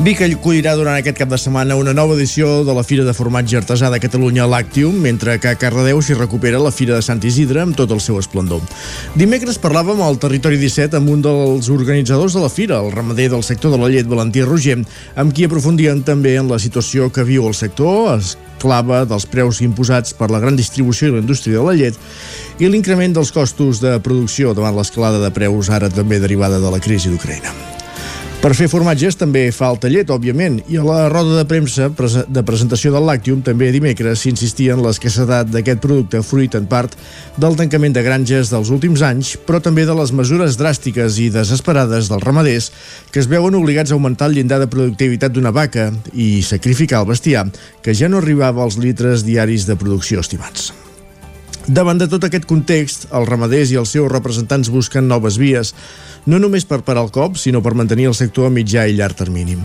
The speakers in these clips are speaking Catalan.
Vic acollirà durant aquest cap de setmana una nova edició de la Fira de Formatge Artesà de Catalunya Lactium, mentre que a Cardedeu s'hi recupera la Fira de Sant Isidre amb tot el seu esplendor. Dimecres parlàvem al Territori 17 amb un dels organitzadors de la Fira, el ramader del sector de la llet, Valentí Roger, amb qui aprofundien també en la situació que viu el sector, esclava dels preus imposats per la gran distribució i la indústria de la llet i l'increment dels costos de producció davant l'escalada de preus ara també derivada de la crisi d'Ucraïna. Per fer formatges també falta llet, òbviament, i a la roda de premsa de presentació del Lactium també dimecres s'insistia en l'escassedat d'aquest producte fruit en part del tancament de granges dels últims anys, però també de les mesures dràstiques i desesperades dels ramaders que es veuen obligats a augmentar el llindar de productivitat d'una vaca i sacrificar el bestiar, que ja no arribava als litres diaris de producció estimats. Davant de tot aquest context, els ramaders i els seus representants busquen noves vies, no només per parar el cop, sinó per mantenir el sector a mitjà i llarg termini.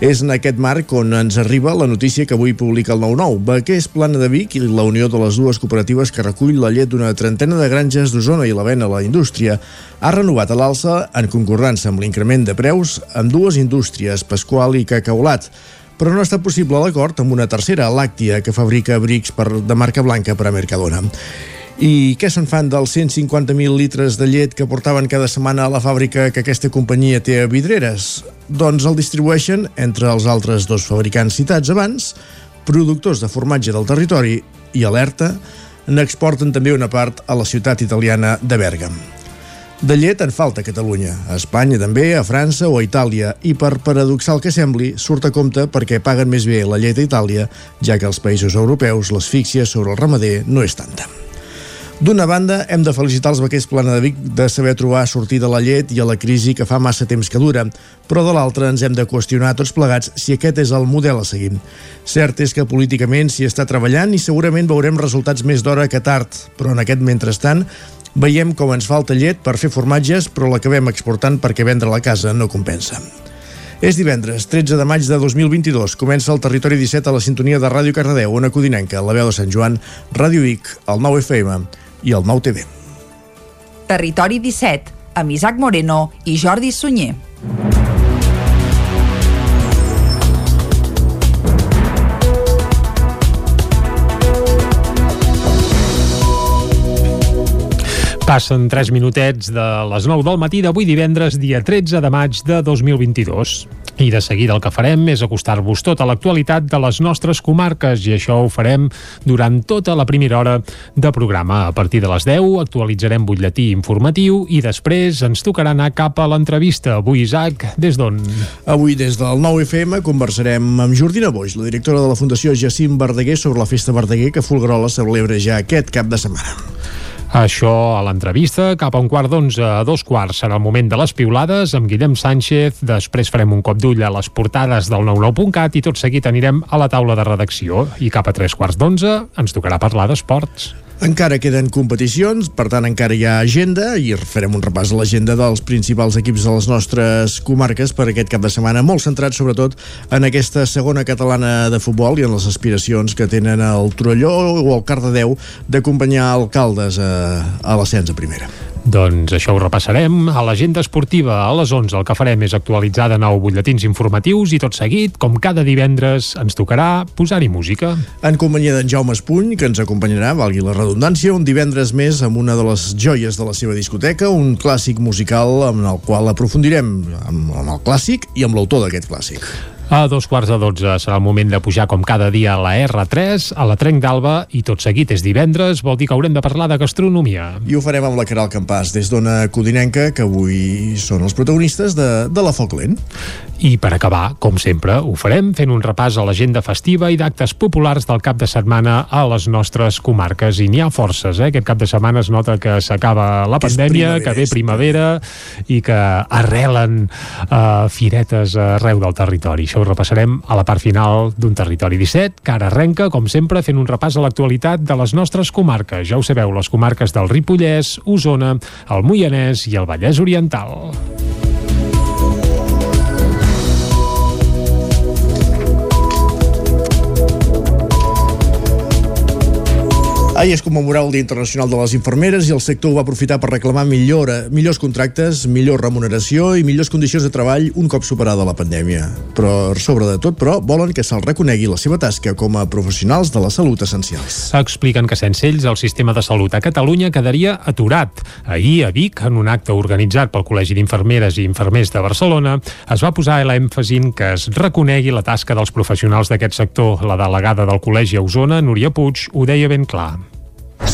És en aquest marc on ens arriba la notícia que avui publica el 9-9. Baquers, Plana de Vic i la unió de les dues cooperatives que recull la llet d'una trentena de granges d'Osona i la vena a la indústria ha renovat a l'alça en concordança amb l'increment de preus amb dues indústries, Pasqual i Cacaulat, però no estat possible l'acord amb una tercera, Làctia, que fabrica abrics per, de marca blanca per a Mercadona. I què se'n fan dels 150.000 litres de llet que portaven cada setmana a la fàbrica que aquesta companyia té a Vidreres? Doncs el distribueixen entre els altres dos fabricants citats abans, productors de formatge del territori i alerta, n'exporten també una part a la ciutat italiana de Bèrgam. De llet en falta a Catalunya, a Espanya també, a França o a Itàlia, i per paradoxal que sembli, surt a compte perquè paguen més bé la llet a Itàlia, ja que als països europeus l'asfíxia sobre el ramader no és tanta. D'una banda, hem de felicitar els vaquers Plana de Vic de saber trobar sortida a la llet i a la crisi que fa massa temps que dura, però de l'altra ens hem de qüestionar tots plegats si aquest és el model a seguir. Cert és que políticament s'hi està treballant i segurament veurem resultats més d'hora que tard, però en aquest mentrestant veiem com ens falta llet per fer formatges, però l'acabem exportant perquè vendre la casa no compensa. És divendres, 13 de maig de 2022. Comença el Territori 17 a la sintonia de Ràdio Cardedeu, una codinenca, la veu de Sant Joan, Ràdio Vic, el 9 FM i el Nou TV. Territori 17, amb Isaac Moreno i Jordi Sunyer. Passen 3 minutets de les 9 del matí d'avui divendres, dia 13 de maig de 2022. I de seguida el que farem és acostar-vos tota l'actualitat de les nostres comarques i això ho farem durant tota la primera hora de programa. A partir de les 10 actualitzarem butlletí informatiu i després ens tocarà anar cap a l'entrevista. Avui, Isaac, des d'on? Avui des del 9FM conversarem amb Jordina Boix, la directora de la Fundació Jacint Verdaguer sobre la Festa Verdaguer que Fulgarola celebra ja aquest cap de setmana. Això a l'entrevista, cap a un quart d'onze a dos quarts serà el moment de les piulades. Amb Guillem Sánchez, després farem un cop d'ull a les portades del 99.cat i tot seguit anirem a la taula de redacció. I cap a tres quarts d'onze ens tocarà parlar d'esports. Encara queden competicions, per tant encara hi ha agenda i farem un repàs a l'agenda dels principals equips de les nostres comarques per aquest cap de setmana, molt centrat sobretot en aquesta segona catalana de futbol i en les aspiracions que tenen el Torelló o el Cardedeu d'acompanyar alcaldes a, a l'ascens a primera. Doncs això ho repassarem. A l'agenda esportiva a les 11 el que farem és actualitzar de nou butlletins informatius i tot seguit, com cada divendres, ens tocarà posar-hi música. En companyia d'en Jaume Espuny, que ens acompanyarà, valgui la redundància, un divendres més amb una de les joies de la seva discoteca, un clàssic musical amb el qual aprofundirem amb, amb el clàssic i amb l'autor d'aquest clàssic. A dos quarts de dotze serà el moment de pujar com cada dia a la R3, a la Trenc d'Alba, i tot seguit és divendres, vol dir que haurem de parlar de gastronomia. I ho farem amb la Caral Campàs, des d'Ona Codinenca, que avui són els protagonistes de, de la Foc Lent. I per acabar, com sempre, ho farem fent un repàs a l'agenda festiva i d'actes populars del cap de setmana a les nostres comarques. I n'hi ha forces, eh? Aquest cap de setmana es nota que s'acaba la que pandèmia, que ve primavera i que arrelen uh, firetes arreu del territori. Això ho repassarem a la part final d'un Territori 17, que ara arrenca, com sempre, fent un repàs a l'actualitat de les nostres comarques. Ja ho sabeu, les comarques del Ripollès, Osona, el Moianès i el Vallès Oriental. Ahir es commemorava el Dia Internacional de les Infermeres i el sector ho va aprofitar per reclamar millora, millors contractes, millor remuneració i millors condicions de treball un cop superada la pandèmia. Però, sobre de tot, però, volen que se'ls reconegui la seva tasca com a professionals de la salut essencials. Expliquen que sense ells el sistema de salut a Catalunya quedaria aturat. Ahir, a Vic, en un acte organitzat pel Col·legi d'Infermeres i Infermers de Barcelona, es va posar l'èmfasi en que es reconegui la tasca dels professionals d'aquest sector. La delegada del Col·legi a Osona, Núria Puig, ho deia ben clar.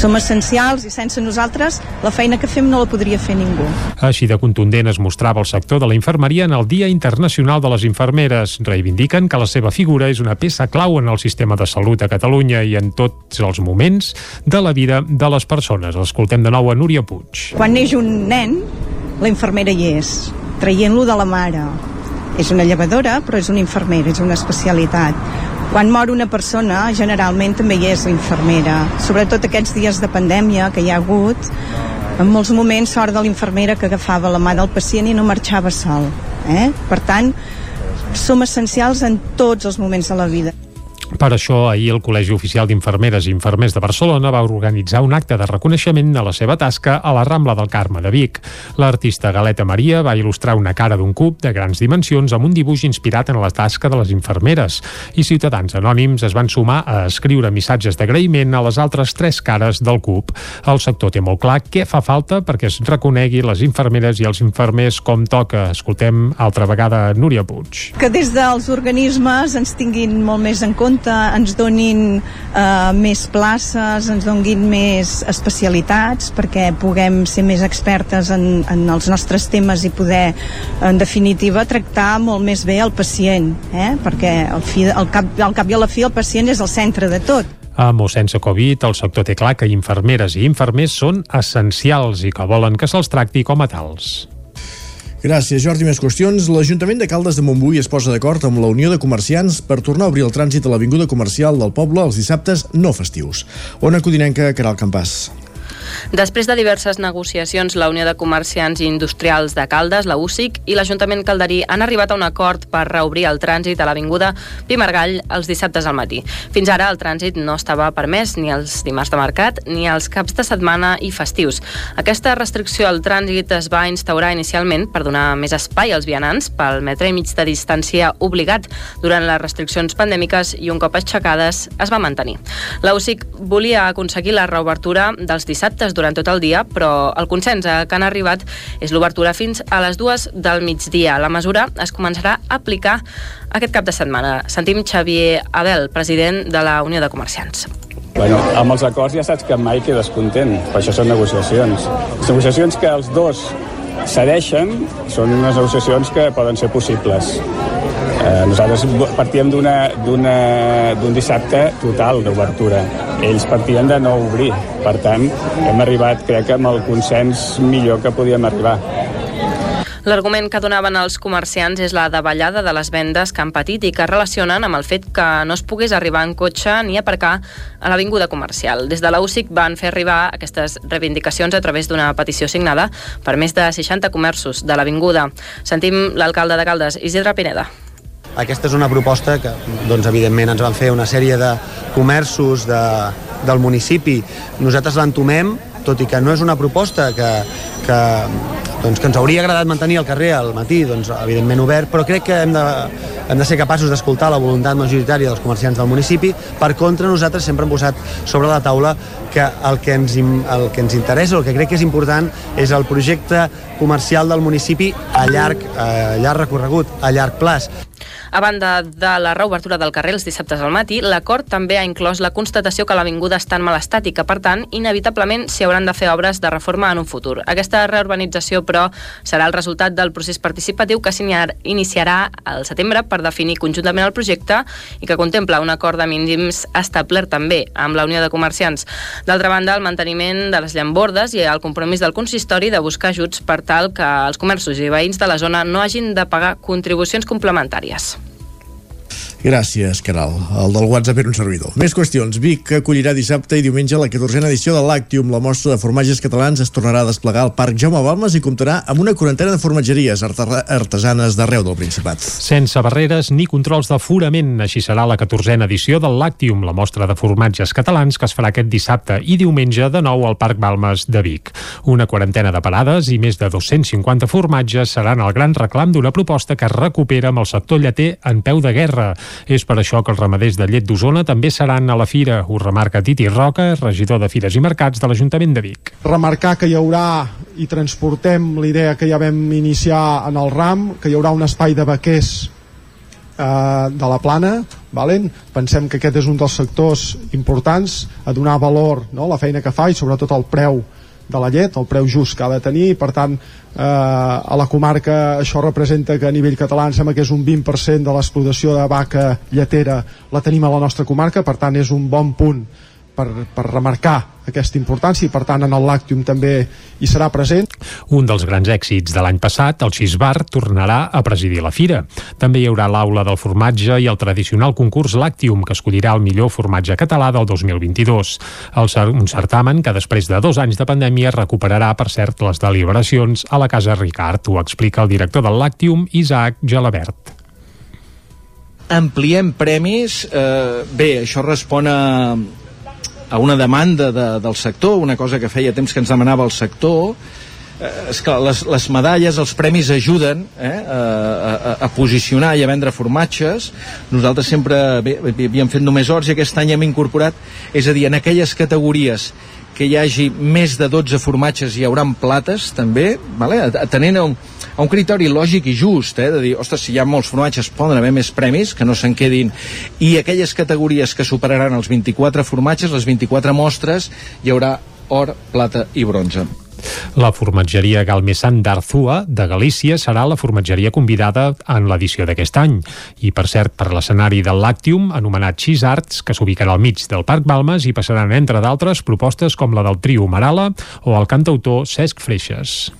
Som essencials i sense nosaltres la feina que fem no la podria fer ningú. Així de contundent es mostrava el sector de la infermeria en el Dia Internacional de les Infermeres. Reivindiquen que la seva figura és una peça clau en el sistema de salut a Catalunya i en tots els moments de la vida de les persones. Escoltem de nou a Núria Puig. Quan neix un nen, la infermera hi és, traient-lo de la mare. És una llevadora, però és una infermera, és una especialitat quan mor una persona, generalment també hi és l'infermera. Sobretot aquests dies de pandèmia que hi ha hagut, en molts moments sort de l'infermera que agafava la mà del pacient i no marxava sol. Eh? Per tant, som essencials en tots els moments de la vida. Per això, ahir el Col·legi Oficial d'Infermeres i Infermers de Barcelona va organitzar un acte de reconeixement de la seva tasca a la Rambla del Carme de Vic. L'artista Galeta Maria va il·lustrar una cara d'un cub de grans dimensions amb un dibuix inspirat en la tasca de les infermeres i ciutadans anònims es van sumar a escriure missatges d'agraïment a les altres tres cares del cub. El sector té molt clar què fa falta perquè es reconegui les infermeres i els infermers com toca. Escoltem altra vegada Núria Puig. Que des dels organismes ens tinguin molt més en compte ens donin eh, més places, ens donin més especialitats perquè puguem ser més expertes en, en els nostres temes i poder, en definitiva, tractar molt més bé el pacient, eh? perquè al, fi, al, cap, al cap i a la fi el pacient és el centre de tot. Amb o sense Covid, el sector té clar que infermeres i infermers són essencials i que volen que se'ls tracti com a tals. Gràcies, Jordi. Més qüestions. L'Ajuntament de Caldes de Montbui es posa d'acord amb la Unió de Comerciants per tornar a obrir el trànsit a l'Avinguda Comercial del poble els dissabtes no festius. Ona Codinenca, Caral Campàs. Després de diverses negociacions, la Unió de Comerciants i Industrials de Caldes, la UCIC, i l'Ajuntament calderí han arribat a un acord per reobrir el trànsit a l'Avinguda Pimargall els dissabtes al matí. Fins ara el trànsit no estava permès ni els dimarts de mercat ni els caps de setmana i festius. Aquesta restricció al trànsit es va instaurar inicialment per donar més espai als vianants pel metre i mig de distància obligat durant les restriccions pandèmiques i un cop aixecades es va mantenir. La UCIC volia aconseguir la reobertura dels dissabtes actes durant tot el dia, però el consens a que han arribat és l'obertura fins a les dues del migdia. La mesura es començarà a aplicar aquest cap de setmana. Sentim Xavier Abel, president de la Unió de Comerciants. Bueno, amb els acords ja saps que mai quedes content, per això són negociacions. Les negociacions que els dos cedeixen són unes negociacions que poden ser possibles. Eh, nosaltres partíem d'un dissabte total d'obertura. Ells partien de no obrir. Per tant, hem arribat, crec, amb el consens millor que podíem arribar. L'argument que donaven els comerciants és la davallada de les vendes que han patit i que relacionen amb el fet que no es pogués arribar en cotxe ni aparcar a l'avinguda comercial. Des de la UCIC van fer arribar aquestes reivindicacions a través d'una petició signada per més de 60 comerços de l'avinguda. Sentim l'alcalde de Caldes, Isidre Pineda. Aquesta és una proposta que, doncs, evidentment, ens van fer una sèrie de comerços de, del municipi. Nosaltres l'entomem, tot i que no és una proposta que, que, doncs, que ens hauria agradat mantenir al carrer al matí, doncs, evidentment obert, però crec que hem de, hem de ser capaços d'escoltar la voluntat majoritària dels comerciants del municipi. Per contra, nosaltres sempre hem posat sobre la taula que el que ens, el que ens interessa, el que crec que és important, és el projecte comercial del municipi a llarg, a llarg recorregut, a llarg plaç. A banda de la reobertura del carrer els dissabtes al matí, l'acord també ha inclòs la constatació que l'avinguda està en mal estat i que, per tant, inevitablement s'hi hauran de fer obres de reforma en un futur. Aquesta reurbanització, però, serà el resultat del procés participatiu que s'iniciarà al setembre per definir conjuntament el projecte i que contempla un acord de mínims establert també amb la Unió de Comerciants. D'altra banda, el manteniment de les llambordes i el compromís del consistori de buscar ajuts per tal que els comerços i veïns de la zona no hagin de pagar contribucions complementàries. Gràcies, Caral. El del WhatsApp era un servidor. Més qüestions. Vic acollirà dissabte i diumenge la 14a edició de l'Actium. La mostra de formatges catalans es tornarà a desplegar al Parc Jaume Balmes i comptarà amb una quarantena de formatgeries artesanes d'arreu del Principat. Sense barreres ni controls d'aforament. Així serà la 14a edició de l'Actium, la mostra de formatges catalans que es farà aquest dissabte i diumenge de nou al Parc Balmes de Vic. Una quarantena de parades i més de 250 formatges seran el gran reclam d'una proposta que es recupera amb el sector lleter en peu de guerra és per això que els ramaders de llet d'Osona també seran a la fira, ho remarca Titi Roca, regidor de Fires i Mercats de l'Ajuntament de Vic. Remarcar que hi haurà i transportem l'idea que ja vam iniciar en el RAM, que hi haurà un espai de vaquers eh, de la plana, valen? pensem que aquest és un dels sectors importants a donar valor no? a la feina que fa i sobretot el preu de la llet, el preu just que ha de tenir, per tant eh, a la comarca això representa que a nivell català em sembla que és un 20% de l'explotació de vaca lletera la tenim a la nostra comarca, per tant és un bon punt per, per remarcar aquesta importància i per tant en el Lactium també hi serà present. Un dels grans èxits de l'any passat, el Xisbar tornarà a presidir la fira. També hi haurà l'aula del formatge i el tradicional concurs Lactium que escollirà el millor formatge català del 2022. El, un certamen que després de dos anys de pandèmia recuperarà, per cert, les deliberacions a la Casa Ricard. Ho explica el director del Lactium, Isaac Gelabert ampliem premis. Eh, bé, això respon a, a una demanda de, del sector, una cosa que feia temps que ens demanava el sector, eh, és que les, les medalles, els premis ajuden eh, a, a, a posicionar i a vendre formatges. Nosaltres sempre havíem fet només horts i aquest any hem incorporat, és a dir, en aquelles categories que hi hagi més de 12 formatges hi hauran plates també, vale? atenent a un, a un criteri lògic i just, eh? de dir, ostres, si hi ha molts formatges poden haver més premis, que no se'n quedin i aquelles categories que superaran els 24 formatges, les 24 mostres hi haurà or, plata i bronze. La formatgeria Galmesan d'Arzua, de Galícia, serà la formatgeria convidada en l'edició d'aquest any. I, per cert, per l'escenari del Lactium, anomenat Cheese Arts, que s'ubicarà al mig del Parc Balmes i passaran, entre d'altres, propostes com la del trio Marala o el cantautor Cesc Freixes.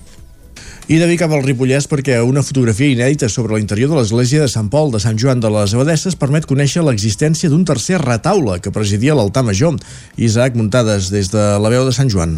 I de amb el Ripollès perquè una fotografia inèdita sobre l'interior de l'església de Sant Pol de Sant Joan de les Abadesses permet conèixer l'existència d'un tercer retaule que presidia l'altar major. Isaac Muntades des de la veu de Sant Joan.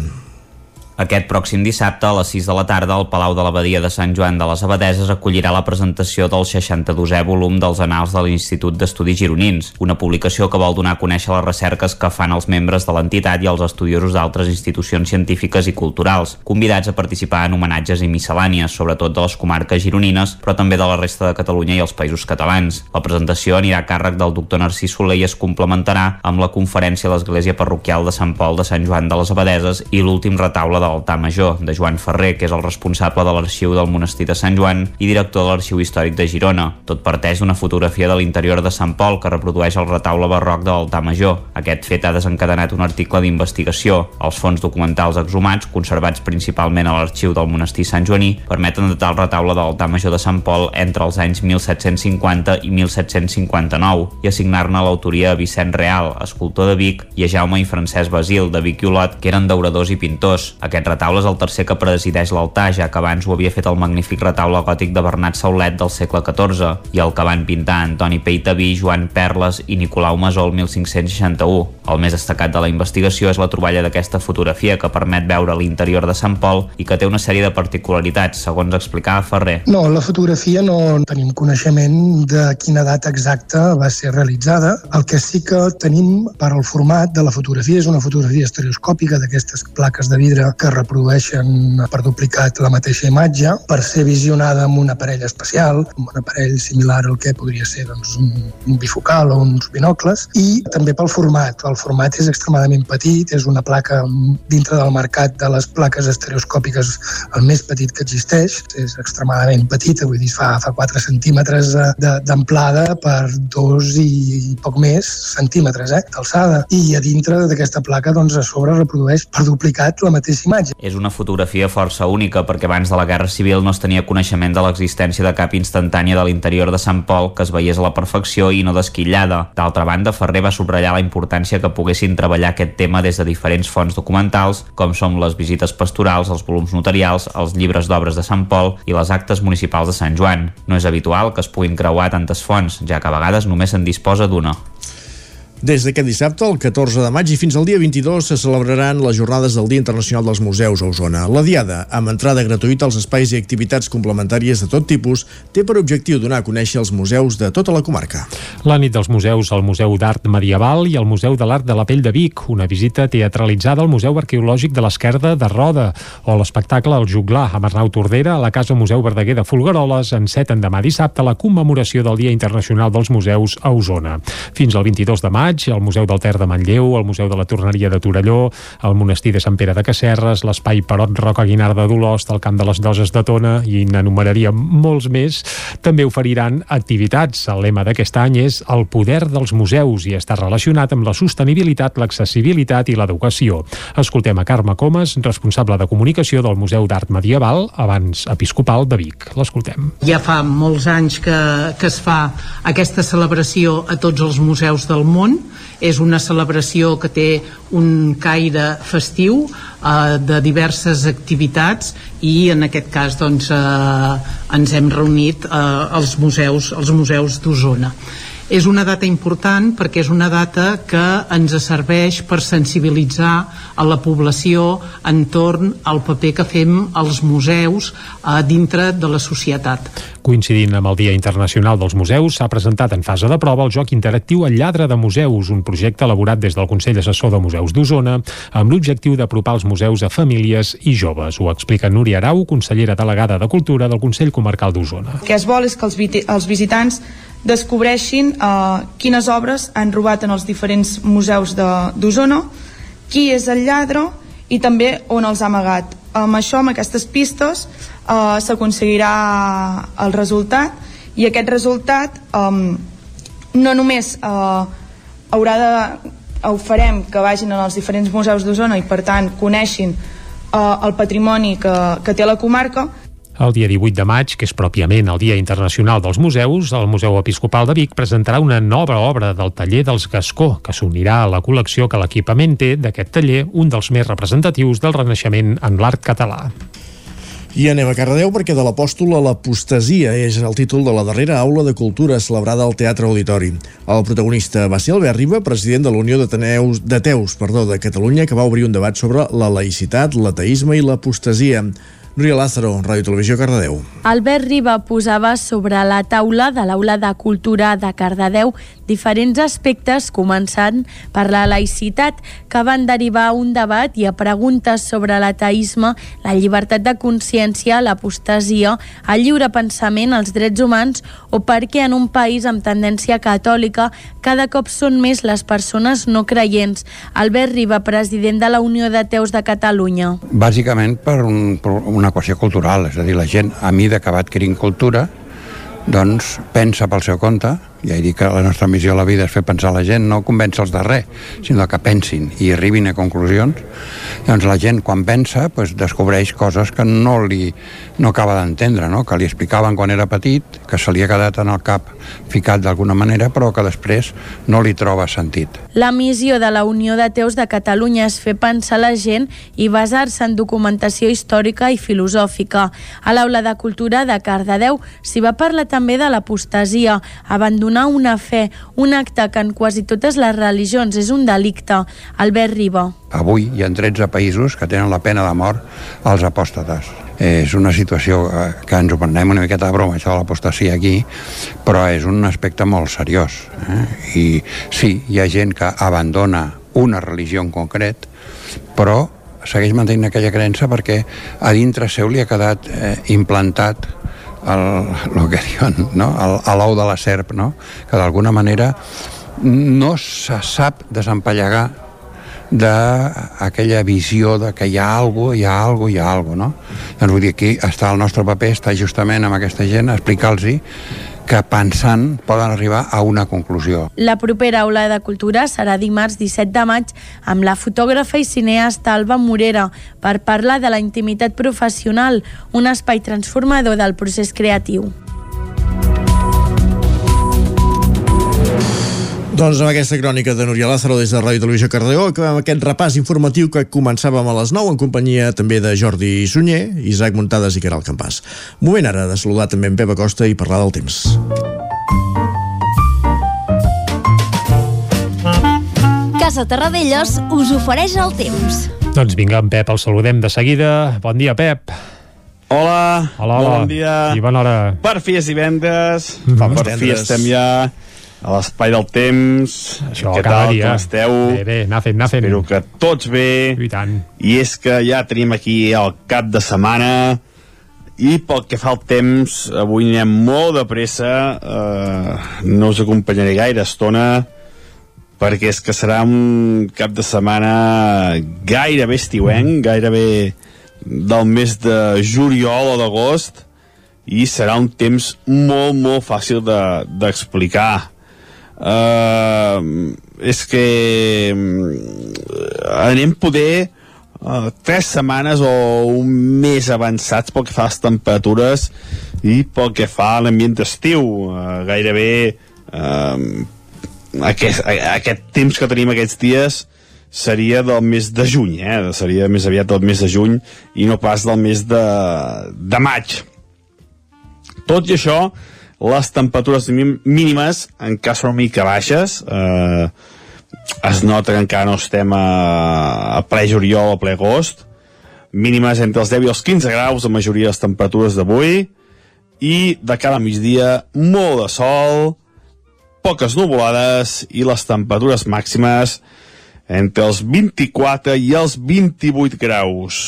Aquest pròxim dissabte, a les 6 de la tarda, el Palau de l'Abadia de Sant Joan de les Abadeses acollirà la presentació del 62è volum dels Anals de l'Institut d'Estudis Gironins, una publicació que vol donar a conèixer les recerques que fan els membres de l'entitat i els estudiosos d'altres institucions científiques i culturals, convidats a participar en homenatges i miscel·lànies, sobretot de les comarques gironines, però també de la resta de Catalunya i els països catalans. La presentació anirà a càrrec del doctor Narcís Soler i es complementarà amb la conferència a l'Església Parroquial de Sant Pol de Sant Joan de les Abadeses i l'últim retaule de l'altar major, de Joan Ferrer, que és el responsable de l'arxiu del monestir de Sant Joan i director de l'arxiu històric de Girona. Tot parteix d'una fotografia de l'interior de Sant Pol que reprodueix el retaule barroc de l'altar major. Aquest fet ha desencadenat un article d'investigació. Els fons documentals exhumats, conservats principalment a l'arxiu del monestir Sant Joaní, permeten datar el retaule de l'altar major de Sant Pol entre els anys 1750 i 1759 i assignar-ne l'autoria a Vicent Real, escultor de Vic, i a Jaume i Francesc Basil, de Vic i Olot, que eren dauradors i pintors. Aquest retaule és el tercer que presideix l'altar, ja que abans ho havia fet el magnífic retaule gòtic de Bernat Saulet del segle XIV i el que van pintar Antoni Peitaví, Joan Perles i Nicolau Masó el 1561. El més destacat de la investigació és la troballa d'aquesta fotografia que permet veure l'interior de Sant Pol i que té una sèrie de particularitats, segons explicava Ferrer. No, la fotografia no tenim coneixement de quina data exacta va ser realitzada. El que sí que tenim per al format de la fotografia és una fotografia estereoscòpica d'aquestes plaques de vidre reprodueixen per duplicat la mateixa imatge per ser visionada amb un aparell especial, amb un aparell similar al que podria ser doncs, un, un bifocal o uns binocles, i també pel format. El format és extremadament petit, és una placa dintre del mercat de les plaques estereoscòpiques el més petit que existeix, és extremadament petita, vull dir, fa, fa 4 centímetres d'amplada per 2 i poc més centímetres eh, d'alçada. I a dintre d'aquesta placa, doncs, a sobre reprodueix per duplicat la mateixa imatge imatge. És una fotografia força única perquè abans de la Guerra Civil no es tenia coneixement de l'existència de cap instantània de l'interior de Sant Pol que es veiés a la perfecció i no desquillada. D'altra banda, Ferrer va subratllar la importància que poguessin treballar aquest tema des de diferents fonts documentals, com són les visites pastorals, els volums notarials, els llibres d'obres de Sant Pol i les actes municipals de Sant Joan. No és habitual que es puguin creuar tantes fonts, ja que a vegades només se'n disposa d'una. Des d'aquest dissabte, el 14 de maig i fins al dia 22 se celebraran les jornades del Dia Internacional dels Museus a Osona. La Diada, amb entrada gratuïta als espais i activitats complementàries de tot tipus, té per objectiu donar a conèixer els museus de tota la comarca. La nit dels museus al Museu d'Art Medieval i al Museu de l'Art de la Pell de Vic, una visita teatralitzada al Museu Arqueològic de l'Esquerda de Roda, o l'espectacle El Juglar amb Arnau Tordera a la Casa Museu Verdaguer de Folgueroles enceten demà dissabte la commemoració del Dia Internacional dels Museus a Osona. Fins al 22 de maig maig, al Museu del Ter de Manlleu, al Museu de la Torneria de Torelló, al Monestir de Sant Pere de Casserres, l'Espai Perot Roca Guinar de Dolost, el Camp de les Doses de Tona, i n'enumeraria molts més, també oferiran activitats. El lema d'aquest any és el poder dels museus i està relacionat amb la sostenibilitat, l'accessibilitat i l'educació. Escoltem a Carme Comas, responsable de comunicació del Museu d'Art Medieval, abans episcopal de Vic. L'escoltem. Ja fa molts anys que, que es fa aquesta celebració a tots els museus del món és una celebració que té un caire festiu eh, de diverses activitats i en aquest cas doncs, eh, ens hem reunit eh, als museus, als museus d'Osona. És una data important perquè és una data que ens serveix per sensibilitzar a la població entorn al paper que fem als museus eh, dintre de la societat. Coincidint amb el Dia Internacional dels Museus, s'ha presentat en fase de prova el joc interactiu El lladre de museus, un projecte elaborat des del Consell Assessor de Museus d'Osona, amb l'objectiu d'apropar els museus a famílies i joves. Ho explica Núria Arau, consellera delegada de Cultura del Consell Comarcal d'Osona. El que es vol és que els, els visitants descobreixin eh, quines obres han robat en els diferents museus d'Osona, qui és el lladre i també on els ha amagat. Amb això, amb aquestes pistes, eh, s'aconseguirà el resultat i aquest resultat eh, no només eh, haurà de ho farem que vagin als diferents museus d'Osona i per tant coneixin eh, el patrimoni que, que té la comarca el dia 18 de maig, que és pròpiament el Dia Internacional dels Museus, el Museu Episcopal de Vic presentarà una nova obra del taller dels Gascó, que s'unirà a la col·lecció que l'equipament té d'aquest taller, un dels més representatius del Renaixement en l'art català. I anem a Cardedeu perquè de l'apòstol a l'apostasia és el títol de la darrera aula de cultura celebrada al Teatre Auditori. El protagonista va ser Albert Riba, president de la Unió d'Ateneus de Teus perdó, de Catalunya, que va obrir un debat sobre la laïcitat, l'ateisme i l'apostasia. Núria Lázaro, Ràdio Televisió, Cardedeu. Albert Riba posava sobre la taula de l'Aula de Cultura de Cardedeu diferents aspectes, començant per la laïcitat, que van derivar a un debat i a preguntes sobre l'ateisme, la llibertat de consciència, l'apostasia, el lliure pensament, els drets humans o perquè en un país amb tendència catòlica cada cop són més les persones no creients. Albert Riba, president de la Unió de Teus de Catalunya. Bàsicament per un, per un una qüestió cultural, és a dir, la gent a mida que va adquirint cultura doncs pensa pel seu compte ja he dit que la nostra missió a la vida és fer pensar la gent, no convèncer-los de res, sinó que pensin i arribin a conclusions. Llavors la gent, quan pensa, pues, descobreix coses que no li no acaba d'entendre, no? que li explicaven quan era petit, que se li ha quedat en el cap ficat d'alguna manera, però que després no li troba sentit. La missió de la Unió de Teus de Catalunya és fer pensar la gent i basar-se en documentació històrica i filosòfica. A l'Aula de Cultura de Cardedeu s'hi va parlar també de l'apostasia, abandonar donar una fe, un acte que en quasi totes les religions és un delicte. Albert Riba. Avui hi ha 13 països que tenen la pena de mort als apòstates. És una situació eh, que ens ho prenem una miqueta de broma, això de l'apostasia aquí, però és un aspecte molt seriós. Eh? I sí, hi ha gent que abandona una religió en concret, però segueix mantenint aquella creença perquè a dintre seu li ha quedat eh, implantat diuen, no? l'ou de la serp, no? que d'alguna manera no se sap desempallegar d'aquella visió de que hi ha alguna hi ha alguna hi ha alguna no? Doncs vull dir, aquí està el nostre paper, està justament amb aquesta gent, explicar-los que pensant poden arribar a una conclusió. La propera aula de cultura serà dimarts 17 de maig amb la fotògrafa i cineasta Alba Morera per parlar de la intimitat professional, un espai transformador del procés creatiu. Doncs amb aquesta crònica de Núria Lázaro des de Ràdio Televisió Cardedeu acabem aquest repàs informatiu que començàvem a les 9 en companyia també de Jordi Sunyer, Isaac Muntades i Caral Campàs. Moment ara de saludar també en Pep Acosta i parlar del temps. Casa Terradellos us ofereix el temps. Doncs vinga, en Pep, el saludem de seguida. Bon dia, Pep. Hola, Hola, hola. bon dia. I bona hora. Per fi és divendres, Mhm. per Divendres. fi estem ja a l'espai del temps. Això, Què tal, dia. com esteu? Bé, bé, anar fent, anar fent. Espero que tots bé. I tant. I és que ja tenim aquí el cap de setmana i pel que fa al temps, avui anirem molt de pressa, eh, no us acompanyaré gaire estona, perquè és que serà un cap de setmana gairebé estiuenc, gairebé del mes de juliol o d'agost, i serà un temps molt, molt fàcil de- d'explicar. De, uh, és que mm, anem poder uh, tres setmanes o un mes avançats pel que fa a les temperatures i pel que fa a l'ambient d'estiu. Uh, gairebé uh, aquest, aquest temps que tenim aquests dies seria del mes de juny, eh? seria més aviat del mes de juny i no pas del mes de, de maig. Tot i això, les temperatures mí- mínimes encara són mica baixes, eh, es nota que encara no estem a, a ple juliol o ple agost, mínimes entre els 10 i els 15 graus, la majoria de les temperatures d'avui, i de cara a migdia, molt de sol, poques nuvolades i les temperatures màximes entre els 24 i els 28 graus.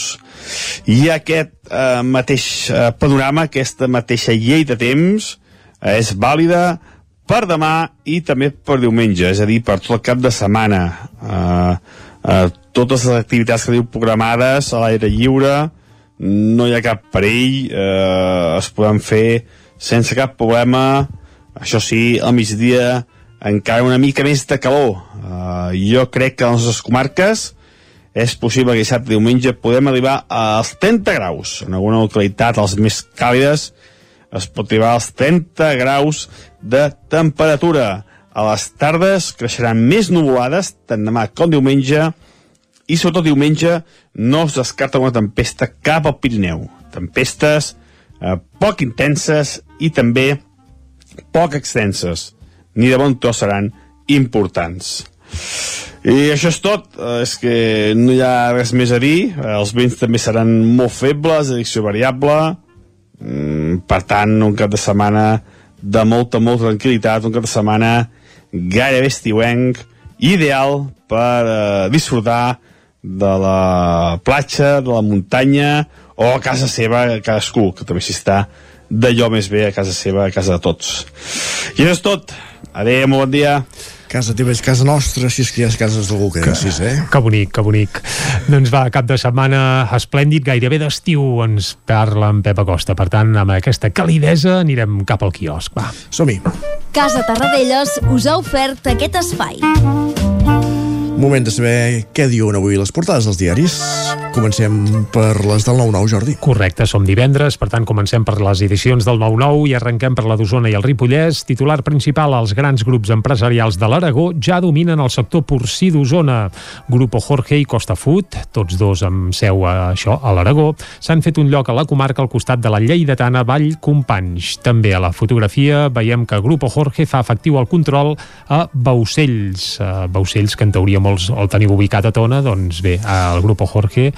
I aquest eh, mateix eh, panorama, aquesta mateixa llei de temps, és vàlida per demà i també per diumenge, és a dir, per tot el cap de setmana. Eh, eh, totes les activitats que diu programades a l'aire lliure, no hi ha cap perill, eh, es poden fer sense cap problema, això sí, al migdia encara una mica més de calor. Uh, jo crec que a les nostres comarques és possible que dissabte diumenge podem arribar als 30 graus. En alguna localitat, les més càlides, es pot arribar als 30 graus de temperatura. A les tardes creixeran més nuvolades, tant demà com diumenge, i sobretot diumenge no es descarta una tempesta cap al Pirineu. Tempestes eh, poc intenses i també poc extenses. Ni de bon tros seran importants. I això és tot. Eh, És que no hi ha res més a dir. Eh, Els vents també seran molt febles, direcció variable. Mm, Per tant, un cap de setmana de molta, molta tranquil·litat, un cap de setmana gairebé estiuenc, ideal per eh, disfrutar de la platja, de la muntanya o a casa seva, cadascú, que també s'hi està d'allò més bé a casa seva, a casa de tots. I això és tot. Adéu, molt bon dia. Casa teva és casa nostra, si és que hi ha cases d'algú que, que decís, eh? Que bonic, que bonic. Doncs va, cap de setmana esplèndid, gairebé d'estiu, ens parla en Pep Acosta. Per tant, amb aquesta calidesa anirem cap al quiosc, va. Som-hi. Casa Tarradellas us ha ofert aquest espai. Moment de saber què diuen avui les portades dels diaris. Comencem per les del 9-9, Jordi. Correcte, som divendres, per tant comencem per les edicions del 9-9 i arrenquem per la d'Osona i el Ripollès. Titular principal, els grans grups empresarials de l'Aragó ja dominen el sector porcí d'Osona. Grupo Jorge i Costa Food, tots dos amb seu a això, a l'Aragó, s'han fet un lloc a la comarca al costat de la lleidatana Vall Companys. També a la fotografia veiem que Grupo Jorge fa efectiu el control a Baucells. Uh, Baucells, que en teoria molts el teniu ubicat a Tona, doncs bé, el Grupo Jorge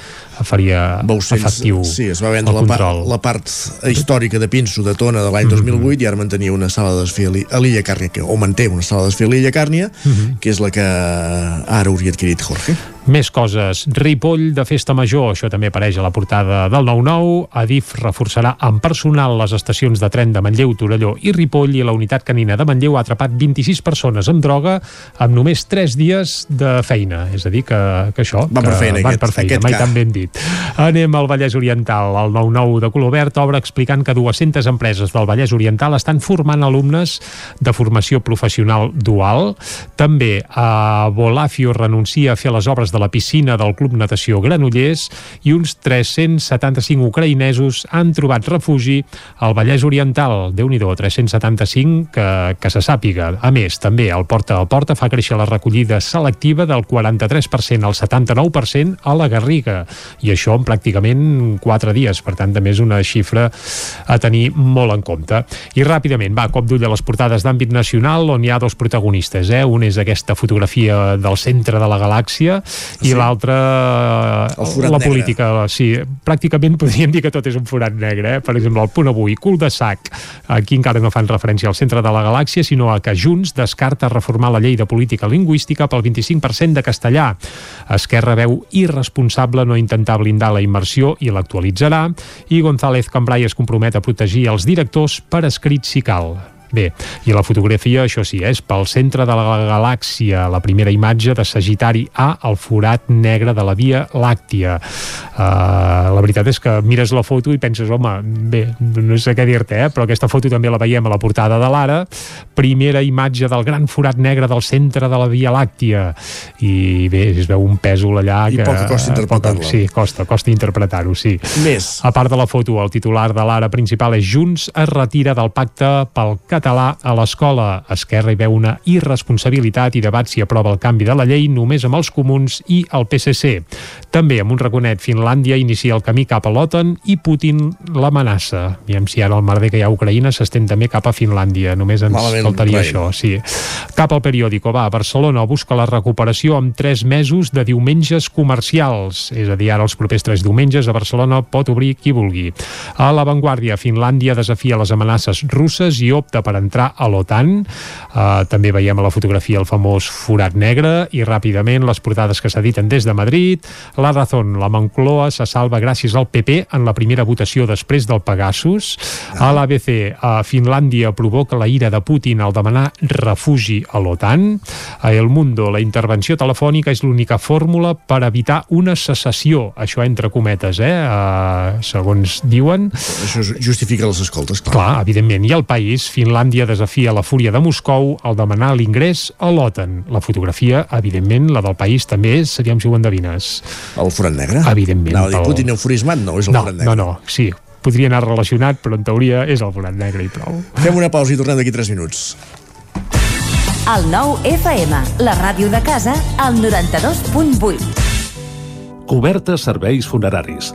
faria Baucells, efectiu sí, es va vendre la, pa control. la part històrica de Pinso de Tona de l'any 2008 i ara mantenia una sala a l'I- a l'Illa Càrnia, que, o manté una sala d'esfí a l'Illa Càrnia, que és la que ara hauria adquirit Jorge. Més coses. Ripoll de Festa Major, això també apareix a la portada del 9-9. Adif reforçarà amb personal les estacions de tren de Manlleu, Torelló i Ripoll i la unitat canina de Manlleu ha atrapat 26 persones amb droga amb només 3 dies de feina. És a dir, que, que això... Van per feina, van aquest- per feina, aquest mai ca. tan ben dit. Anem al Vallès Oriental. El 9-9 de color verd obre explicant que 200 empreses del Vallès Oriental estan formant alumnes de formació professional dual. També a Bolafio renuncia a fer les obres de la piscina del Club Natació Granollers i uns 375 ucraïnesos han trobat refugi al Vallès Oriental. déu nhi 375 que, que se sàpiga. A més, també el Porta a Porta fa créixer la recollida selectiva del 43% al 79% a la Garriga i això en pràcticament 4 dies, per tant també és una xifra a tenir molt en compte. I ràpidament, va, cop d'ull a les portades d'àmbit nacional on hi ha dos protagonistes, eh? un és aquesta fotografia del centre de la galàxia i Sí. l'altre la negre. política, sí, pràcticament podríem dir que tot és un forat negre, eh? per exemple, el punt avui, cul de sac, aquí encara no fan referència al centre de la galàxia, sinó a que Junts descarta reformar la llei de política lingüística pel 25% de castellà. Esquerra veu irresponsable no intentar blindar la immersió i l'actualitzarà, i González Cambrai es compromet a protegir els directors per escrit si cal. Bé, i la fotografia, això sí, és pel centre de la galàxia, la primera imatge de Sagitari A, el forat negre de la Via Làctia. Uh, la veritat és que mires la foto i penses, home, bé, no sé què dir-te, eh? però aquesta foto també la veiem a la portada de l'Ara, primera imatge del gran forat negre del centre de la Via Làctia, i bé, es veu un pèsol allà I que... poc costa interpretar-lo. Sí, costa, costa interpretar-ho, sí. Més. A part de la foto, el titular de l'ara principal és Junts es retira del pacte pel català a l'escola. Esquerra hi veu una irresponsabilitat i debat si aprova el canvi de la llei només amb els comuns i el PSC. També amb un raconet, Finlàndia inicia el camí cap a l'OTAN i Putin l'amenaça. Aviam si ara el merder que hi ha a Ucraïna s'estén també cap a Finlàndia. Només ens Malament, faltaria Ucraïna. això, sí. Cap al periòdico, va, Barcelona busca la recuperació amb tres mesos de diumenges comercials. És a dir, ara els propers tres diumenges a Barcelona pot obrir qui vulgui. A l'avantguàrdia, Finlàndia desafia les amenaces russes i opta per entrar a l'OTAN. Uh, també veiem a la fotografia el famós forat negre i ràpidament les portades que s'editen des de Madrid. La Razón, la Moncloa se salva gràcies al PP en la primera votació després del Pegasus. A l'ABC, a Finlàndia provoca la ira de Putin al demanar refugi a l'OTAN. A El Mundo, la intervenció telefònica és l'única fórmula per evitar una secessió. Això entre cometes, eh? Uh, segons diuen. Això justifica les escoltes, clar. Clar, evidentment. I el país, Finlàndia desafia la fúria de Moscou al demanar l'ingrés a l'OTAN. La fotografia, evidentment, la del país també és, seríem si ho endevines. El forat negre? Evidentment. Dir, el- Putin euforismat, no, és el no, forat negre. no, no, sí, podria anar relacionat, però en teoria és el forat negre i prou. Fem una pausa i tornem d'aquí 3 minuts. El 9 FM, la ràdio de casa, al 92.8. Cobertes serveis funeraris.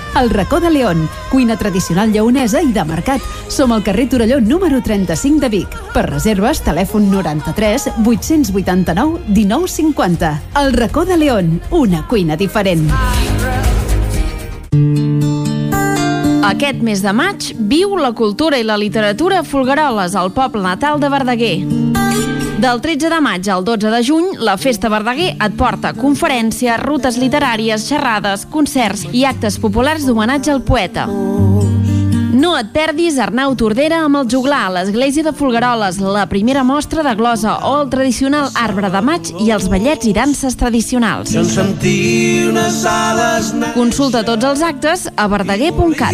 El racó de León, cuina tradicional lleonesa i de mercat. Som al carrer Torelló número 35 de Vic. Per reserves, telèfon 93 889 1950. El racó de León, una cuina diferent. Aquest mes de maig viu la cultura i la literatura a Folgueroles, al poble natal de Verdaguer. Del 13 de maig al 12 de juny, la Festa Verdaguer et porta conferències, rutes literàries, xerrades, concerts i actes populars d'homenatge al poeta. No et perdis Arnau Tordera amb el juglar a l'Església de Folgueroles, la primera mostra de glosa o el tradicional arbre de maig i els ballets i danses tradicionals. Consulta tots els actes a verdaguer.cat.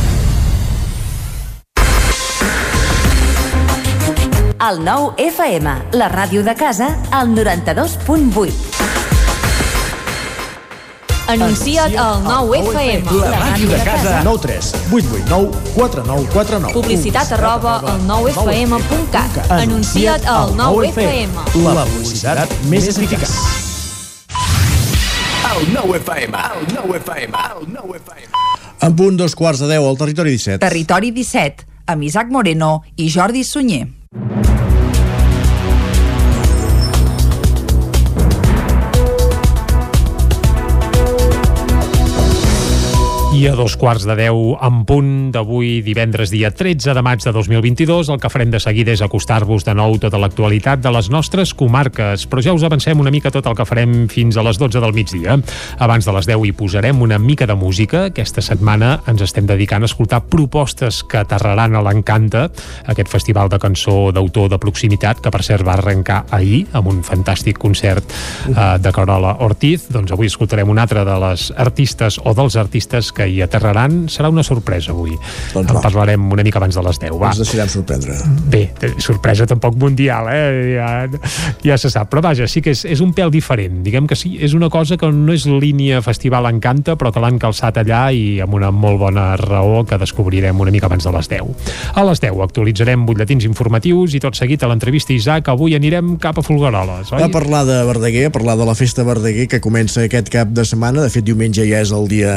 El nou FM, la ràdio de casa, al 92.8. Anuncia't al 9 FM. La ràdio de casa. 9 3 8 8 9 4 9 4 9. Publicitat arroba al 9fm.cat. Anuncia't al 9 FM. La publicitat més eficaç. El 9 FM, el 9 FM, el 9 FM. En punt dos quarts de deu al territori 17. Territori 17, amb Isaac Moreno i Jordi Sunyer. A dos quarts de deu en punt d'avui divendres dia 13 de maig de 2022 el que farem de seguida és acostar-vos de nou tota l'actualitat de les nostres comarques. Però ja us avancem una mica tot el que farem fins a les 12 del migdia. Abans de les 10 hi posarem una mica de música. Aquesta setmana ens estem dedicant a escoltar propostes que aterraran a l'Encanta aquest festival de cançó d'autor de proximitat que per cert va arrencar ahir amb un fantàstic concert eh, de Carola Ortiz. Doncs avui escoltarem una altra de les artistes o dels artistes que hi aterraran serà una sorpresa avui. Doncs en va. parlarem una mica abans de les 10. Va. Ens deixarem sorprendre. Bé, sorpresa tampoc mundial, eh? Ja, ja se sap. Però vaja, sí que és, és un pèl diferent. Diguem que sí, és una cosa que no és línia festival Encanta, però que l'han calçat allà i amb una molt bona raó que descobrirem una mica abans de les 10. A les 10 actualitzarem butlletins informatius i tot seguit a l'entrevista Isaac avui anirem cap a Folgueroles, oi? A parlar de Verdaguer, a parlar de la festa Verdaguer que comença aquest cap de setmana. De fet, diumenge ja és el dia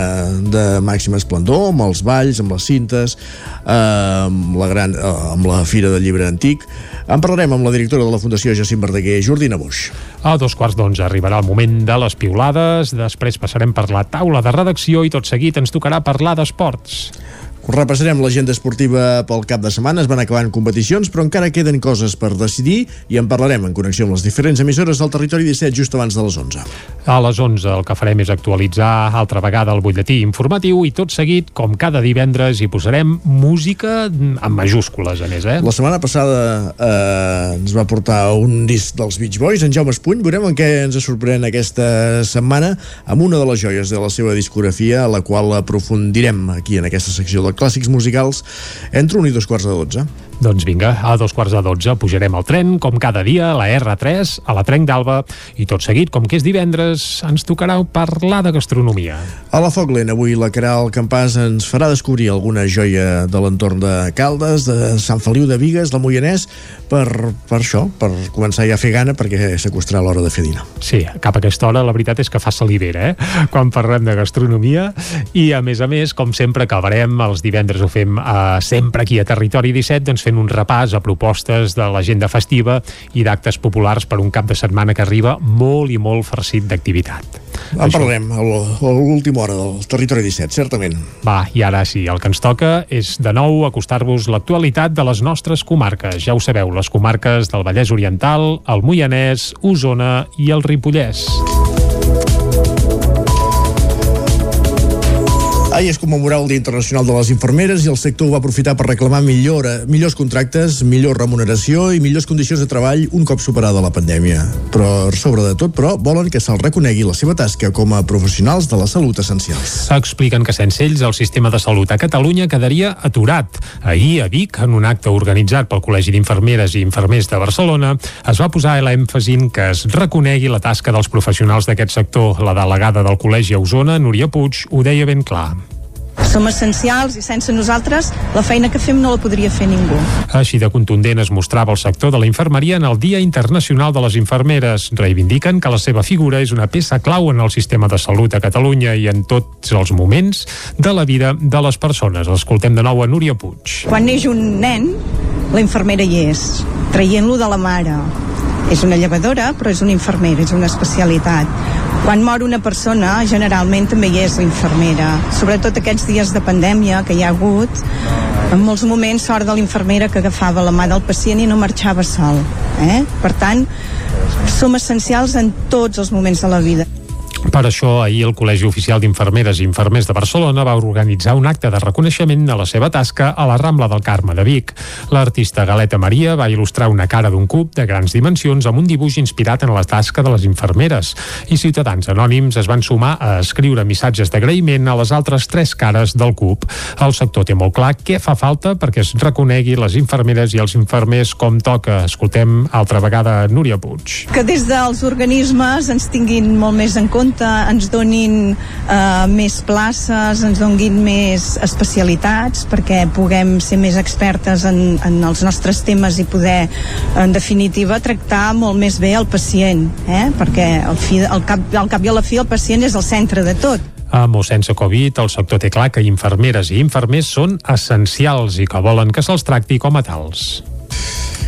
de màxim esplendor, amb els balls, amb les cintes, eh, amb, la gran, eh, amb la Fira del Llibre Antic. En parlarem amb la directora de la Fundació Jacint Verdaguer, Jordina Buix. A dos quarts d'onze arribarà el moment de les piulades, després passarem per la taula de redacció i tot seguit ens tocarà parlar d'esports. Repassarem l'agenda esportiva pel cap de setmana, es van acabant competicions, però encara queden coses per decidir i en parlarem en connexió amb les diferents emissores del territori 17 just abans de les 11. A les 11 el que farem és actualitzar altra vegada el butlletí informatiu i tot seguit, com cada divendres, hi posarem música amb majúscules, a més, eh? La setmana passada eh, ens va portar un disc dels Beach Boys, en Jaume Espuny. Veurem en què ens sorprèn aquesta setmana amb una de les joies de la seva discografia, a la qual aprofundirem aquí en aquesta secció de clàssics musicals entre un i dos quarts de dotze. Doncs vinga, a dos quarts de dotze pujarem al tren, com cada dia, a la R3, a la Trenc d'Alba, i tot seguit, com que és divendres, ens tocarà parlar de gastronomia. A la Foglen, avui la Caral Campàs ens farà descobrir alguna joia de l'entorn de Caldes, de Sant Feliu de Vigues, del Moianès, per, per això, per començar ja a fer gana, perquè s'acostarà l'hora de fer dinar. Sí, cap a aquesta hora la veritat és que fa salivera, eh? Quan parlem de gastronomia i a més a més, com sempre acabarem els divendres ho fem eh, sempre aquí a Territori 17, doncs fent un repàs a propostes de l'agenda festiva i d'actes populars per un cap de setmana que arriba molt i molt farcit d'activitat. En parlarem a l- a l'última hora del Territori 17, certament. Va, i ara sí, el que ens toca és de nou acostar-vos l'actualitat de les nostres comarques. Ja ho sabeu, les comarques del Vallès Oriental, el Moianès, Osona i el Ripollès. Ahir es commemorava el Dia Internacional de les Infermeres i el sector va aprofitar per reclamar millora, millors contractes, millor remuneració i millors condicions de treball un cop superada la pandèmia. Però, sobre de tot, però, volen que se'ls reconegui la seva tasca com a professionals de la salut essencials. Expliquen que sense ells el sistema de salut a Catalunya quedaria aturat. Ahir, a Vic, en un acte organitzat pel Col·legi d'Infermeres i Infermers de Barcelona, es va posar l'èmfasi en que es reconegui la tasca dels professionals d'aquest sector. La delegada del Col·legi a Osona, Núria Puig, ho deia ben clar. Som essencials i sense nosaltres la feina que fem no la podria fer ningú. Així de contundent es mostrava el sector de la infermeria en el Dia Internacional de les Infermeres. Reivindiquen que la seva figura és una peça clau en el sistema de salut a Catalunya i en tots els moments de la vida de les persones. Escoltem de nou a Núria Puig. Quan neix un nen, la infermera hi és, traient-lo de la mare. És una llevadora, però és una infermera, és una especialitat. Quan mor una persona, generalment també hi és la infermera. Sobretot aquests dies de pandèmia que hi ha hagut, en molts moments sort de l'infermera que agafava la mà del pacient i no marxava sol. Eh? Per tant, som essencials en tots els moments de la vida. Per això, ahir el Col·legi Oficial d'Infermeres i Infermers de Barcelona va organitzar un acte de reconeixement a la seva tasca a la Rambla del Carme de Vic. L'artista Galeta Maria va il·lustrar una cara d'un cub de grans dimensions amb un dibuix inspirat en la tasca de les infermeres i ciutadans anònims es van sumar a escriure missatges d'agraïment a les altres tres cares del cub. El sector té molt clar què fa falta perquè es reconegui les infermeres i els infermers com toca. Escoltem altra vegada Núria Puig. Que des dels organismes ens tinguin molt més en compte, ens donin eh, més places, ens donin més especialitats perquè puguem ser més expertes en, en els nostres temes i poder, en definitiva, tractar molt més bé el pacient, eh? perquè al, fi, al, cap, al cap i a la fi el pacient és el centre de tot. Amb o sense Covid, el sector té clar que infermeres i infermers són essencials i que volen que se'ls tracti com a tals.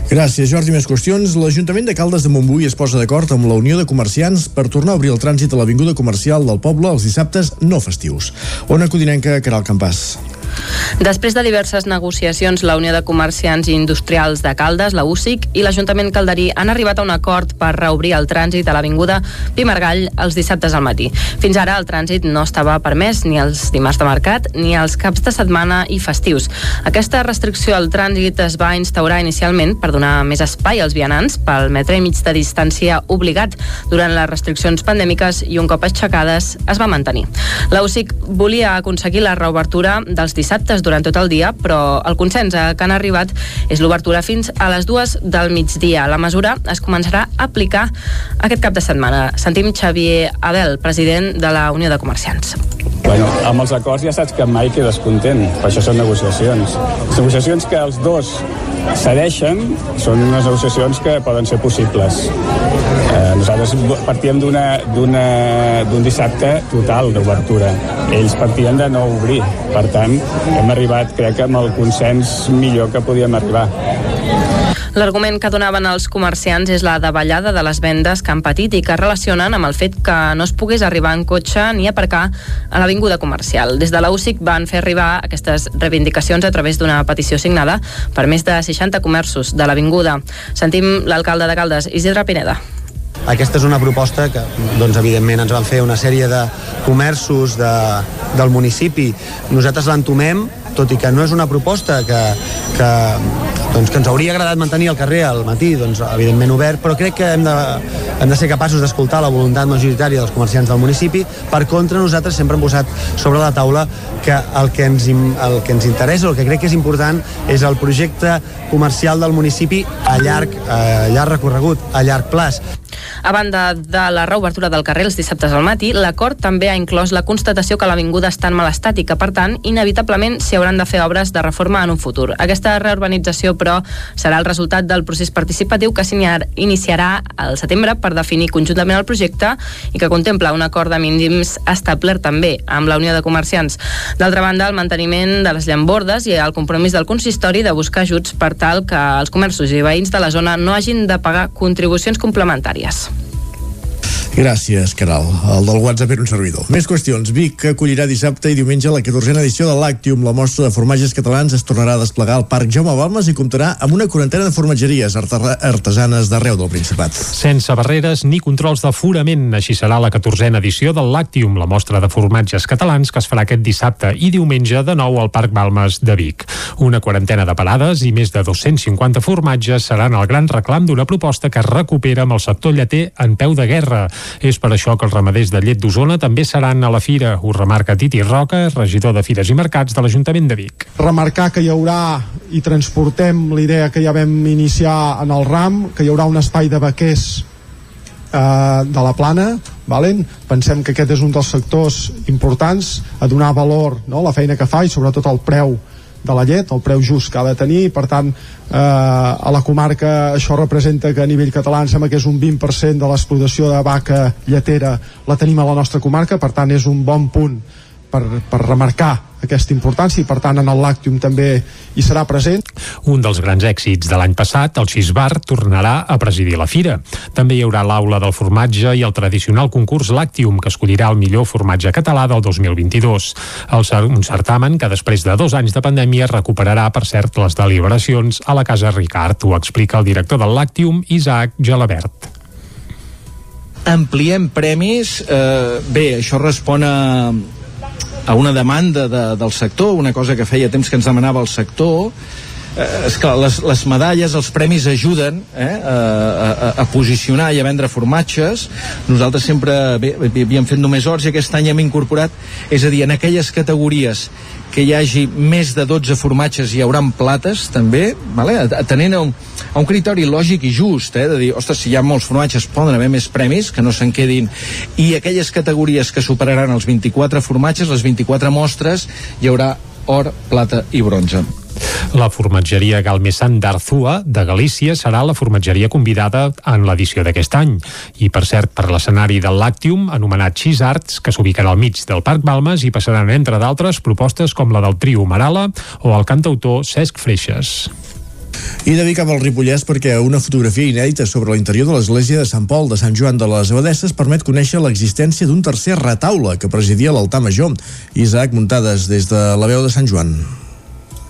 Gràcies, Jordi. Més qüestions. L'Ajuntament de Caldes de Montbui es posa d'acord amb la Unió de Comerciants per tornar a obrir el trànsit a l'Avinguda Comercial del poble els dissabtes no festius. Ona Codinenca, Caral Campàs. Després de diverses negociacions, la Unió de Comerciants i Industrials de Caldes, la UCIC, i l'Ajuntament calderí han arribat a un acord per reobrir el trànsit a l'Avinguda Pimargall els dissabtes al matí. Fins ara el trànsit no estava permès ni els dimarts de mercat ni els caps de setmana i festius. Aquesta restricció al trànsit es va instaurar inicialment per donar més espai als vianants pel metre i mig de distància obligat durant les restriccions pandèmiques i un cop aixecades es va mantenir. La UCIC volia aconseguir la reobertura dels dissabtes durant tot el dia, però el consens a que han arribat és l'obertura fins a les dues del migdia. La mesura es començarà a aplicar aquest cap de setmana. Sentim Xavier Abel, president de la Unió de Comerciants. Bueno, amb els acords ja saps que mai quedes content, per això són negociacions. Les negociacions que els dos cedeixen són unes negociacions que poden ser possibles. Nosaltres partíem d'un dissabte total d'obertura. Ells partien de no obrir. Per tant, hem arribat, crec, amb el consens millor que podíem arribar. L'argument que donaven els comerciants és la davallada de les vendes que han patit i que relacionen amb el fet que no es pogués arribar en cotxe ni aparcar a l'avinguda comercial. Des de la UCIC van fer arribar aquestes reivindicacions a través d'una petició signada per més de 60 comerços de l'avinguda. Sentim l'alcalde de Caldes, Isidre Pineda. Aquesta és una proposta que, doncs, evidentment, ens van fer una sèrie de comerços de, del municipi. Nosaltres l'entomem, tot i que no és una proposta que, que, doncs, que ens hauria agradat mantenir al carrer al matí, doncs, evidentment obert, però crec que hem de, hem de ser capaços d'escoltar la voluntat majoritària dels comerciants del municipi. Per contra, nosaltres sempre hem posat sobre la taula que el que ens, el que ens interessa, el que crec que és important, és el projecte comercial del municipi a llarg, a llarg recorregut, a llarg plaç. A banda de la reobertura del carrer els dissabtes al matí, l'acord també ha inclòs la constatació que l'avinguda està en mal estat i que, per tant, inevitablement s'hi hauran de fer obres de reforma en un futur. Aquesta reurbanització, però, serà el resultat del procés participatiu que s'iniar- iniciarà al setembre per definir conjuntament el projecte i que contempla un acord de mínims establert també amb la Unió de Comerciants. D'altra banda, el manteniment de les llambordes i el compromís del consistori de buscar ajuts per tal que els comerços i veïns de la zona no hagin de pagar contribucions complementàries. Gràcies, Caral. El del WhatsApp era un servidor. Més qüestions. Vic acollirà dissabte i diumenge la 14a edició de l'Actium. La mostra de formatges catalans es tornarà a desplegar al Parc Jaume Balmes i comptarà amb una quarantena de formatgeries artesanes d'arreu del Principat. Sense barreres ni controls d'aforament. Així serà la 14a edició del Lactium, la mostra de formatges catalans que es farà aquest dissabte i diumenge de nou al Parc Balmes de Vic. Una quarantena de parades i més de 250 formatges seran el gran reclam d'una proposta que es recupera amb el sector lleter en peu de guerra. És per això que els ramaders de llet d'Osona també seran a la fira. Ho remarca Titi Roca, regidor de Fires i Mercats de l'Ajuntament de Vic. remarcar que hi haurà i transportem l'idea que ja vam iniciar en el RAM, que hi haurà un espai de vaquers eh, de la plana valen? pensem que aquest és un dels sectors importants a donar valor no? a la feina que fa i sobretot el preu de la llet, el preu just que ha de tenir per tant eh, a la comarca això representa que a nivell català em sembla que és un 20% de l'explotació de vaca lletera la tenim a la nostra comarca per tant és un bon punt per, per remarcar aquesta importància i per tant en el Làctium també hi serà present. Un dels grans èxits de l'any passat, el Xisbar tornarà a presidir la fira. També hi haurà l'aula del formatge i el tradicional concurs Làctium, que escollirà el millor formatge català del 2022. El, un certamen que després de dos anys de pandèmia recuperarà, per cert, les deliberacions a la Casa Ricard. Ho explica el director del Làctium, Isaac Gelabert ampliem premis. Eh, bé, això respon a, a una demanda de, del sector, una cosa que feia temps que ens demanava el sector, eh, que les, les medalles, els premis ajuden eh, a, a, a posicionar i a vendre formatges. Nosaltres sempre havíem fet només horts i aquest any hem incorporat, és a dir, en aquelles categories que hi hagi més de 12 formatges hi hauran plates també, vale? atenent a un, a un criteri lògic i just eh? de dir, ostres, si hi ha molts formatges poden haver més premis, que no se'n quedin i aquelles categories que superaran els 24 formatges, les 24 mostres hi haurà or, plata i bronze la formatgeria Galmesan d'Arzua, de Galícia, serà la formatgeria convidada en l'edició d'aquest any. I, per cert, per l'escenari del Lactium, anomenat Cheese Arts, que s'ubicarà al mig del Parc Balmes, i passaran, entre d'altres, propostes com la del trio Marala o el cantautor Cesc Freixes. I de amb el Ripollès perquè una fotografia inèdita sobre l'interior de l'església de Sant Pol de Sant Joan de les Abadesses permet conèixer l'existència d'un tercer retaule que presidia l'altar major. Isaac Muntades des de la veu de Sant Joan.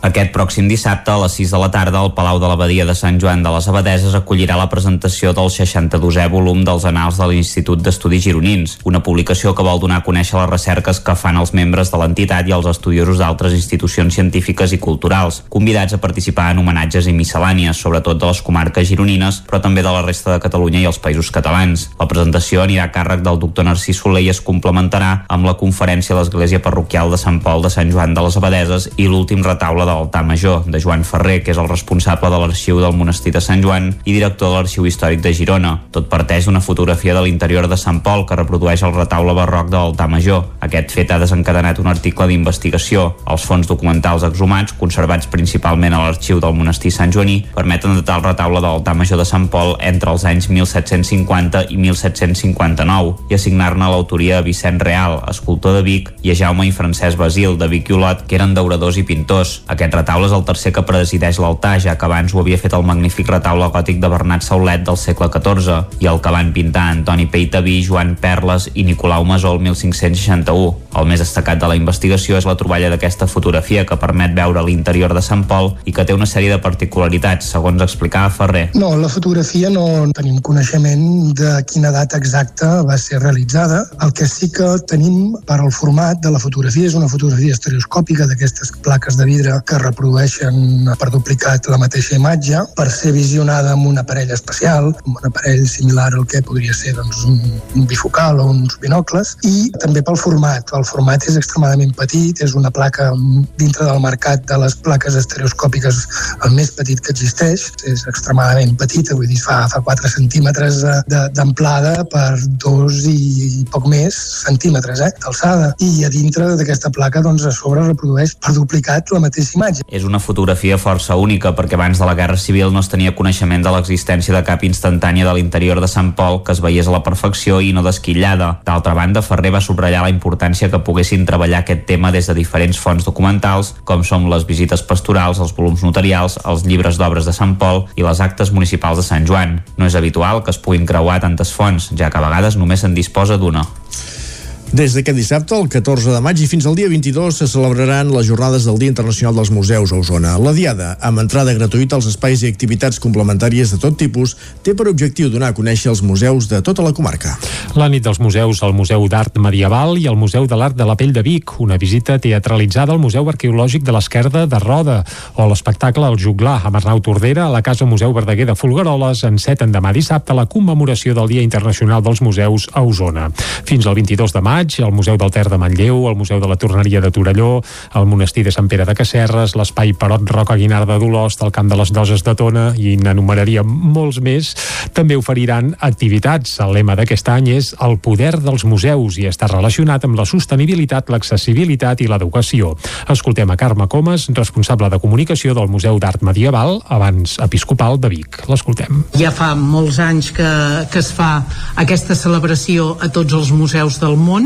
Aquest pròxim dissabte, a les 6 de la tarda, el Palau de l'Abadia de Sant Joan de les Abadeses acollirà la presentació del 62è volum dels Anals de l'Institut d'Estudis Gironins, una publicació que vol donar a conèixer les recerques que fan els membres de l'entitat i els estudiosos d'altres institucions científiques i culturals, convidats a participar en homenatges i miscel·lànies, sobretot de les comarques gironines, però també de la resta de Catalunya i els països catalans. La presentació anirà a càrrec del doctor Narcís Soler i es complementarà amb la conferència a l'Església Parroquial de Sant Pol de Sant Joan de les Abadeses i l'últim retaule de l'altar major, de Joan Ferrer, que és el responsable de l'arxiu del monestir de Sant Joan i director de l'arxiu històric de Girona. Tot parteix d'una fotografia de l'interior de Sant Pol que reprodueix el retaule barroc de l'altar major. Aquest fet ha desencadenat un article d'investigació. Els fons documentals exhumats, conservats principalment a l'arxiu del monestir Sant Joaní, permeten datar el retaule de l'altar major de Sant Pol entre els anys 1750 i 1759 i assignar-ne l'autoria a Vicent Real, escultor de Vic, i a Jaume i Francesc Basil, de Vic i Olot, que eren dauradors i pintors. Aquest retaule és el tercer que presideix l'altar, ja que abans ho havia fet el magnífic retaule gòtic de Bernat Saulet del segle XIV i el que van pintar Antoni Peitaví, Joan Perles i Nicolau Masó el 1561. El més destacat de la investigació és la troballa d'aquesta fotografia que permet veure l'interior de Sant Pol i que té una sèrie de particularitats, segons explicava Ferrer. No, la fotografia no tenim coneixement de quina data exacta va ser realitzada. El que sí que tenim per al format de la fotografia és una fotografia estereoscòpica d'aquestes plaques de vidre que reprodueixen per duplicat la mateixa imatge per ser visionada amb un aparell especial, amb un aparell similar al que podria ser doncs, un, un bifocal o uns binocles, i també pel format. El format és extremadament petit, és una placa dintre del mercat de les plaques estereoscòpiques el més petit que existeix, és extremadament petita, vull dir, fa, fa 4 centímetres d'amplada per 2 i, i poc més centímetres eh, d'alçada. I a dintre d'aquesta placa, doncs, a sobre reprodueix per duplicat la mateixa imatge. És una fotografia força única perquè abans de la Guerra Civil no es tenia coneixement de l'existència de cap instantània de l'interior de Sant Pol que es veiés a la perfecció i no desquillada. D'altra banda, Ferrer va subratllar la importància que poguessin treballar aquest tema des de diferents fonts documentals, com són les visites pastorals, els volums notarials, els llibres d'obres de Sant Pol i les actes municipals de Sant Joan. No és habitual que es puguin creuar tantes fonts, ja que a vegades només se'n disposa d'una. Des d'aquest dissabte, el 14 de maig i fins al dia 22 se celebraran les jornades del Dia Internacional dels Museus a Osona. La Diada, amb entrada gratuïta als espais i activitats complementàries de tot tipus, té per objectiu donar a conèixer els museus de tota la comarca. La nit dels museus al Museu d'Art Medieval i al Museu de l'Art de la Pell de Vic, una visita teatralitzada al Museu Arqueològic de l'Esquerda de Roda, o l'espectacle El Juglar amb Arnau Tordera a la Casa Museu Verdaguer de Folgueroles enceten demà dissabte la commemoració del Dia Internacional dels Museus a Osona. Fins al 22 de maig maig, el Museu del Ter de Manlleu, el Museu de la Torneria de Torelló, el Monestir de Sant Pere de Casserres, l'Espai Perot Roca Guinarda d'Olost, el Camp de les Doses de Tona i n'enumeraria molts més, també oferiran activitats. El lema d'aquest any és el poder dels museus i està relacionat amb la sostenibilitat, l'accessibilitat i l'educació. Escoltem a Carme Comas, responsable de comunicació del Museu d'Art Medieval, abans episcopal de Vic. L'escoltem. Ja fa molts anys que, que es fa aquesta celebració a tots els museus del món.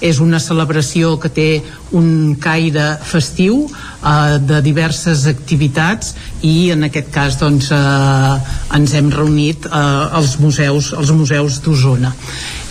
És una celebració que té un caire festiu eh, de diverses activitats i en aquest cas doncs, eh, ens hem reunit eh, als museus, als museus d'Osona.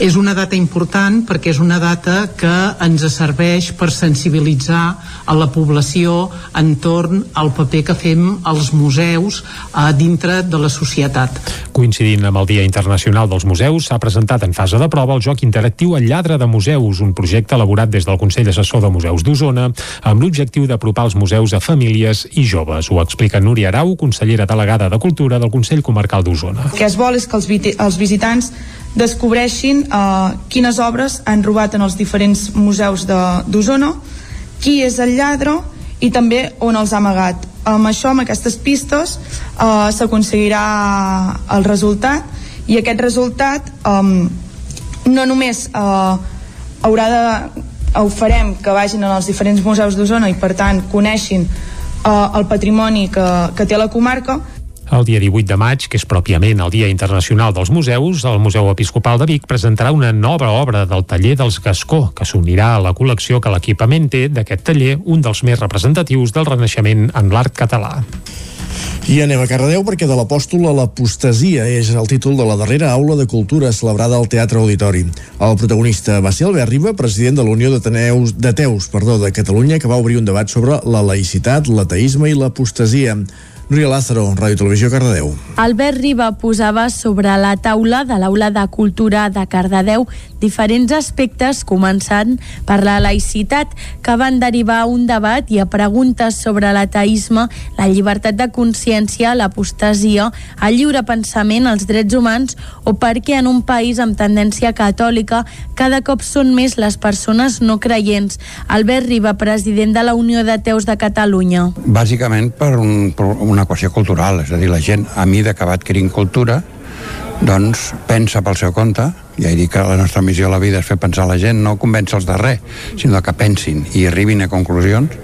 És una data important perquè és una data que ens serveix per sensibilitzar a la població entorn al paper que fem als museus eh, dintre de la societat. Coincidint amb el Dia Internacional dels Museus, s'ha presentat en fase de prova el joc interactiu El lladre de museus, un projecte elaborat des del Consell Assessor de Museus d'Osona amb l'objectiu d'apropar els museus a famílies i joves. Ho explica Núria Arau, consellera delegada de Cultura del Consell Comarcal d'Osona. El que es vol és que els, els visitants descobreixin uh, quines obres han robat en els diferents museus d'Osona, qui és el lladre i també on els ha amagat. Amb això, amb aquestes pistes, uh, s'aconseguirà el resultat i aquest resultat um, no només uh, haurà de ho farem que vagin als diferents museus d'Osona i per tant coneixin uh, el patrimoni que, que té la comarca el dia 18 de maig, que és pròpiament el Dia Internacional dels Museus, el Museu Episcopal de Vic presentarà una nova obra del taller dels Gascó, que s'unirà a la col·lecció que l'equipament té d'aquest taller, un dels més representatius del Renaixement en l'art català. I anem a Cardedeu perquè de l'apòstol a l'apostasia és el títol de la darrera aula de cultura celebrada al Teatre Auditori. El protagonista va ser Albert Riba, president de la Unió d'Ateneus de Teus perdó, de Catalunya, que va obrir un debat sobre la laïcitat, l'ateisme i l'apostasia. Núria Lázaro, Ràdio Televisió, Cardedeu. Albert Riba posava sobre la taula de l'Aula de Cultura de Cardedeu diferents aspectes, començant per la laïcitat, que van derivar a un debat i a preguntes sobre l'ateisme, la llibertat de consciència, l'apostasia, el lliure pensament, els drets humans o perquè en un país amb tendència catòlica cada cop són més les persones no creients. Albert Riba, president de la Unió de Teus de Catalunya. Bàsicament per un, per una qüestió cultural, és a dir, la gent a mida que va adquirint cultura doncs pensa pel seu compte ja he dit que la nostra missió a la vida és fer pensar la gent, no convèncer els de res, sinó que pensin i arribin a conclusions.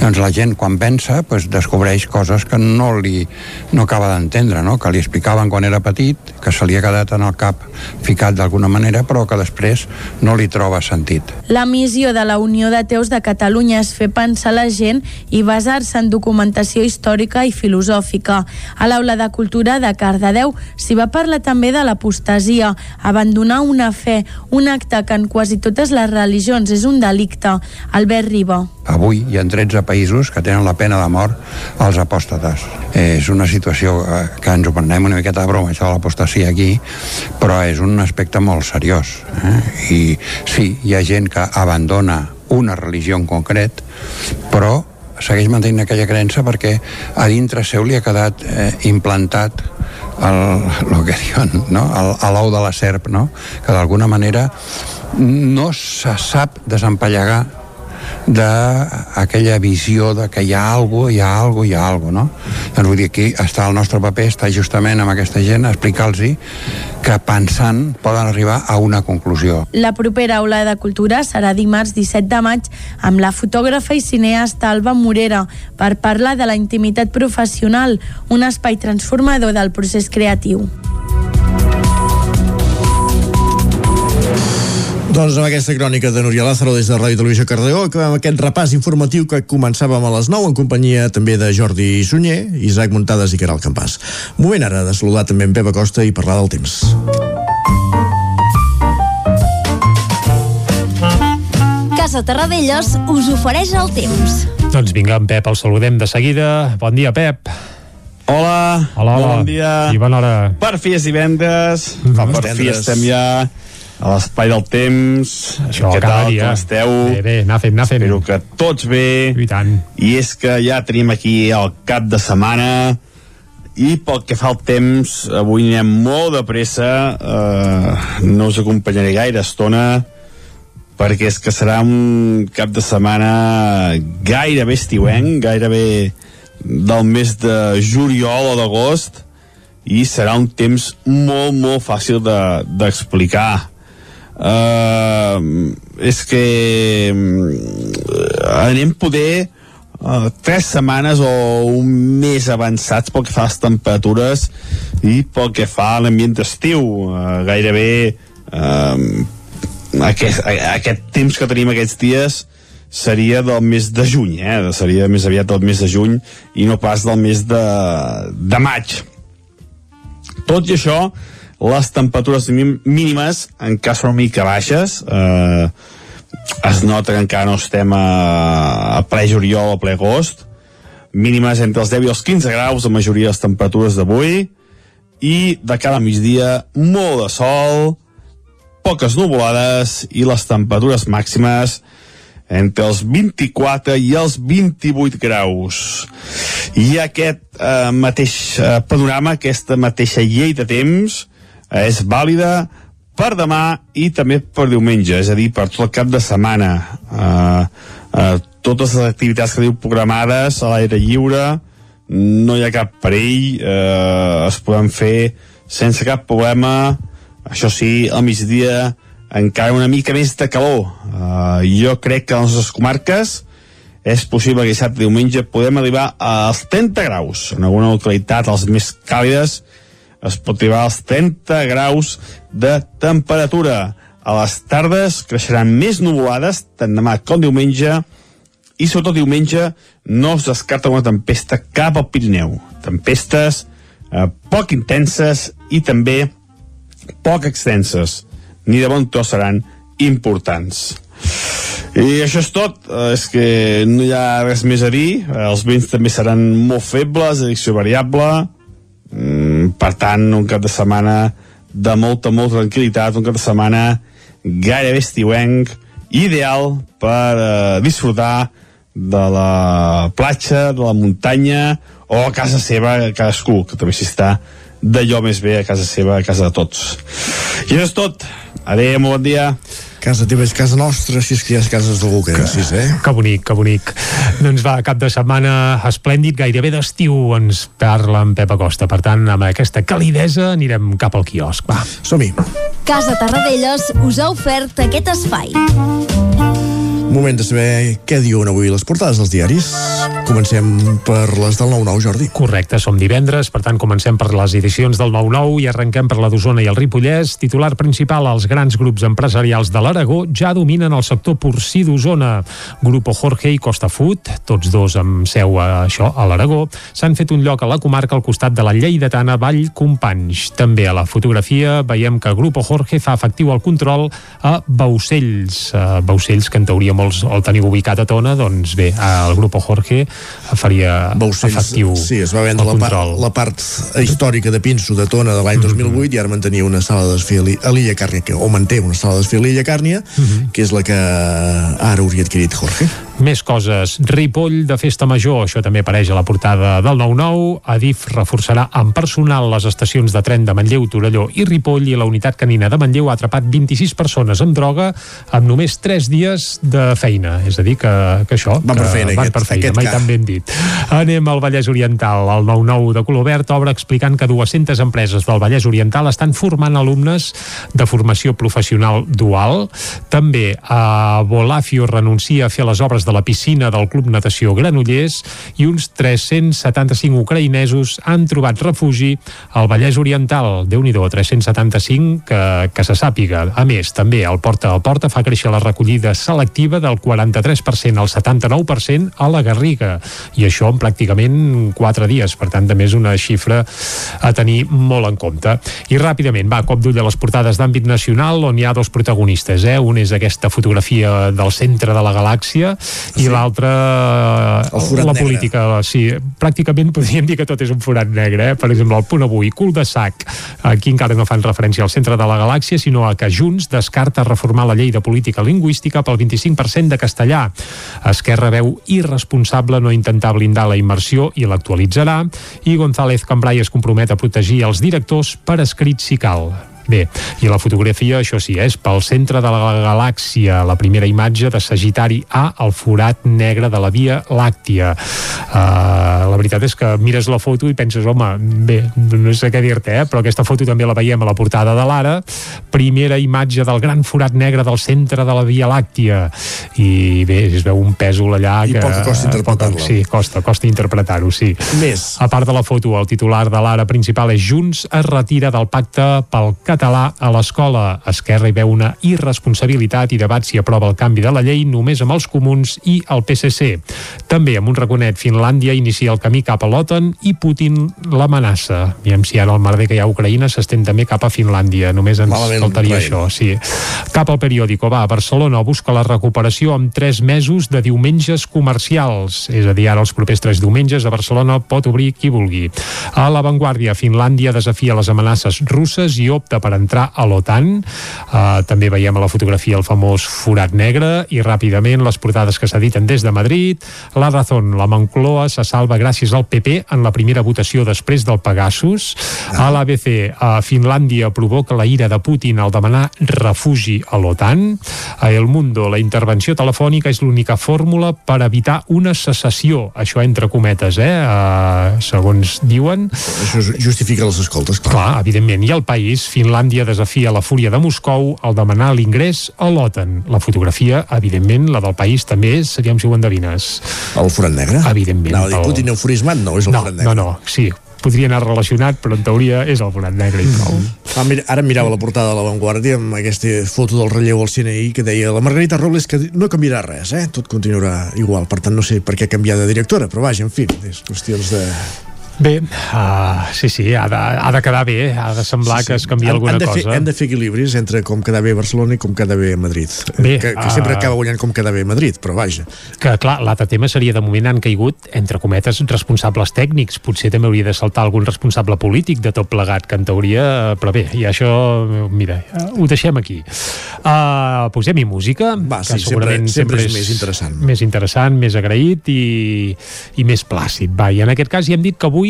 Llavors la gent quan pensa pues, descobreix coses que no li no acaba d'entendre, no? que li explicaven quan era petit, que se li ha quedat en el cap ficat d'alguna manera, però que després no li troba sentit. La missió de la Unió de Teus de Catalunya és fer pensar la gent i basar-se en documentació històrica i filosòfica. A l'Aula de Cultura de Cardedeu s'hi va parlar també de l'apostasia, abandonar donar una fe, un acte que en quasi totes les religions és un delicte. Albert Riba. Avui hi ha 13 països que tenen la pena de mort als apòstates. És una situació eh, que ens ho prenem una miqueta de broma, això de l'apostasia aquí, però és un aspecte molt seriós. Eh? I sí, hi ha gent que abandona una religió en concret, però segueix mantenint aquella creença perquè a dintre seu li ha quedat eh, implantat el, el que diuen, no? l'ou de la serp, no? que d'alguna manera no se sap desempallegar d'aquella visió de que hi ha algo, hi ha algo, hi ha algo, no? Doncs vull dir, aquí està el nostre paper, està justament amb aquesta gent, explicar-los que pensant poden arribar a una conclusió. La propera aula de cultura serà dimarts 17 de maig amb la fotògrafa i cineasta Alba Morera per parlar de la intimitat professional, un espai transformador del procés creatiu. Doncs amb aquesta crònica de Núria Lázaro des de Ràdio Televisió Cardedeu acabem aquest repàs informatiu que començàvem a les 9 en companyia també de Jordi Sunyer, Isaac Muntades i Caral Campàs. Moment ara de saludar també en Pep Acosta i parlar del temps. Casa Terradellos us ofereix el temps. Doncs vinga, en Pep, el saludem de seguida. Bon dia, Pep. Hola, hola, hola. bon dia. I bona hora. Per fi és divendres, Vamos, per fi estem ja a l'espai del temps. Això, Què tal, dia. com esteu? Bé, bé, anar fent, anar fent. Espero que tots bé. I tant. I és que ja tenim aquí el cap de setmana i pel que fa al temps, avui anirem molt de pressa, eh, no us acompanyaré gaire estona, perquè és que serà un cap de setmana gairebé estiuenc, gairebé del mes de juliol o d'agost i serà un temps molt, molt fàcil d'explicar. De, uh, és que uh, anem poder uh, tres setmanes o un mes avançats pel que fa a les temperatures i pel que fa a l'ambient d'estiu. Uh, gairebé uh, aquest, aquest temps que tenim aquests dies seria del mes de juny, eh? seria més aviat del mes de juny i no pas del mes de, de maig. Tot i això, les temperatures mínimes encara són una mica baixes, eh, es nota que encara no estem a, a ple juliol o ple agost, mínimes entre els 10 i els 15 graus, la majoria de les temperatures d'avui, i de cada migdia molt de sol, poques nuvolades i les temperatures màximes entre els 24 i els 28 graus. I aquest eh, mateix eh, panorama, aquesta mateixa llei de temps, és vàlida per demà i també per diumenge, és a dir, per tot el cap de setmana. Eh, eh, totes les activitats que diu programades a l'aire lliure, no hi ha cap perill, eh, es poden fer sense cap problema, això sí, al migdia encara una mica més de calor. Uh, jo crec que a les nostres comarques és possible que dissabte diumenge podem arribar als 30 graus. En alguna localitat, les més càlides, es pot arribar als 30 graus de temperatura. A les tardes creixeran més nuvolades, tant demà com diumenge, i sobretot diumenge no es descarta una tempesta cap al Pirineu. Tempestes eh, poc intenses i també poc extenses ni de bon tros seran importants. I això és tot, eh, és que no hi ha res més a dir, eh, els vents també seran molt febles, addicció variable, mm, per tant, un cap de setmana de molta, molta tranquil·litat, un cap de setmana gairebé estiuenc, ideal per eh, disfrutar de la platja, de la muntanya o a casa seva, cadascú, que també s'hi està d'allò més bé a casa seva, a casa de tots. I això és tot. Adéu, bon dia. Casa teva és casa nostra, si és que hi ha cases d'algú que, que sí, eh? Que bonic, que bonic. doncs va, cap de setmana esplèndid, gairebé d'estiu ens parla en Pep Acosta. Per tant, amb aquesta calidesa anirem cap al quiosc. Va. Som-hi. Casa Tarradellas us ha ofert aquest espai. Moment de saber què diuen avui les portades dels diaris. Comencem per les del 9-9, Jordi. Correcte, som divendres, per tant comencem per les edicions del 9-9 i arrenquem per la d'Osona i el Ripollès. Titular principal, els grans grups empresarials de l'Aragó ja dominen el sector porcí d'Osona. Grupo Jorge i Costa Food, tots dos amb seu a això, a l'Aragó, s'han fet un lloc a la comarca al costat de la lleidatana Vall Companys. També a la fotografia veiem que Grupo Jorge fa efectiu el control a Baucells, a Baucells que en teoria molts el teniu ubicat a Tona, doncs bé, el Grupo Jorge faria Baucells, efectiu sí, es va vendre la part, la part històrica de Pinso de Tona de l'any mm -hmm. 2008 i ara mantenia una sala d'esfil a l'Illa Càrnia, que, o manté una sala d'esfil a l'Illa Càrnia, mm -hmm. que és la que ara hauria adquirit Jorge. Més coses. Ripoll de Festa Major, això també apareix a la portada del 9-9. Adif reforçarà amb personal les estacions de tren de Manlleu, Torelló i Ripoll i la unitat canina de Manlleu ha atrapat 26 persones amb droga amb només 3 dies de feina. És a dir, que, que això... Van per feina, van aquest, per feina, aquest mai car. tan ben dit. Anem al Vallès Oriental. El 9-9 de color verd obre explicant que 200 empreses del Vallès Oriental estan formant alumnes de formació professional dual. També a Bolafio renuncia a fer les obres de la piscina del Club Natació Granollers i uns 375 ucraïnesos han trobat refugi al Vallès Oriental. déu nhi 375 que, que se sàpiga. A més, també el Porta a Porta fa créixer la recollida selectiva del 43% al 79% a la Garriga. I això en pràcticament 4 dies. Per tant, també és una xifra a tenir molt en compte. I ràpidament, va, cop d'ull a les portades d'àmbit nacional on hi ha dos protagonistes. Eh? Un és aquesta fotografia del centre de la galàxia i l'altre forat la negre. política. Sí, pràcticament podríem dir que tot és un forat negre. Eh? Per exemple, el punt avui, cul de sac. Aquí encara no fan referència al centre de la galàxia, sinó a que Junts descarta reformar la llei de política lingüística pel 25% de castellà. Esquerra veu irresponsable no intentar blindar la immersió i l'actualitzarà i González Cambrai es compromet a protegir els directors per escrit si cal. Bé, i la fotografia, això sí, és pel centre de la galàxia, la primera imatge de Sagitari A, el forat negre de la Via Làctia. Uh, la veritat és que mires la foto i penses, home, bé, no sé què dir-te, eh? però aquesta foto també la veiem a la portada de l'Ara, primera imatge del gran forat negre del centre de la Via Làctia, i bé, es veu un pèsol allà I que... poc costa interpretar-la. Sí, costa, costa interpretar-ho, sí. Més. A part de la foto, el titular de l'ara principal és Junts es retira del pacte pel català a l'escola. Esquerra hi veu una irresponsabilitat i debat si aprova el canvi de la llei només amb els comuns i el PSC. També amb un raconet, Finlàndia inicia el camí cap a l'OTAN i Putin l'amenaça. Aviam si ara el merder que hi ha a Ucraïna s'estén també cap a Finlàndia. Només ens Malament, faltaria Ucraïna. això, sí. Cap al periòdico, va, Barcelona busca la recuperació amb tres mesos de diumenges comercials. És a dir, ara els propers tres diumenges a Barcelona pot obrir qui vulgui. A l'avantguàrdia, Finlàndia desafia les amenaces russes i opta per entrar a l'OTAN. Uh, també veiem a la fotografia el famós forat negre i ràpidament les portades que s'editen des de Madrid. La Razón, la Moncloa se salva gràcies al PP en la primera votació després del Pegasus. A l'ABC, a Finlàndia provoca la ira de Putin al demanar refugi a l'OTAN. A El Mundo, la intervenció telefònica és l'única fórmula per evitar una secessió. Això entre cometes, eh? Uh, segons diuen. Això justifica les escoltes, clar. Clar, evidentment. I el país, Finlàndia desafia la fúria de Moscou al demanar l'ingrés a l'OTAN. La fotografia, evidentment, la del país també és, aviam si ho endevines. El forat negre? Evidentment. Dir el- Putin euforismat, no, és el no, forat negre. No, no, sí, podria anar relacionat, però en teoria és el forat negre i prou. Ah, mira, ara mirava la portada de l'avantguàrdia amb aquesta foto del relleu al CNI que deia la Margarita Robles que no canviarà res, eh? tot continuarà igual, per tant no sé per què canviar de directora, però vaja, en fi, és qüestions de... Bé, uh, sí, sí, ha de, ha de quedar bé, ha de semblar sí, sí. que es canvia alguna han de fer, cosa. Hem de fer equilibris entre com quedar bé Barcelona i com quedar bé Madrid. Bé, que, que ah. sempre acaba guanyant com quedar bé Madrid, però vaja. Que, clar, l'altre tema seria, de moment han caigut, entre cometes, responsables tècnics. Potser també hauria de saltar algun responsable polític de tot plegat, que en teoria... Però bé, i això, mira, ho deixem aquí. Uh, Posem-hi música, Va, que sí, sempre- segurament sempre és més interessant. Més interessant, més agraït i, i més plàcid. Va, i en aquest cas ja hem dit que avui,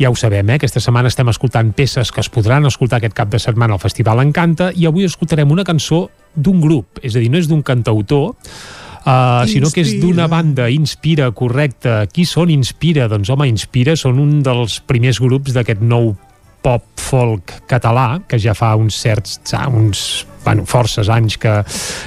ja ho sabem, eh, aquesta setmana estem escoltant peces que es podran escoltar aquest cap de setmana al Festival Encanta i avui escoltarem una cançó d'un grup, és a dir, no és d'un cantautor, Uh, sinó que és d'una banda, Inspira, correcte. Qui són Inspira? Doncs home, Inspira són un dels primers grups d'aquest nou pop folk català, que ja fa uns certs, uns bueno, forces anys que,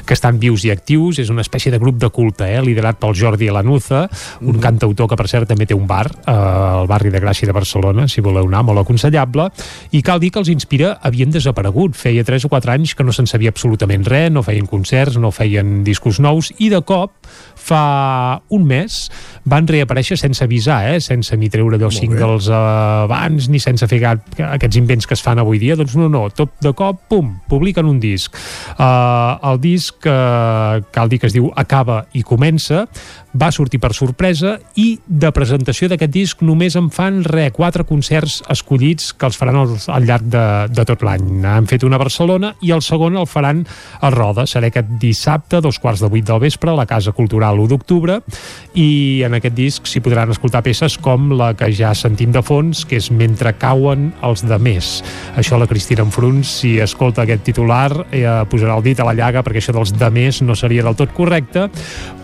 que estan vius i actius, és una espècie de grup de culte, eh, liderat pel Jordi Lanuza, un cantautor que per cert també té un bar eh, al barri de Gràcia de Barcelona, si voleu anar, molt aconsellable, i cal dir que els Inspira havien desaparegut, feia 3 o 4 anys que no se'n sabia absolutament res, no feien concerts, no feien discos nous, i de cop, fa un mes, van reaparèixer sense avisar, eh? sense ni treure allò singles eh, abans, ni sense fer gat- aquests invents que es fan avui dia, doncs no, no, tot de cop, pum, publiquen un disc. Uh, el disc, uh, cal dir que es diu Acaba i comença, va sortir per sorpresa i de presentació d'aquest disc només en fan re, quatre concerts escollits que els faran al, al llarg de, de tot l'any. Han fet una a Barcelona i el segon el faran a Roda. Serà aquest dissabte, dos quarts de vuit del vespre, a la Casa Cultural 1 d'octubre i en aquest disc s'hi podran escoltar peces com la que ja sentim de fons, que és Mentre cauen els de més. Això la Cristina Enfruns, si escolta aquest titular, eh, posarà el dit a la llaga perquè això dels de més no seria del tot correcte,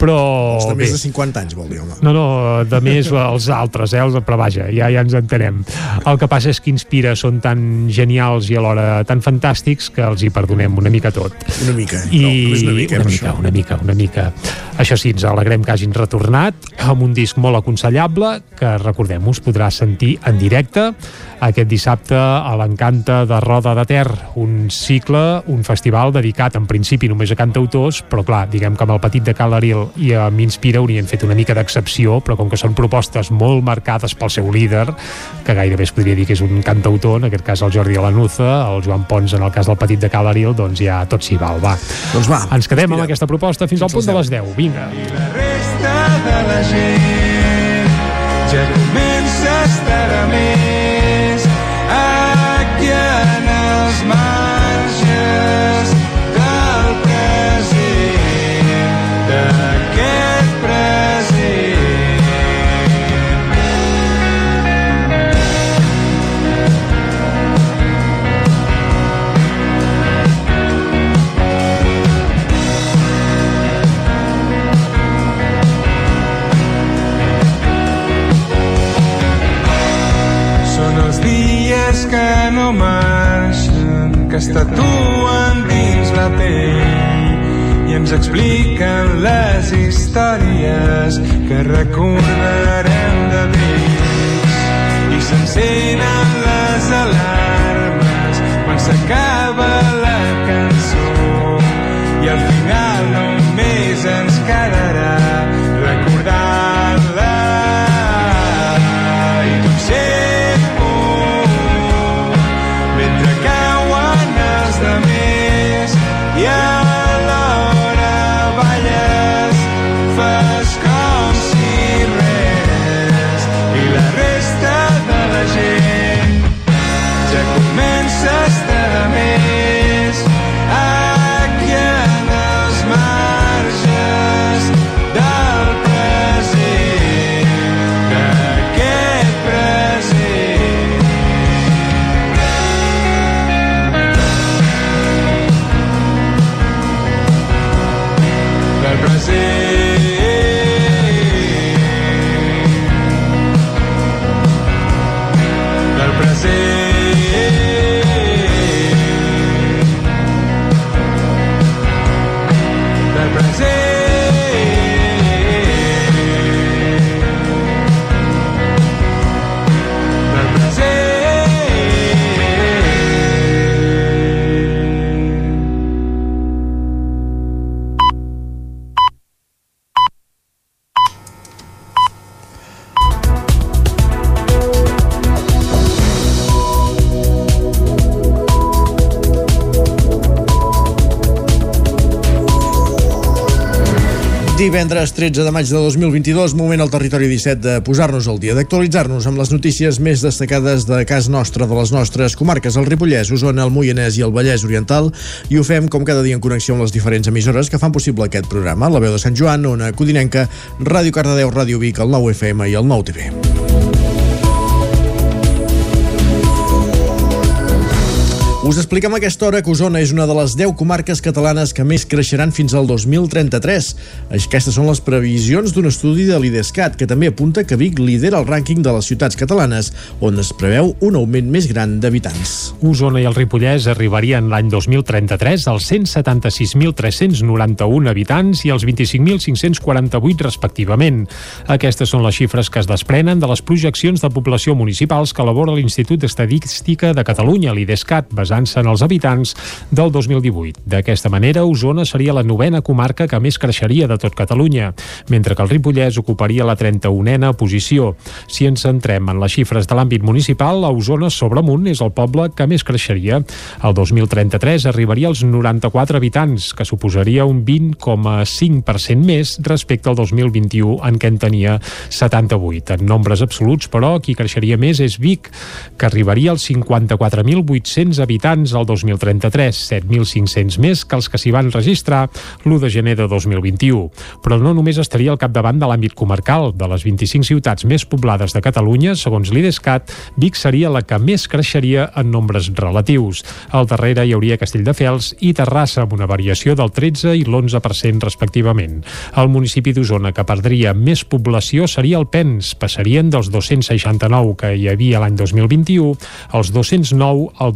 però... Els de més 50 anys, vol dir, home. No, no, de més els altres, eh, els, però vaja, ja, ja ens entenem. El que passa és que Inspira són tan genials i alhora tan fantàstics que els hi perdonem una mica tot. Una mica, I no, només una mica, una mica, això. una mica, una mica. Això sí, ens alegrem que hagin retornat amb un disc molt aconsellable que, recordem-ho, es podrà sentir en directe aquest dissabte a l'Encanta de Roda de Ter, un cicle, un festival dedicat en principi només a cantautors, però clar, diguem que amb el petit de Cal Aril i a m'Inspira haurien fet una mica d'excepció, però com que són propostes molt marcades pel seu líder, que gairebé es podria dir que és un cantautor, en aquest cas el Jordi Lanuza, el Joan Pons en el cas del petit de Cal Aril, doncs ja tot s'hi val, va. Doncs va. Ens quedem amb aquesta proposta fins al punt de les 10. Vinga. resta de la gent ja comença a estar a més que no marxen, que es tatuen dins la pell i ens expliquen les històries que recordarem de vells i s'encenen les alarmes quan s'acaba la cançó i al final només ens quedarà Divendres 13 de maig de 2022, moment al territori 17 de posar-nos al dia, d'actualitzar-nos amb les notícies més destacades de cas nostre, de les nostres comarques, el Ripollès, Osona, el Moianès i el Vallès Oriental, i ho fem com cada dia en connexió amb les diferents emissores que fan possible aquest programa, la veu de Sant Joan, Ona Codinenca, Ràdio Cardedeu, Ràdio Vic, el 9 FM i el 9 TV. Us expliquem a aquesta hora que Osona és una de les 10 comarques catalanes que més creixeran fins al 2033. Aquestes són les previsions d'un estudi de l'IDESCAT, que també apunta que Vic lidera el rànquing de les ciutats catalanes, on es preveu un augment més gran d'habitants. Osona i el Ripollès arribarien l'any 2033 als 176.391 habitants i als 25.548 respectivament. Aquestes són les xifres que es desprenen de les projeccions de població municipals que elabora l'Institut d'Estadística de Catalunya, l'IDESCAT, basant-se en els habitants del 2018. D'aquesta manera, Osona seria la novena comarca que més creixeria de tot Catalunya, mentre que el Ripollès ocuparia la 31a posició. Si ens centrem en les xifres de l'àmbit municipal, a Osona Sobremunt és el poble que més creixeria. El 2033 arribaria als 94 habitants, que suposaria un 20,5% més respecte al 2021, en què en tenia 78. En nombres absoluts, però, qui creixeria més és Vic, que arribaria als 54.800 habitants al 2033, 7.500 més que els que s'hi van registrar l'1 de gener de 2021. Però no només estaria al capdavant de l'àmbit comarcal. De les 25 ciutats més poblades de Catalunya, segons l'IDESCAT, Vic seria la que més creixeria en nombres relatius. Al darrere hi hauria Castelldefels i Terrassa, amb una variació del 13 i l'11% respectivament. El municipi d'Osona que perdria més població seria el Pens. Passarien dels 269 que hi havia l'any 2021 als 209 al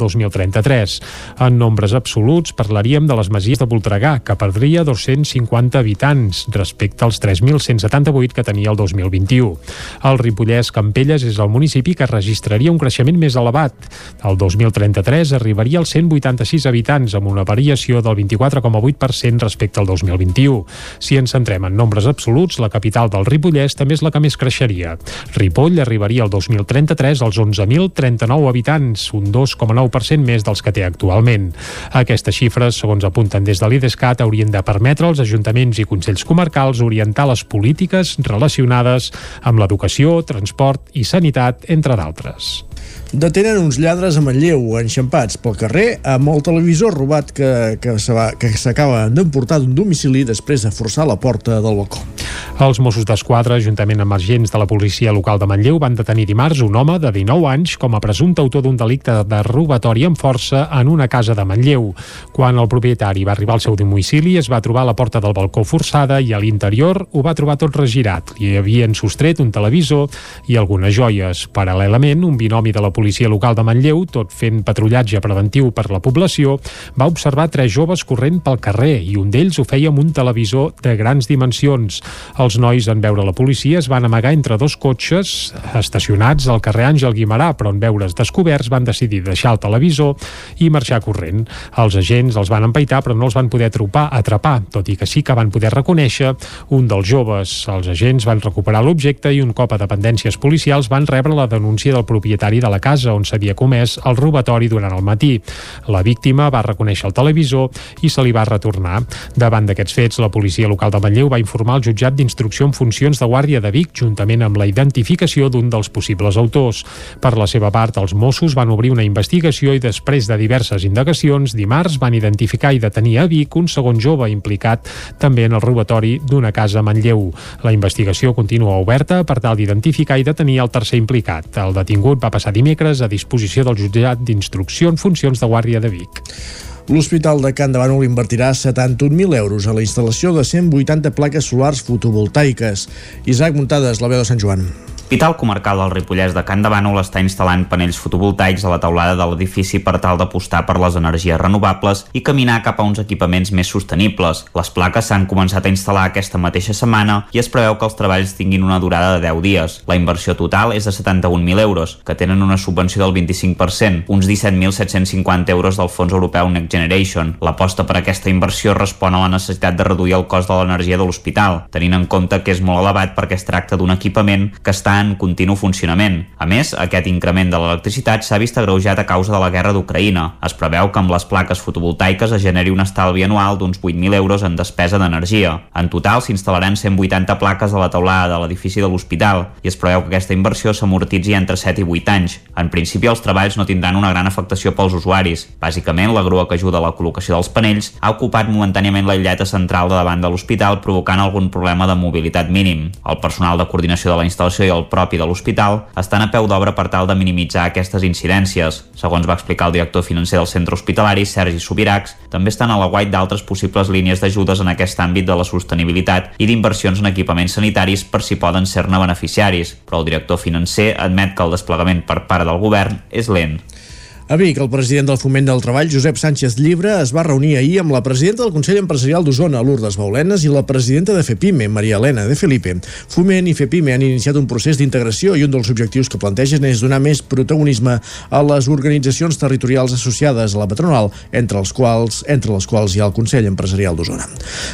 2033. En nombres absoluts parlaríem de les Masies de Voltregà, que perdria 250 habitants respecte als 3.178 que tenia el 2021. El Ripollès Campelles és el municipi que registraria un creixement més elevat. El 2033 arribaria als 186 habitants, amb una variació del 24,8% respecte al 2021. Si ens centrem en nombres absoluts, la capital del Ripollès també és la que més creixeria. Ripoll arribaria al 2033 als 11.039 habitants, un 2,9% més dels que té actualment. Aquestes xifres, segons apunten des de l'IDESCAT, haurien de permetre als ajuntaments i consells comarcals orientar les polítiques relacionades amb l'educació, transport i sanitat, entre d'altres. Detenen uns lladres a Manlleu, enxampats pel carrer, amb el televisor robat que, que s'acaba d'emportar d'un domicili després de forçar la porta del balcó. Els Mossos d'Esquadra, juntament amb agents de la policia local de Manlleu, van detenir dimarts un home de 19 anys com a presumpte autor d'un delicte de robatori amb força en una casa de Manlleu. Quan el propietari va arribar al seu domicili, es va trobar la porta del balcó forçada i a l'interior ho va trobar tot regirat. Li havien sostret un televisor i algunes joies. Paral·lelament, un binomi de la policia local de Manlleu, tot fent patrullatge preventiu per la població, va observar tres joves corrent pel carrer i un d'ells ho feia amb un televisor de grans dimensions. Els nois, en veure la policia, es van amagar entre dos cotxes estacionats al carrer Àngel Guimarà, però en veure's descoberts van decidir deixar el televisor i marxar corrent. Els agents els van empaitar però no els van poder atrapar, atrapar, tot i que sí que van poder reconèixer un dels joves. Els agents van recuperar l'objecte i un cop a dependències policials van rebre la denúncia del propietari de la casa on s'havia comès el robatori durant el matí. La víctima va reconèixer el televisor i se li va retornar. Davant d'aquests fets, la policia local de Manlleu va informar el jutjat d'instrucció en funcions de Guàrdia de Vic, juntament amb la identificació d'un dels possibles autors. Per la seva part, els Mossos van obrir una investigació i després de diverses indagacions, dimarts van identificar i detenir a Vic un segon jove implicat també en el robatori d'una casa a Manlleu. La investigació continua oberta per tal d'identificar i detenir el tercer implicat. El detingut va passar dimecres a disposició del jutjat d'instrucció en funcions de Guàrdia de Vic. L'Hospital de Can de Bànol invertirà 71.000 euros a la instal·lació de 180 plaques solars fotovoltaiques. Isaac Muntades, la veu de Sant Joan. L'Hospital Comarcal del Ripollès de Can de Bànol està instal·lant panells fotovoltaics a la teulada de l'edifici per tal d'apostar per les energies renovables i caminar cap a uns equipaments més sostenibles. Les plaques s'han començat a instal·lar aquesta mateixa setmana i es preveu que els treballs tinguin una durada de 10 dies. La inversió total és de 71.000 euros, que tenen una subvenció del 25%, uns 17.750 euros del Fons Europeu Next Generation. L'aposta per aquesta inversió respon a la necessitat de reduir el cost de l'energia de l'hospital, tenint en compte que és molt elevat perquè es tracta d'un equipament que està en continu funcionament. A més, aquest increment de l'electricitat s'ha vist agreujat a causa de la guerra d'Ucraïna. Es preveu que amb les plaques fotovoltaiques es generi un estalvi anual d'uns 8.000 euros en despesa d'energia. En total s'instal·laran 180 plaques a la teulada de l'edifici de l'hospital i es preveu que aquesta inversió s'amortitzi entre 7 i 8 anys. En principi, els treballs no tindran una gran afectació pels usuaris. Bàsicament, la grua que ajuda a la col·locació dels panells ha ocupat momentàniament la illeta central de davant de l'hospital provocant algun problema de mobilitat mínim. El personal de coordinació de la instal·lació i el propi de l'hospital estan a peu d'obra per tal de minimitzar aquestes incidències. Segons va explicar el director financer del centre hospitalari, Sergi Subiracs, també estan a la guait d'altres possibles línies d'ajudes en aquest àmbit de la sostenibilitat i d'inversions en equipaments sanitaris per si poden ser-ne beneficiaris, però el director financer admet que el desplegament per part del govern és lent. A Vic, el president del Foment del Treball, Josep Sánchez Llibre, es va reunir ahir amb la presidenta del Consell Empresarial d'Osona, Lourdes Baulenes, i la presidenta de FEPIME, Maria Elena de Felipe. Foment i FEPIME han iniciat un procés d'integració i un dels objectius que plantegen és donar més protagonisme a les organitzacions territorials associades a la patronal, entre, els quals, entre les quals hi ha el Consell Empresarial d'Osona.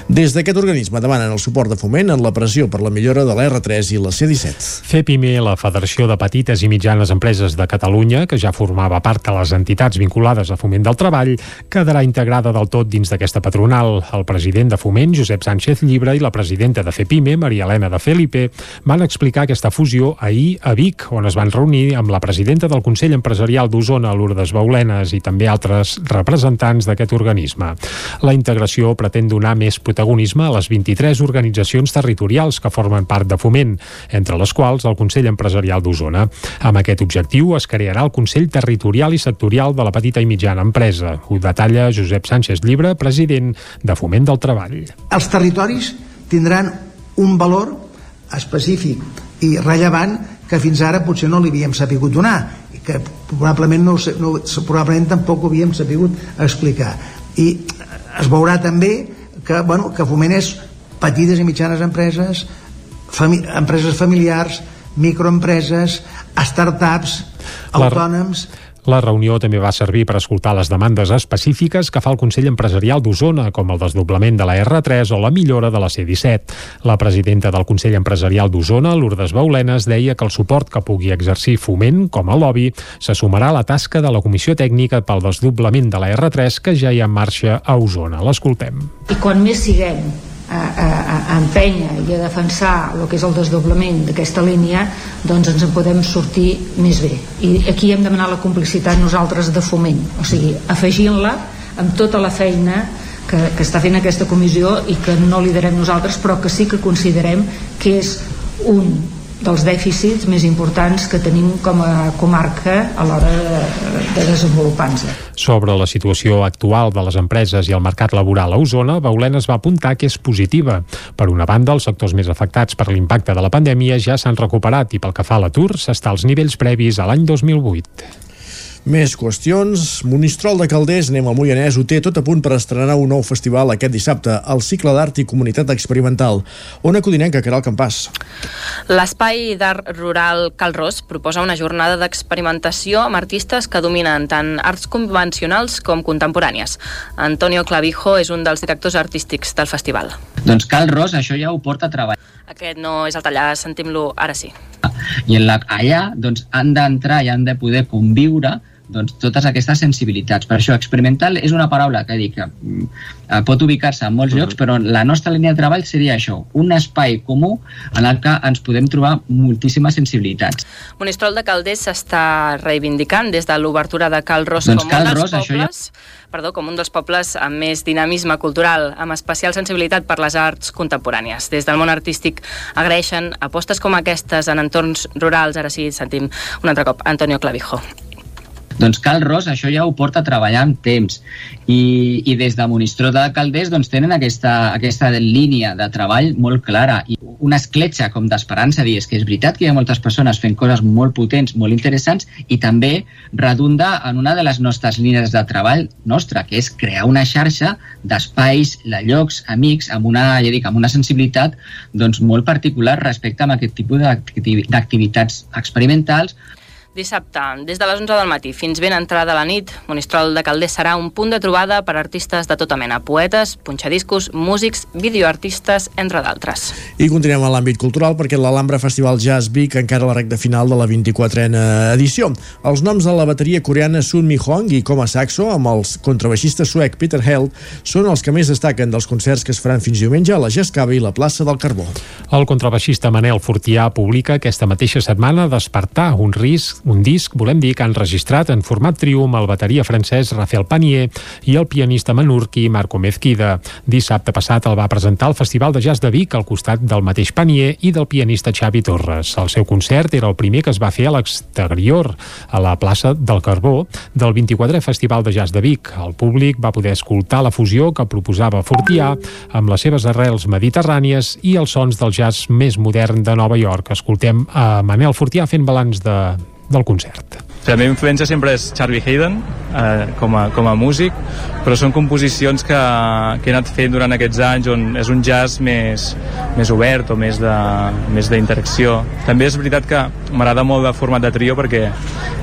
Des d'aquest organisme demanen el suport de Foment en la pressió per la millora de la R3 i la C-17. FEPIME, la Federació de Petites i Mitjanes Empreses de Catalunya, que ja formava part de les entitats vinculades a Foment del Treball, quedarà integrada del tot dins d'aquesta patronal. El president de Foment, Josep Sánchez Llibre, i la presidenta de FEPIME, Maria Elena de Felipe, van explicar aquesta fusió ahir a Vic, on es van reunir amb la presidenta del Consell Empresarial d'Osona, Lourdes Baulenes, i també altres representants d'aquest organisme. La integració pretén donar més protagonisme a les 23 organitzacions territorials que formen part de Foment, entre les quals el Consell Empresarial d'Osona. Amb aquest objectiu es crearà el Consell Territorial i sectorial de la petita i mitjana empresa. Ho detalla Josep Sánchez Llibre, president de Foment del Treball. Els territoris tindran un valor específic i rellevant que fins ara potser no li havíem sapigut donar i que probablement, no, no, probablement tampoc ho havíem sapigut explicar i es veurà també que, bueno, que Foment és petites i mitjanes empreses fami empreses familiars microempreses startups autònoms La reunió també va servir per escoltar les demandes específiques que fa el Consell Empresarial d'Osona, com el desdoblament de la R3 o la millora de la C-17. La presidenta del Consell Empresarial d'Osona, Lourdes Baulenes, deia que el suport que pugui exercir Foment, com a lobby, se sumarà a la tasca de la Comissió Tècnica pel desdoblament de la R3 que ja hi ha en marxa a Osona. L'escoltem. I quan més siguem a, a, a empènyer i a defensar el que és el desdoblament d'aquesta línia doncs ens en podem sortir més bé. I aquí hem demanat la complicitat nosaltres de foment, o sigui, afegint-la amb tota la feina que, que està fent aquesta comissió i que no liderem nosaltres però que sí que considerem que és un dels dèficits més importants que tenim com a comarca a l'hora de, de desenvolupar-nos. Sobre la situació actual de les empreses i el mercat laboral a Osona, Baulena es va apuntar que és positiva. Per una banda, els sectors més afectats per l'impacte de la pandèmia ja s'han recuperat i pel que fa a l'atur s'està als nivells previs a l'any 2008. Més qüestions. Monistrol de Calders, anem al Moianès, ho té tot a punt per estrenar un nou festival aquest dissabte, el cicle d'art i comunitat experimental. Ona Codinenca, Caral Campàs. L'espai d'art rural Calrós proposa una jornada d'experimentació amb artistes que dominen tant arts convencionals com contemporànies. Antonio Clavijo és un dels directors artístics del festival. Doncs Calrós això ja ho porta a treballar. Aquest no és el tallar, sentim-lo ara sí. I en la, allà doncs, han d'entrar i han de poder conviure doncs, totes aquestes sensibilitats. Per això, experimental és una paraula que dic que mm, pot ubicar-se en molts llocs, però la nostra línia de treball seria això, un espai comú en el que ens podem trobar moltíssimes sensibilitats. Monistrol de Calders s'està reivindicant des de l'obertura de Cal Ros Doncs com Cal un dels Ros, això ja- pobles perdó, com un dels pobles amb més dinamisme cultural, amb especial sensibilitat per les arts contemporànies. Des del món artístic agraeixen apostes com aquestes en entorns rurals. Ara sí, sentim un altre cop Antonio Clavijo. Doncs Cal Ros això ja ho porta a treballar amb temps. I, i des de Monistró de Calders doncs, tenen aquesta, aquesta línia de treball molt clara i una escletxa com d'esperança dir és que és veritat que hi ha moltes persones fent coses molt potents, molt interessants i també redunda en una de les nostres línies de treball nostra, que és crear una xarxa d'espais, de llocs, amics, amb una, ja dic, amb una sensibilitat doncs, molt particular respecte a aquest tipus d'activi- d'activitats experimentals Dissabte, des de les 11 del matí fins ben entrada la nit, Monistrol de Calders serà un punt de trobada per artistes de tota mena, poetes, punxadiscos, músics, videoartistes, entre d'altres. I continuem a l'àmbit cultural perquè l'Alhambra Festival Jazz Vic encara a la recta final de la 24a edició. Els noms de la bateria coreana Sun Mi Hong i com a saxo amb els contrabaixistes suec Peter Held són els que més destaquen dels concerts que es faran fins diumenge a la Jazz Cava i la plaça del Carbó. El contrabaixista Manel Fortià publica aquesta mateixa setmana Despertar, un risc, un disc, volem dir, que han registrat en format trio amb el bateria francès Rafael Panier i el pianista menorquí Marco Mezquida. Dissabte passat el va presentar al Festival de Jazz de Vic al costat del mateix Panier i del pianista Xavi Torres. El seu concert era el primer que es va fer a l'exterior, a la plaça del Carbó, del 24è Festival de Jazz de Vic. El públic va poder escoltar la fusió que proposava Fortià amb les seves arrels mediterrànies i els sons del jazz més modern de Nova York. Escoltem a Manel Fortià fent balanç de, del concert. La meva influència sempre és Charlie Hayden eh, com, a, com a músic, però són composicions que, que he anat fent durant aquests anys on és un jazz més, més obert o més d'interacció. També és veritat que m'agrada molt el format de trio perquè,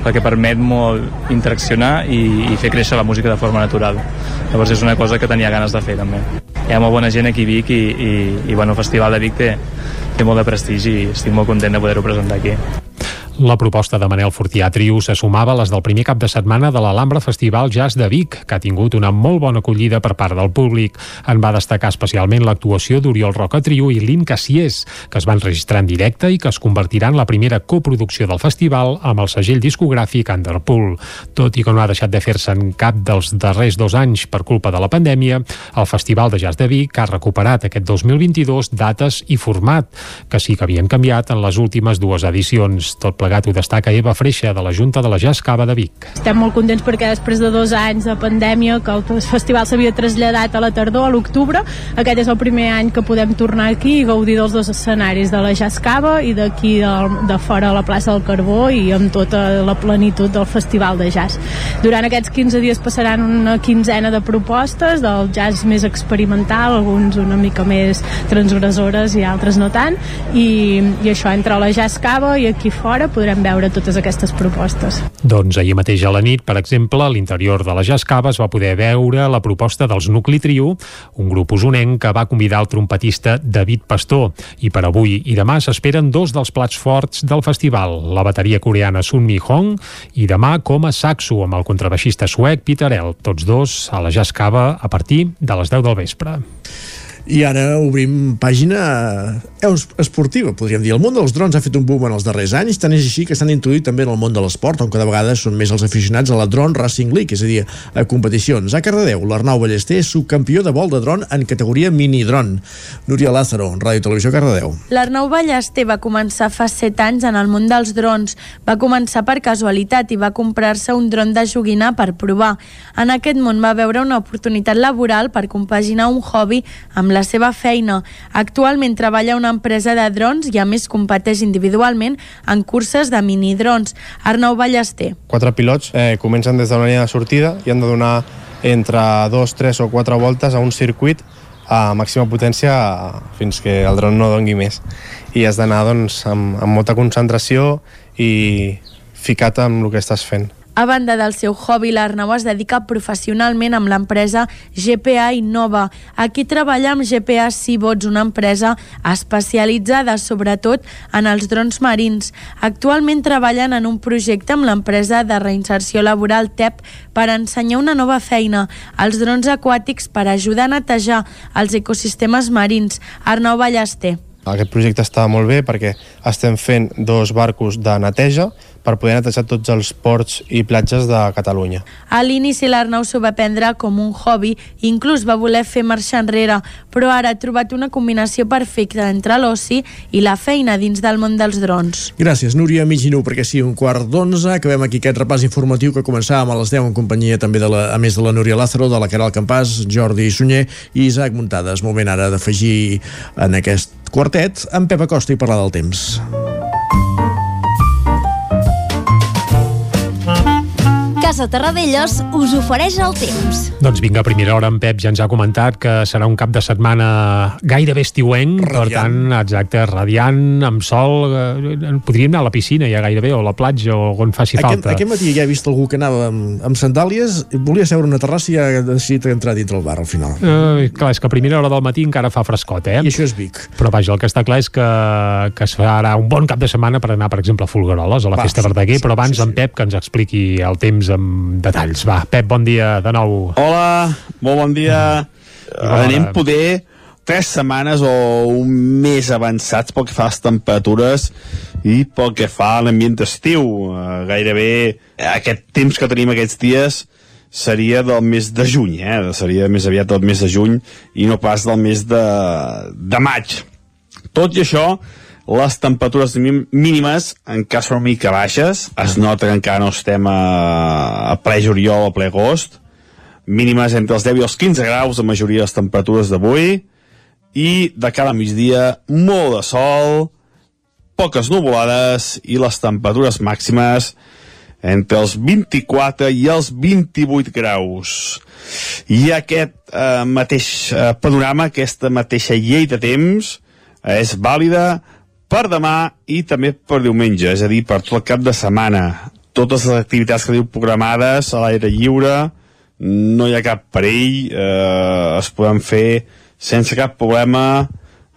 perquè permet molt interaccionar i, i fer créixer la música de forma natural. Llavors és una cosa que tenia ganes de fer també. Hi ha molt bona gent aquí a Vic i, i, i bueno, el Festival de Vic té, té molt de prestigi i estic molt content de poder-ho presentar aquí. La proposta de Manel Fortià Trio se sumava a les del primer cap de setmana de l'Alhambra Festival Jazz de Vic, que ha tingut una molt bona acollida per part del públic. En va destacar especialment l'actuació d'Oriol Roca Trio i Lin Cassiers, que es van registrar en directe i que es convertirà en la primera coproducció del festival amb el segell discogràfic Underpool. Tot i que no ha deixat de fer-se en cap dels darrers dos anys per culpa de la pandèmia, el Festival de Jazz de Vic ha recuperat aquest 2022 dates i format, que sí que havien canviat en les últimes dues edicions. Tot plegat ho destaca Eva Freixa, de la Junta de la Jazz Cava de Vic. Estem molt contents perquè després de dos anys de pandèmia que el festival s'havia traslladat a la tardor, a l'octubre, aquest és el primer any que podem tornar aquí i gaudir dels dos escenaris, de la Jazz Cava i d'aquí de, de fora a la plaça del Carbó i amb tota la plenitud del festival de jazz. Durant aquests 15 dies passaran una quinzena de propostes del jazz més experimental, alguns una mica més transgressores i altres no tant, i, i això entre la Jazz Cava i aquí fora podrem veure totes aquestes propostes. Doncs ahir mateix a la nit, per exemple, a l'interior de la Jazz Cava es va poder veure la proposta dels Nucli Trio, un grup usonenc que va convidar el trompetista David Pastor. I per avui i demà s'esperen dos dels plats forts del festival, la bateria coreana Sun Mi Hong i demà com a saxo amb el contrabaixista suec Peter El, tots dos a la Jazz Cava a partir de les 10 del vespre. I ara obrim pàgina eh, esportiva, podríem dir. El món dels drons ha fet un boom en els darrers anys, tant és així que s'han introduït també en el món de l'esport, on cada vegada són més els aficionats a la Drone Racing League, és a dir, a competicions. A Cardedeu, l'Arnau Ballester és subcampió de vol de dron en categoria mini-dron. Núria Lázaro, Ràdio Televisió Cardedeu. L'Arnau Ballester va començar fa 7 anys en el món dels drons. Va començar per casualitat i va comprar-se un dron de joguina per provar. En aquest món va veure una oportunitat laboral per compaginar un hobby amb la seva feina. Actualment treballa a una empresa de drons i a més competeix individualment en curses de minidrons. Arnau Ballester. Quatre pilots eh, comencen des de la línia de sortida i han de donar entre dos, tres o quatre voltes a un circuit a màxima potència fins que el dron no dongui més. I has d'anar doncs, amb, amb molta concentració i ficat amb el que estàs fent. A banda del seu hobby, l'Arnau es dedica professionalment amb l'empresa GPA Innova. Aquí treballa amb GPA Seabots, una empresa especialitzada sobretot en els drons marins. Actualment treballen en un projecte amb l'empresa de reinserció laboral TEP per ensenyar una nova feina, els drons aquàtics per ajudar a netejar els ecosistemes marins. Arnau Ballester. Aquest projecte està molt bé perquè estem fent dos barcos de neteja per poder netejar tots els ports i platges de Catalunya. A l'inici l'Arnau s'ho va prendre com un hobby, inclús va voler fer marxar enrere, però ara ha trobat una combinació perfecta entre l'oci i la feina dins del món dels drons. Gràcies, Núria Miginu, perquè sí, un quart d'onze. Acabem aquí aquest repàs informatiu que començàvem a les 10 en companyia també, de la, a més de la Núria Lázaro, de la Caral Campàs, Jordi Sunyer i Isaac Muntades. Moment ara d'afegir en aquest quartet amb Pep Acosta i parlar del temps. Casa Terradellos us ofereix el temps. Doncs vinga, a primera hora en Pep ja ens ha comentat que serà un cap de setmana gairebé estiuenc, radiant. per tant, exacte, radiant, amb sol, eh, podríem anar a la piscina ja gairebé, o a la platja, o on faci Aquest, falta. aquest matí ja he vist algú que anava amb, amb sandàlies, volia seure una terrassa i ha decidit entrar dintre el bar al final. Uh, clar, és que a primera hora del matí encara fa frescot, eh? I això és Vic. Però vaja, el que està clar és que, que es farà un bon cap de setmana per anar, per exemple, a Folgueroles, a la Va, Festa sí, Verdaguer, sí, però abans sí, sí. en Pep que ens expliqui el temps amb detalls. Va, Pep, bon dia de nou. Hola, molt bon dia. Uh, anem poder tres setmanes o un mes avançats pel que fa a les temperatures i pel que fa a l'ambient d'estiu. Uh, gairebé aquest temps que tenim aquests dies seria del mes de juny, eh? seria més aviat del mes de juny i no pas del mes de, de maig. Tot i això, les temperatures mí- mínimes encara són una mica baixes, es nota que encara no estem a, a ple juliol o ple agost, mínimes entre els 10 i els 15 graus la majoria de les temperatures d'avui, i de cara a migdia molt de sol, poques nuvolades i les temperatures màximes entre els 24 i els 28 graus. I aquest eh, mateix eh, panorama, aquesta mateixa llei de temps, eh, és vàlida per demà i també per diumenge, és a dir, per tot el cap de setmana. Totes les activitats que diu programades a l'aire lliure, no hi ha cap perill, eh, es poden fer sense cap problema,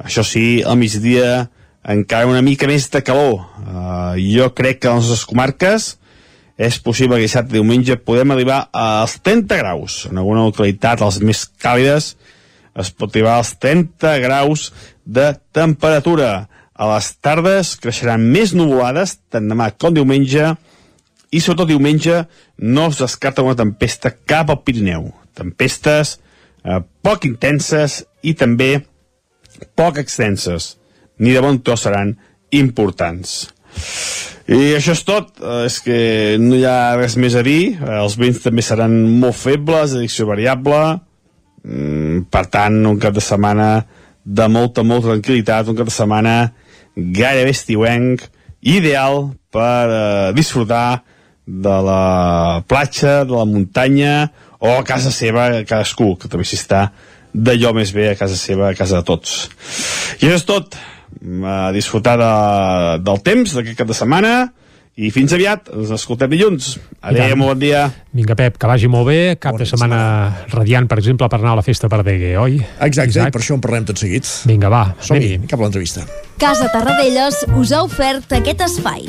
això sí, al migdia encara una mica més de calor. Eh, jo crec que a les nostres comarques és possible que dissabte diumenge podem arribar als 30 graus. En alguna localitat, les més càlides, es pot arribar als 30 graus de temperatura. A les tardes creixeran més nuvolades, tant demà com diumenge, i sobretot diumenge no es descarta una tempesta cap al Pirineu. Tempestes eh, poc intenses i també poc extenses. Ni de bon tros seran importants. I això és tot, Eh, és que no hi ha res més a dir, Eh, els vents també seran molt febles, de direcció variable, Mm, per tant, un cap de setmana de molta, molta tranquil·litat, un cap de setmana gairebé estiuenc, ideal per eh, disfrutar de la platja, de la muntanya o a casa seva, cadascú, que també s'hi està d'allò més bé a casa seva, a casa de tots. I això és tot. A disfrutar de, del temps d'aquest cap de setmana i fins aviat, ens escoltem dilluns. Adéu, molt bon dia. Vinga, Pep, que vagi molt bé. Cap de setmana radiant, per exemple, per anar a la festa per Degue, oi? Exacte, i per això en parlem tot seguit. Vinga, va, Som-hi, cap a l'entrevista. Casa Tarradellas us ha ofert aquest espai.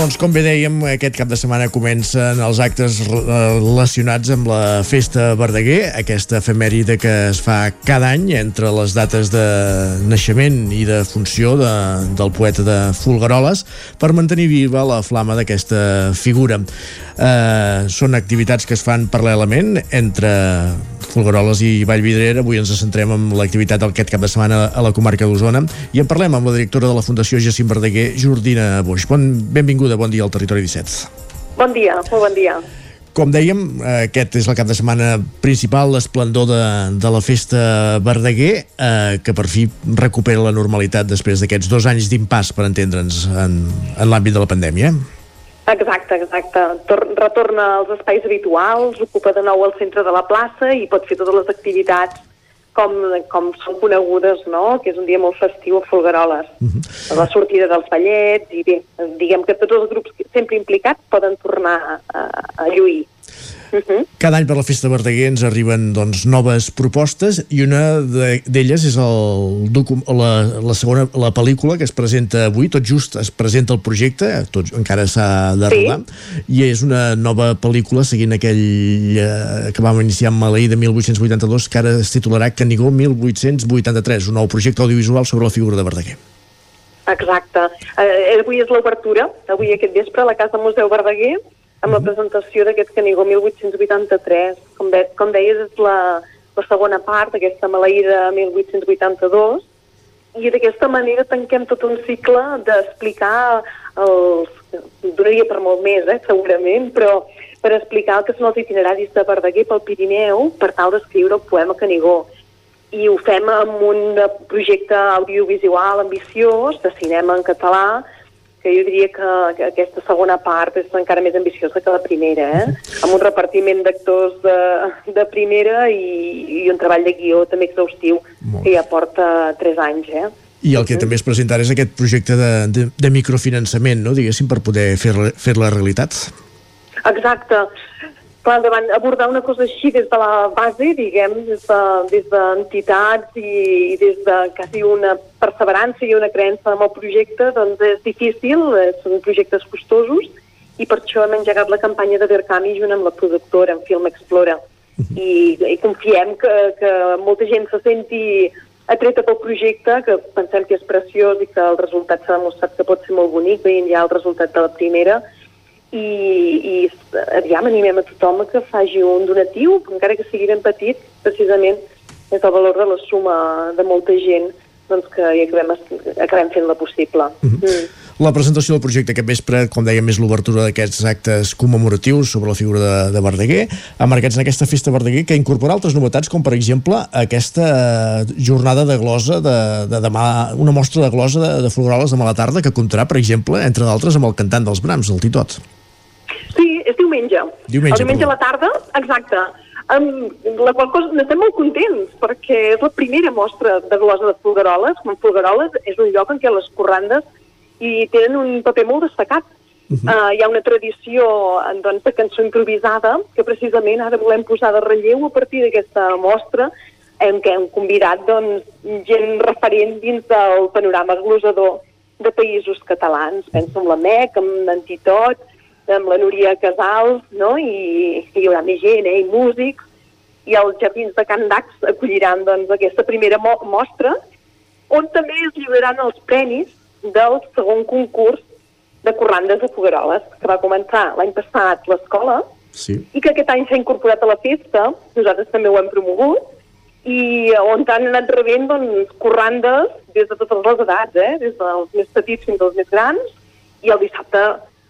Doncs com bé dèiem, aquest cap de setmana comencen els actes relacionats amb la Festa Verdaguer, aquesta efemèride que es fa cada any entre les dates de naixement i de funció de, del poeta de Fulgaroles per mantenir viva la flama d'aquesta figura. Eh, són activitats que es fan paral·lelament entre Fulgaroles i Vallvidrera. Avui ens centrem en l'activitat d'aquest cap de setmana a la comarca d'Osona i en parlem amb la directora de la Fundació Jacint Verdaguer, Jordina Boix. Bon, benvinguda, bon dia al Territori 17. Bon dia, molt bon dia. Com dèiem, aquest és el cap de setmana principal, l'esplendor de, de la festa Verdaguer, eh, que per fi recupera la normalitat després d'aquests dos anys d'impàs, per entendre'ns, en, en l'àmbit de la pandèmia. Exacte, exacte. Tor retorna als espais habituals, ocupa de nou el centre de la plaça i pot fer totes les activitats com, com són conegudes, no? que és un dia molt festiu a Folgueroles. Uh -huh. La sortida dels ballets i bé, diguem que tots els grups sempre implicats poden tornar a, a lluir. Uh -huh. Cada any per la Festa Verdaguer ens arriben doncs, noves propostes i una d'elles és el la, la segona la pel·lícula que es presenta avui, tot just es presenta el projecte, tot encara s'ha de rodar, sí. i és una nova pel·lícula seguint aquell eh, que vam iniciar amb Maleí de 1882 que ara es titularà Canigó 1883, un nou projecte audiovisual sobre la figura de Verdaguer. Exacte. Eh, avui és l'obertura, avui aquest vespre a la Casa Museu Verdaguer, amb la presentació d'aquest Canigó 1883. Com, de, com deies, és la, la segona part d'aquesta maleïda 1882 i d'aquesta manera tanquem tot un cicle d'explicar els... donaria per molt més, eh, segurament, però per explicar el que són els itineraris de Verdaguer pel Pirineu per tal d'escriure el poema Canigó. I ho fem amb un projecte audiovisual ambiciós de cinema en català que jo diria que, que aquesta segona part és encara més ambiciosa que la primera, eh? amb un repartiment d'actors de, de primera i, i un treball de guió també exhaustiu que ja porta 3 anys. Eh? I el que també es presenta és aquest projecte de, de, de microfinançament, no? diguéssim, per poder fer-la fer -la realitat. Exacte. Clar, davant abordar una cosa així des de la base, diguem, des d'entitats de, des i, i des de quasi una perseverança i una creença en el projecte, doncs és difícil, eh, són projectes costosos, i per això hem engegat la campanya de Verkami junt amb la productora, en Film Explora. I, i confiem que, que molta gent se senti atreta pel projecte, que pensem que és preciós i que el resultat s'ha demostrat que pot ser molt bonic, veient ja el resultat de la primera, i, i aviam, animem a tothom que faci un donatiu, encara que sigui ben petit, precisament és el valor de la suma de molta gent doncs que hi acabem, acabem fent-la possible. Uh -huh. mm. La presentació del projecte aquest vespre, com dèiem, és l'obertura d'aquests actes commemoratius sobre la figura de, de Verdaguer, emmarcats en aquesta festa Verdaguer, que incorpora altres novetats, com per exemple aquesta jornada de glosa de, de demà, una mostra de glosa de, de Folgueroles demà a la tarda, que comptarà, per exemple, entre d'altres, amb el cantant dels Brams, el Titot. Sí, és diumenge. Diumenge, el diumenge a la tarda, exacte. Amb la qual cosa n'estem molt contents, perquè és la primera mostra de glosa de Folgueroles. Com Folgueroles és un lloc en què les corrandes hi tenen un paper molt destacat. Uh -huh. uh, hi ha una tradició doncs, de cançó improvisada que precisament ara volem posar de relleu a partir d'aquesta mostra en què hem convidat doncs, gent referent dins del panorama glosador de països catalans. Penso en la MEC, en en Titot, amb la Núria Casals, no? I, i hi haurà més gent, eh? i músics, i els jardins de Can Dax acolliran doncs, aquesta primera mo mostra, on també es lliuraran els premis del segon concurs de corrandes de Fogueroles, que va començar l'any passat l'escola, sí. i que aquest any s'ha incorporat a la festa, nosaltres també ho hem promogut, i on han anat rebent doncs, corrandes des de totes les edats, eh? des dels més petits fins als més grans, i el dissabte,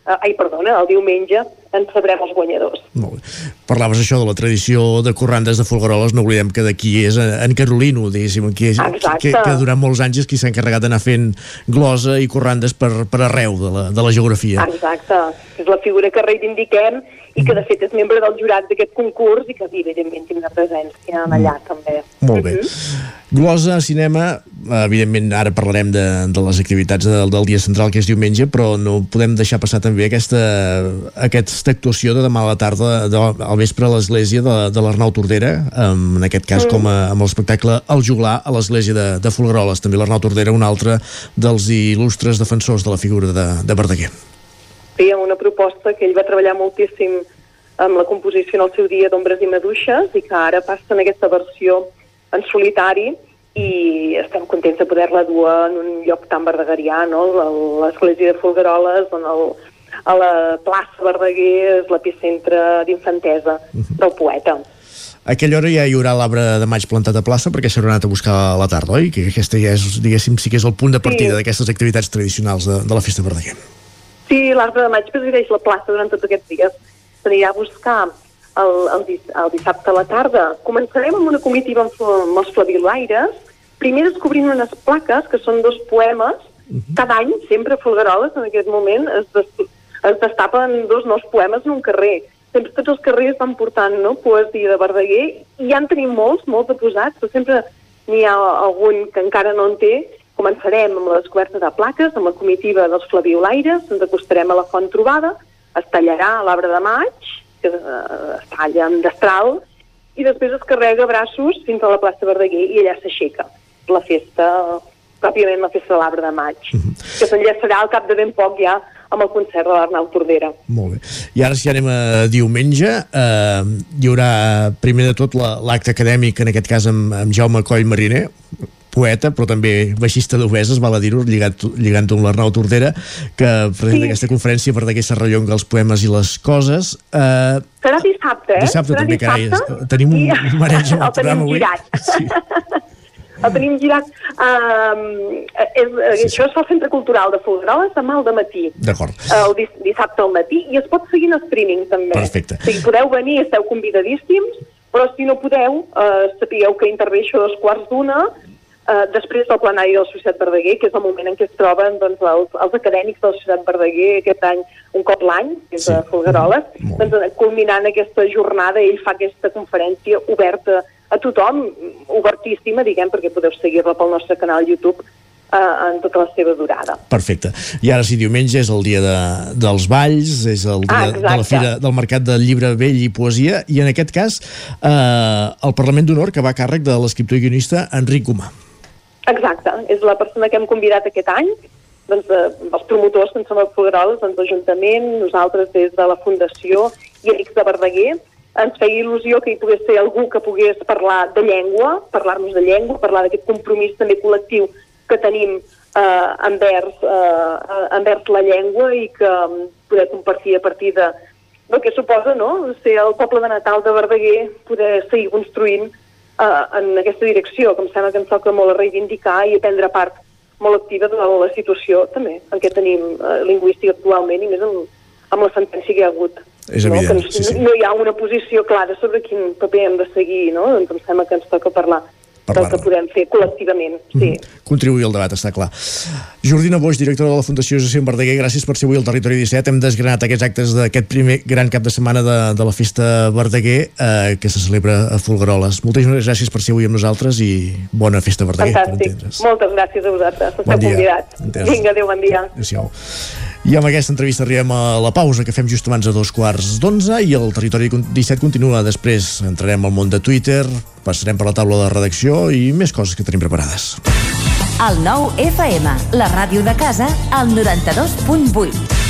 eh, ai, perdona, el diumenge en sabrem els guanyadors. Molt bé. Parlaves això de la tradició de corrandes de Folgueroles, no oblidem que d'aquí és en Carolino, diguéssim, qui és, Exacte. que, que durant molts anys és qui s'ha encarregat d'anar fent glosa i corrandes per, per arreu de la, de la geografia. Exacte, és la figura que reivindiquem i que de fet és membre del jurat d'aquest concurs i que evidentment tindrà presència allà també. Molt bé. Glosa, cinema, evidentment ara parlarem de, de les activitats del, del dia central que és diumenge, però no podem deixar passar també aquesta, aquesta actuació de demà a la tarda de, al vespre a l'església de, de l'Arnau Tordera, en aquest cas Mm. com a, amb l'espectacle El Juglar a l'església de, de Folgueroles. També l'Arnau Tordera, un altre dels il·lustres defensors de la figura de, de Verdaguer. Feia una proposta que ell va treballar moltíssim amb la composició en el seu dia d'ombres i maduixes i que ara passa en aquesta versió en solitari i estem contents de poder-la dur en un lloc tan verdegarià, no? l'església de Folgueroles, on el, a la plaça Verdaguer és l'epicentre d'infantesa del poeta. A aquella hora ja hi haurà l'arbre de maig plantat a plaça perquè s'haurà anat a buscar a la tarda, oi? Que aquesta ja és, diguéssim, sí que és el punt de partida Sí. d'aquestes activitats tradicionals de, de la festa Verdaguer. Sí, l'arbre de maig presideix la plaça durant tots aquests dies. S'anirà a buscar el, el, dis- el dissabte a la tarda. Començarem amb una comitiva amb, amb els flaviolaires, primer descobrint unes plaques que són dos poemes. Cada any, sempre a Folgueroles, en aquest moment, es, des, es destapen dos nous poemes en un carrer. Sempre tots els carrers van portant no, poesia de Verdaguer i ja en tenim molts, molts de posats, però sempre n'hi ha algun que encara no en té. Començarem amb la descoberta de plaques, amb la comitiva dels flaviolaires, ens acostarem a la font trobada, es tallarà l'arbre de maig, que eh, es talla amb destral, i després es carrega braços fins a la plaça Verdaguer i allà s'aixeca la festa, pròpiament la festa de l'arbre de maig, que s'enllaçarà al cap de ben poc ja amb el concert de l'Arnau Tordera. Molt bé. I ara si anem a diumenge, eh, hi haurà primer de tot la- l'acte acadèmic, en aquest cas amb, amb Jaume Coll Mariner, poeta, però també baixista d'Obeses, val a dir-ho, lligant- lligant-ho amb l'Arnau Tordera, que presenta Sí. aquesta conferència per d'aquesta rellonga els poemes i les coses. Eh, Serà dissabte, eh? Dissabte Serà també, carai, dissabte. es- tenim un- I- mareig amb el el tenim programa avui. girat. el tenim girat. Um, és, sí, això es fa al Centre Cultural de Folgueroles demà al matí. D'acord. el dis dissabte al matí i es pot seguir en streaming també. Perfecte. O sigui, podeu venir, esteu convidadíssims, però si no podeu, eh, sapigueu que intervé això dos quarts d'una, eh, després del plenari de la Societat Verdaguer, que és el moment en què es troben doncs, els, els acadèmics de la Societat Verdaguer aquest any un cop l'any, que és a Folgueroles, doncs, eh, culminant aquesta jornada, ell fa aquesta conferència oberta a tothom, obertíssima, diguem, perquè podeu seguir-la pel nostre canal YouTube eh, en tota la seva durada. Perfecte. I ara sí, diumenge és el dia de, dels balls, és el dia Ah, de la fira del Mercat del Llibre Vell i Poesia, i en aquest cas eh, el Parlament d'Honor que va a càrrec de l'escriptor i guionista Enric Gomà. Exacte, és la persona que hem convidat aquest any, doncs, eh, els promotors que en som a Folgueroles, doncs l'Ajuntament, nosaltres des de la Fundació i Amics de Verdaguer, ens feia il·lusió que hi pogués ser algú que pogués parlar de llengua, parlar-nos de llengua, parlar d'aquest compromís també col·lectiu que tenim eh, envers, eh, envers la llengua i que mm, poder compartir a partir de del que suposa no? ser el poble de Natal de Verdaguer, poder seguir construint eh, en aquesta direcció, que em sembla que ens toca molt a reivindicar i a prendre part molt activa de la situació també en què tenim eh, lingüística actualment i més amb, amb la sentència que hi ha hagut. És no? evident, que no, sí, sí. no hi ha una posició clara sobre quin paper hem de seguir, no? doncs em sembla que ens toca parlar del que podem fer col·lectivament. Sí. Contribuir al debat, està clar. Jordina Boix, directora de la Fundació Josep Verdaguer, gràcies per ser avui al Territori 17. Hem desgranat aquests actes d'aquest primer gran cap de setmana de, de la Festa Verdaguer eh, que se celebra a Folgueroles. Moltíssimes gràcies per ser avui amb nosaltres i bona Festa Verdaguer. Fantàstic. Moltes gràcies a vosaltres. Esteu Bon dia. convidats. Vinga, adéu, bon dia. Adéu-siau. I amb aquesta entrevista arribem a la pausa que fem just abans de dos quarts d'onze i el Territori 17 continua. Després entrarem al món de Twitter, passarem per la taula de redacció i més coses que tenim preparades. El nou FM, la ràdio de casa, al 92.8.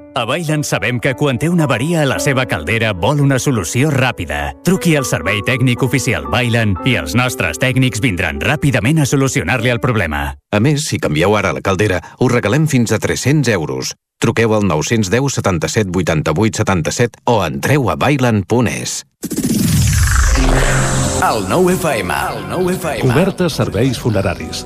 A Bailen sabem que quan té una avaria a la seva caldera vol una solució ràpida. Truqui al servei tècnic oficial Bailen i els nostres tècnics vindran ràpidament a solucionar-li el problema. A més, si canvieu ara la caldera, us regalem fins a 300 euros. Truqueu al 910 77 88 77 o entreu a bailan.es. El 9 FM. El 9 FM. Cobertes serveis funeraris.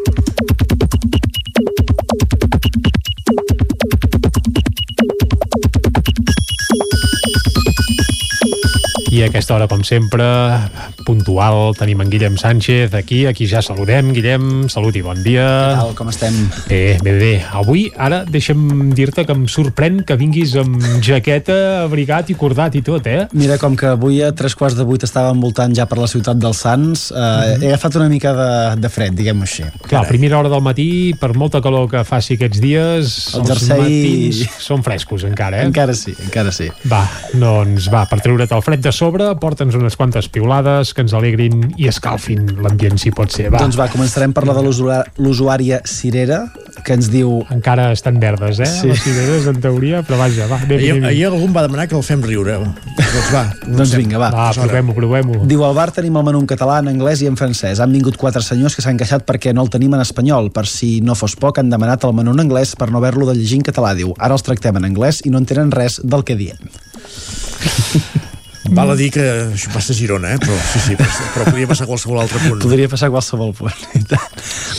A aquesta hora, com sempre, puntual, tenim en Guillem Sánchez aquí, aquí ja saludem. Guillem, salut i bon dia. Què tal, com estem? Bé, bé, bé. Avui, ara, deixa'm dir-te que em sorprèn que vinguis amb jaqueta, abrigat i cordat i tot, eh? Mira, com que avui a tres quarts de vuit estava envoltant ja per la ciutat dels Sants, eh, Mhm. he agafat una mica de, de fred, diguem-ho així. Clar, a primera hora del matí, per molta calor que faci aquests dies, El els jersei- matins són frescos encara, eh? Encara sí, encara sí. Va, doncs va, per treure't el fred de sobre, porta'ns unes quantes piulades que ens alegrin i escalfin l'ambient, si pot ser. Va. Doncs va, començarem per la de l'usuària Cirera, que ens diu... Encara estan verdes, eh? Sí. Les cireres, en teoria, però vaja, va, anem, Ahir, anem. ahir algú em va demanar que el fem riure. Doncs va. Doncs vinga, va. Va, provem-ho, provem-ho. Diu, al bar tenim el menú en català, en anglès i en francès. Han vingut quatre senyors que s'han queixat perquè no el tenim en espanyol. Per si no fos poc, han demanat el menú en anglès per no haver-lo de llegir en català. Diu, ara els tractem en anglès i no entenen res del que diem. Val a dir que això passa a Girona, eh? però, sí, sí, però, però podria passar a qualsevol altre punt. Podria passar a qualsevol punt. i.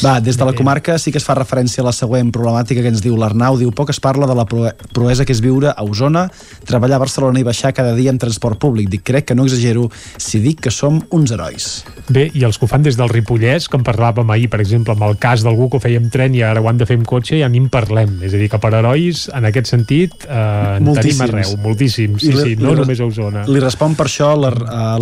Va, des de la comarca sí que es fa referència a la següent problemàtica que ens diu l'Arnau. Diu, poc es parla de la proe- proesa que és viure a Osona, treballar a Barcelona i baixar cada dia en transport públic. Dic, crec que no exagero si dic que som uns herois. Bé, i els que ho fan des del Ripollès, que en parlàvem ahir, per exemple, amb el cas d'algú que ho feia amb tren i ara ho han de fer amb cotxe, ja ni en parlem. És a dir, que per herois, en aquest sentit, eh, en tenim Moltíssims. arreu, moltíssims. Sí, I sí, no només a Osona. Li respon per això eh,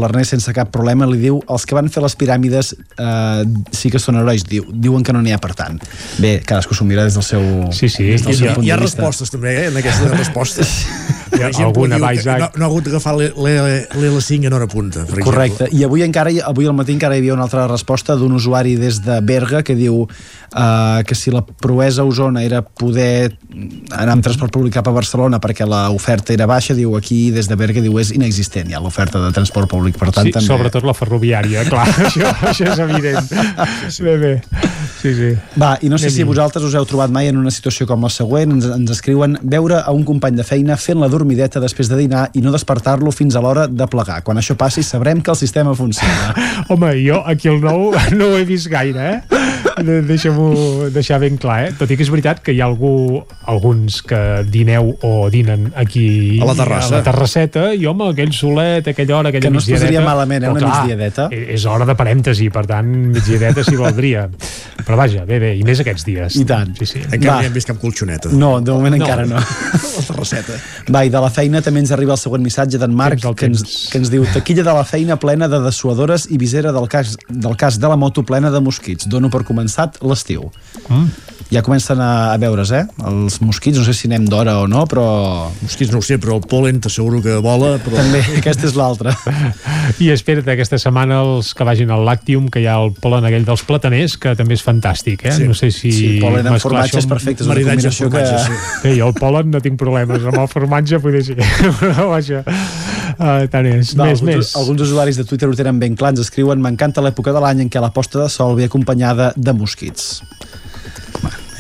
l'Ernest sense cap problema, li diu els que van fer les piràmides eh, sí que són herois, diu, diuen que no n'hi ha per tant. Bé, cadascú s'ho mira des del seu, sí, sí. des del Hi, seu ha, punt hi ha de vista. respostes també, eh, en aquestes respostes. Hi ha alguna, Isaac. no, no ha hagut d'agafar l'L5 en hora punta, per Correcte, i avui encara hi- avui al matí encara hi havia una altra resposta d'un usuari des de Berga que diu uh, que si la proesa a Osona era poder anar amb transport públic cap a Barcelona perquè l'oferta era baixa, diu aquí des de Berga diu és inexistent. Hi ha l'oferta de transport públic, per tant Sí, també... sobretot la ferroviària, clar, això, això és evident. Sí, sí. Bé, bé. Sí, sí. Va, i no sé si Anem-hi. vosaltres us heu trobat mai en una situació com la següent, ens, ens escriuen veure a un company de feina fent la dormideta després de dinar i no despertar-lo fins a l'hora de plegar. Quan això passi sabrem que el sistema funciona. Home, jo aquí al nou no ho he vist gaire, eh? De- Deixa-m'ho deixar ben clar, eh? Tot i que és veritat que hi ha algú, alguns que dineu o dinen aquí A la terrassa. a la terrasseta, i home, aquell solet, aquella hora, aquella Que no es migdiadeta... posaria malament, eh, una clar, migdiadeta. eh, És hora de parèntesi, per tant, migdiadeta s'hi valdria. Però vaja, bé, bé, i més aquests dies. I tant. Sí, sí. Encara no hi hem vist cap colxoneta. No, de moment No. encara no. La terrasseta. Va, i de la feina també ens arriba el següent missatge d'en Marc, que ens, que ens diu taquilla de la feina plena de dessuadores i visera del cas, del cas de la moto plena de mosquits. Dono per començat l'estiu. Mm. Ja comencen a, a veure's, eh? Els mosquits, no sé si anem d'hora o no, però... Mosquits no ho sé, però el polen t'asseguro que vola, però... També, aquesta és l'altra. I espera't aquesta setmana els que vagin al Lactium, que hi ha el polen aquell dels plataners, que també és fantàstic, eh? Sí. No sé si... Sí, polen amb mesclar formatge això és amb- perfecte, és una combinació que... formatge, Bé, jo el polen no tinc problemes, amb el formatge poder ser. Però vaja, uh, tant és. Va, més, alguns, més. alguns usuaris de Twitter ho tenen ben clar, ens escriuen m'encanta l'època de l'any en què la posta de sol ve acompanyada de mosquits.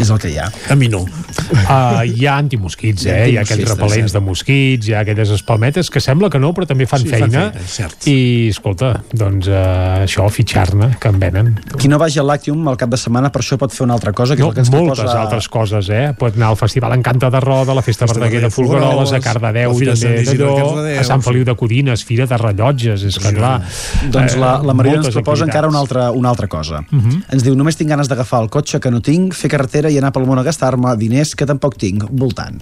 És el que hi ha. A mi no. Uh, hi ha antimosquits, Hi ha eh? Hi ha aquells antimosquits, repel·lents de mosquits, hi ha aquelles espalmetes que sembla que no, però també fan Sí, fan feina. feina, és cert. I, escolta, doncs uh, això, fitxar-ne, que en venen. Qui no vagi al Lactium al cap de setmana per això pot fer una altra cosa, que No, és el que ens moltes proposa... altres coses, eh? Pot anar al Festival Encanta de Roda, la Festa Verdaguer de Folgueroles, a Cardedeu, també Cardedeu, a Sant. Feliu de Codines, Fira de Rellotges, és que clar... Doncs la, la Maria ens proposa encara una altra, una altra cosa. Uh -huh. Ens diu, només tinc ganes d'agafar el cotxe que no tinc, fer carretera i anar pel món a gastar-me diners que tampoc tinc, voltant.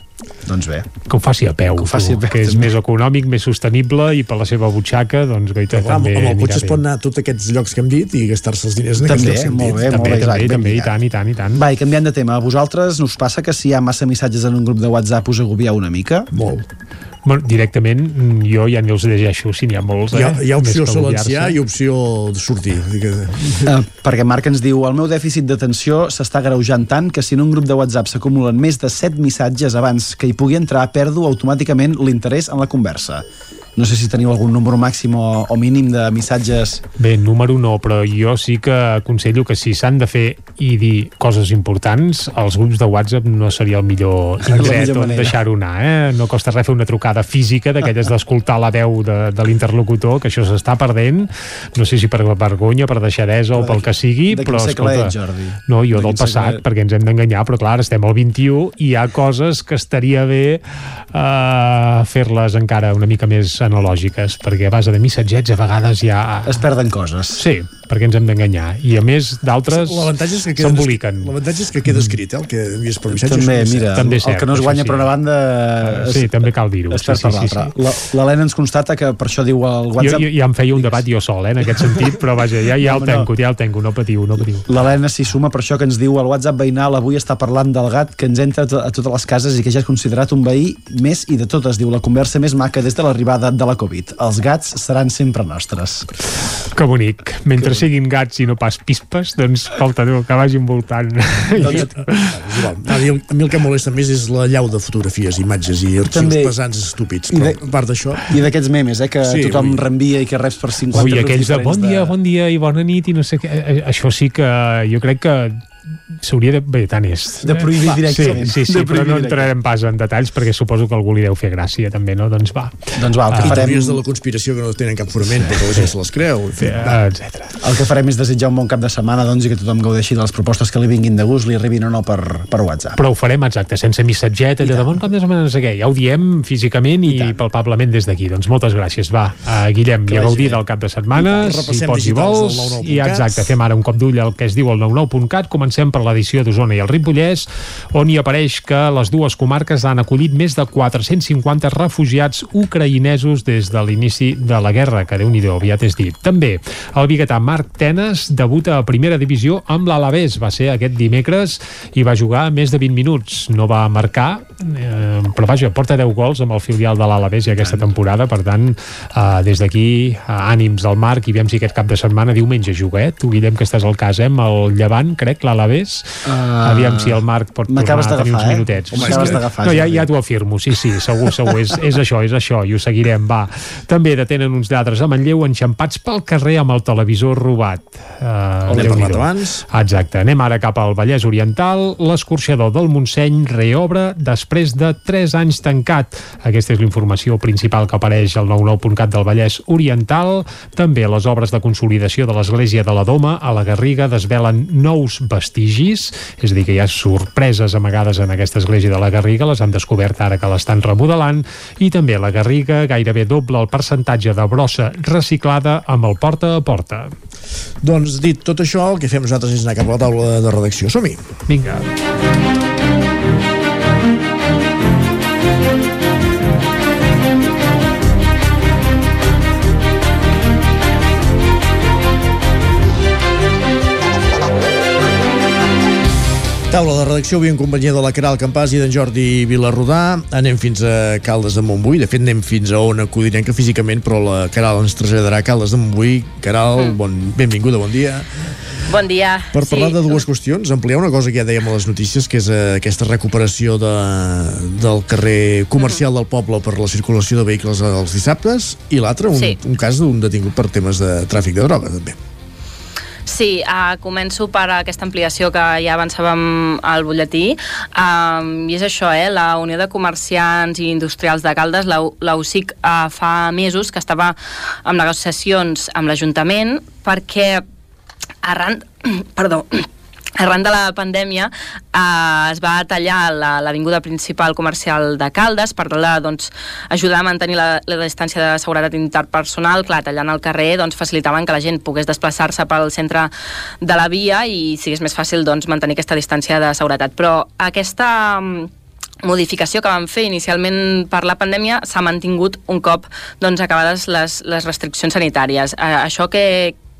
Doncs bé. Que ho faci a peu, Que ho faci a peu, que és també. més econòmic, més sostenible i per la seva butxaca, doncs Clar, amb, també amb el cotxe es pot anar a tots aquests llocs que hem dit i gastar-se els diners en També, aquests llocs que hem molt dit. bé, molt També, bé, també, també, i tant, i tant, i tant. Va, i canviant de tema, a vosaltres us passa que si hi ha massa missatges en un grup de WhatsApp us agobieu una mica? Molt. Bueno, directament, jo ja ni els llegeixo, si n'hi ha molts, eh? Hi ha, hi ha opció silenciar i opció de sortir. Uh, perquè Marc ens diu el meu dèficit d'atenció s'està greujant tant que si en un grup de WhatsApp s'acumulen més de 7 missatges abans que hi pugui entrar, perdo automàticament l'interès en la conversa. No sé si teniu algun número màxim o, o mínim de missatges. Bé, número no, però jo sí que aconsello que si s'han de fer i dir coses importants, els grups de WhatsApp no seria el millor indret on deixar-ho anar, eh? No costa res fer una trucada física d'aquelles d'escoltar la veu de, de l'interlocutor, que això s'està perdent, no sé si per vergonya, per deixadesa o pel que sigui, de però escolta... ets, Jordi? No, jo De del passat, segle- perquè ens hem d'enganyar, però clar, estem al 21 i hi ha coses que estaria bé uh, fer-les encara una mica més analògiques, perquè a base de missatgets a vegades ja... Es perden coses. Sí, perquè ens hem d'enganyar. I a més d'altres s'emboliquen. L'avantatge és que queda escrit, eh, el que envies per missatge. També, mira, cert. També el cert, que no es guanya sí. per una banda es, Sí, també cal dir-ho. Sí, per sí, sí, l'altra. sí. La- L'Helena ens constata que per això diu el Jo, WhatsApp... jo, ja em feia un debat jo sol, eh, en aquest sentit, però vaja, ja, ja el No, no. tenco, ja el tenco, no patiu, no patiu. L'Helena s'hi suma per això que ens diu el WhatsApp veïnal avui està parlant del gat que ens entra a totes les cases i que ja és considerat un veí més i de totes. Diu la conversa més maca des de l'arribada de la Covid. Els gats seran sempre nostres. Que bonic. Mentre siguin gats i no pas pispes, doncs, escolta, tu, que vagin voltant. Doncs, és igual. A mi, a mi el que molesta més és la llau de fotografies, imatges i arxius També. pesants estúpids. I Però, de- a part d'això... I d'aquests memes, eh, que Sí, tothom ui. reenvia i que reps per 50 Ui, aquells de bon dia, bon dia i bona nit i no sé què, eh, això sí que jo crec que s'hauria de... Bé, tant és. De prohibir directament. Sí, sí, sí De però no entrarem pas en detalls perquè suposo que algú li deu fer gràcia també, no? Doncs va. Doncs va, el que I farem... teories de la conspiració que no tenen cap fonament perquè la gent se les creu. En fi, va. etc. El que farem és desitjar un bon cap de setmana doncs, i que tothom gaudeixi de les propostes que li vinguin de gust, li arribin o no per, per WhatsApp. Però ho farem, exacte, sense missatget, allò de bon cap de setmana, no sé què. Ja ho diem físicament i, I palpablement des d'aquí. Doncs moltes gràcies. Va, uh, Guillem, Que i a vagi gaudir del cap de setmana, si pots i vols. del 99.cat. I exacte, fem ara un cop d'ull al que es diu el 99.cat. Comencem per l'edició d'Osona i el Ripollès, on hi apareix que les dues comarques han acollit més de 450 refugiats ucraïnesos des de l'inici de la guerra, que déu nhi aviat és dit. També el biguetà Marc Tenes debuta a primera divisió amb l'Alavés. Va ser aquest dimecres i va jugar més de 20 minuts. No va marcar, eh, però vaja, porta 10 gols amb el filial de l'Alavés i aquesta temporada, per tant, eh, des d'aquí, eh, ànims al Marc i veiem si aquest cap de setmana, diumenge juga, eh? Tu, Guillem, que estàs al cas, eh? Amb el Llevant, crec, l'Alavés. Uh, Aviam si el Marc pot tornar a tenir uns eh? minutets. M'acabes d'agafar, No, ja, ja t'ho afirmo, sí, sí, segur, segur, és, és això, és això, i ho seguirem, va. També detenen uns lladres a Manlleu enxampats pel carrer amb el televisor robat. Uh, N'hem parlat abans. Exacte. Anem ara cap al Vallès Oriental. L'escorxador del Montseny reobre després de 3 anys tancat. Aquesta és la informació principal que apareix al 99.cat del Vallès Oriental. També les obres de consolidació de l'església de la Doma a la Garriga desvelen nous vestigis, és a dir, que hi ha sorpreses amagades en aquesta església de la Garriga, les han descobert ara que l'estan remodelant, i també la Garriga gairebé doble el percentatge de brossa reciclada amb el porta a porta. Doncs dit tot això, el que fem nosaltres és anar cap a la taula de redacció. Som-hi. Vinga. Taula de redacció avui en companyia de la Caral Campàs i d'en Jordi Vilarrodà. Anem fins a Caldes de Montbui. De fet, anem fins a on acudirem que físicament, però la Caral ens traslladarà a Caldes de Montbui. Caral, bon, benvinguda, bon dia. Bon dia. Per parlar de dues qüestions, ampliar una cosa que ja dèiem a les notícies, que és eh, aquesta recuperació de, del carrer comercial del poble per la circulació de vehicles els dissabtes, i l'altre, un, Sí. un cas d'un detingut per temes de tràfic de droga, també. Sí, uh, començo per aquesta ampliació que ja avançàvem al butlletí. Um, I és això, eh? la Unió de Comerciants i Industrials de Caldes, la, UCIC, uh, fa mesos que estava en negociacions amb l'Ajuntament perquè arran, perdó, arran de la pandèmia eh, es va tallar la- l'avinguda principal comercial de Caldes per tal de doncs, ajudar a mantenir la, la distància de seguretat interpersonal. Clar, tallant el carrer doncs, facilitaven que la gent pogués desplaçar-se pel centre de la via i sigués més fàcil doncs, mantenir aquesta distància de seguretat. Però aquesta mm, modificació que van fer inicialment per la pandèmia s'ha mantingut un cop doncs, acabades les, les restriccions sanitàries. Eh, això que,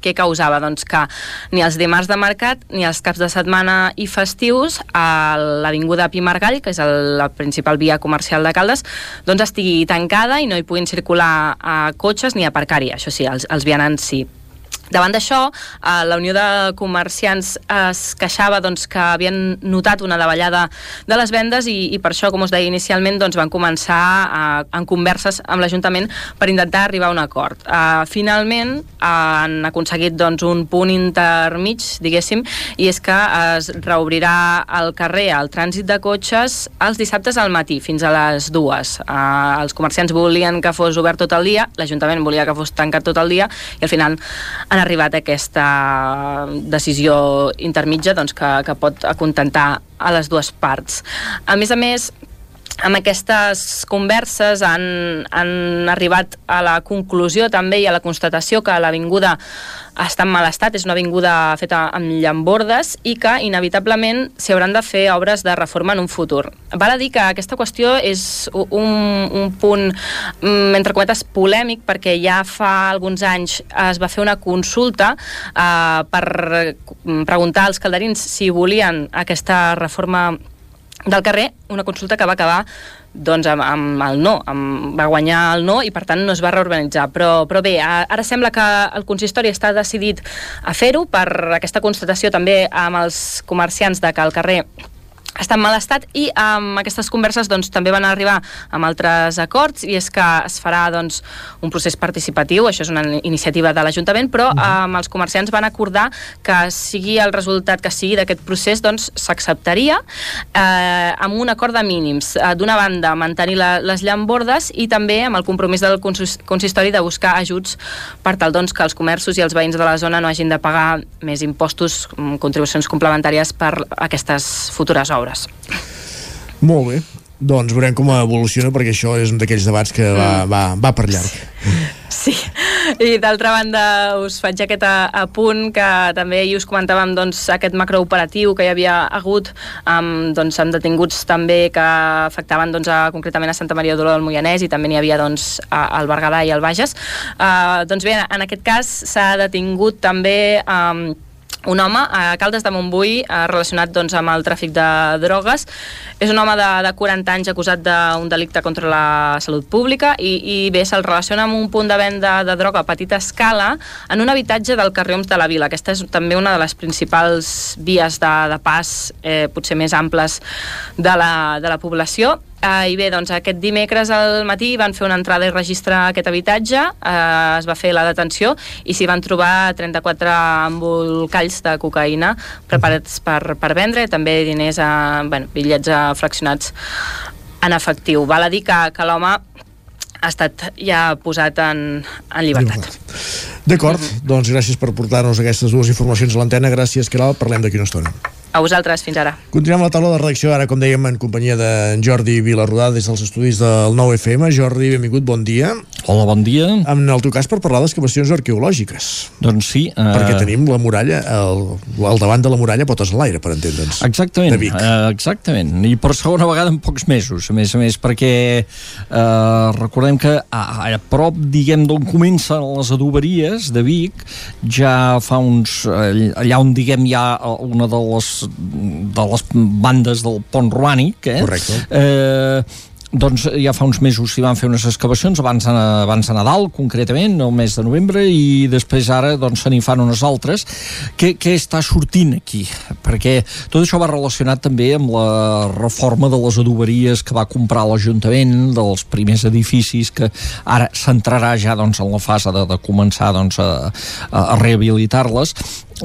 què causava? Doncs que ni els dimarts de mercat ni els caps de setmana i festius a l'Avinguda Pi Margall, que és el, la principal via comercial de Caldes, doncs estigui tancada i no hi puguin circular a cotxes ni aparcar-hi. Això sí, els, els vianants sí. Davant d'això, eh, la Unió de Comerciants es queixava doncs, que havien notat una davallada de les vendes i, i per això, com us deia inicialment, doncs, van començar eh, en converses amb l'Ajuntament per intentar arribar a un acord. Eh, finalment eh, han aconseguit doncs, un punt intermig, diguéssim, i és que es reobrirà el carrer al trànsit de cotxes els dissabtes al matí, fins a les dues. Eh, els comerciants volien que fos obert tot el dia, l'Ajuntament volia que fos tancat tot el dia, i al final han arribat a aquesta decisió intermitja doncs, que, que pot acontentar a les dues parts. A més a més, amb aquestes converses han, han arribat a la conclusió també i a la constatació que l'avinguda està en mal estat, és una avinguda feta amb llambordes i que inevitablement s'hi hauran de fer obres de reforma en un futur. Val a dir que aquesta qüestió és un, un punt, mm, entre cometes, polèmic perquè ja fa alguns anys es va fer una consulta eh, per preguntar als calderins si volien aquesta reforma del carrer, una consulta que va acabar doncs amb, amb el no, amb, va guanyar el no i per tant no es va reorganitzar. Però, però bé, ara sembla que el consistori està decidit a fer-ho per aquesta constatació també amb els comerciants de que el carrer està en mal estat i amb aquestes converses doncs, també van arribar amb altres acords i és que es farà doncs, un procés participatiu, això és una iniciativa de l'Ajuntament, però amb els comerciants van acordar que sigui el resultat que sigui d'aquest procés doncs s'acceptaria eh, amb un acord de mínims. Eh, D'una banda, mantenir la, les llambordes i també amb el compromís del consis- consistori de buscar ajuts per tal doncs, que els comerços i els veïns de la zona no hagin de pagar més impostos, mm, contribucions complementàries per aquestes futures obres. Molt bé. Doncs veurem com evoluciona, perquè això és un d'aquells debats que va, va, va per llarg. Sí, i d'altra banda us faig aquest a, a punt que també ahir us comentàvem doncs, aquest macrooperatiu que hi havia hagut amb, doncs, amb detinguts també que afectaven doncs, a, concretament a Santa Maria d'Oló del Moianès i també n'hi havia doncs, a, al Berguedà i al Bages. Uh, doncs bé, en aquest cas s'ha detingut també um, un home a Caldes de Montbui eh, relacionat doncs, amb el tràfic de drogues. És un home de, de 40 anys acusat d'un delicte contra la salut pública i, i bé, se'l relaciona amb un punt de venda de droga a petita escala en un habitatge del carrer Oms de la Vila. Aquesta és també una de les principals vies de, de pas eh, potser més amples de la, de la població Uh, I bé, doncs aquest dimecres al matí van fer una entrada i registrar aquest habitatge, uh, es va fer la detenció i s'hi van trobar 34 embolcalls de cocaïna preparats per, per vendre, també diners, a, bueno, bitllets a fraccionats en efectiu. Val a dir que, que l'home ha estat ja posat en, en llibertat. D'acord, doncs gràcies per portar-nos aquestes dues informacions a l'antena. Gràcies, Caral. Parlem d'aquí una estona. A vosaltres, fins ara. Continuem la taula de redacció, ara, com dèiem, en companyia de Jordi Vilarrodà des dels estudis del 9FM. Jordi, benvingut, bon dia. Hola, bon dia. En el teu cas, per parlar d'excavacions arqueològiques. Doncs sí. Uh... Perquè tenim la muralla, el, al davant de la muralla potes en l'aire, per entendre'ns. Exactament, De Vic. uh, exactament. I per segona vegada en pocs mesos, a més a més, perquè uh, recordem que a, a prop, diguem, d'on comencen les adoberies de Vic, ja fa uns... eh, allà on, diguem, hi ha una de les de les bandes del pont romànic, eh? Correcte. Eh, doncs ja fa uns mesos s'hi van fer unes excavacions abans de, abans de Nadal, concretament, el mes de novembre, i després ara doncs, se n'hi fan unes altres. Què, què està sortint aquí? Perquè tot això va relacionat també amb la reforma de les adoberies que va comprar l'Ajuntament, dels primers edificis que ara s'entrarà ja doncs, en la fase de, de començar doncs, a, a rehabilitar-les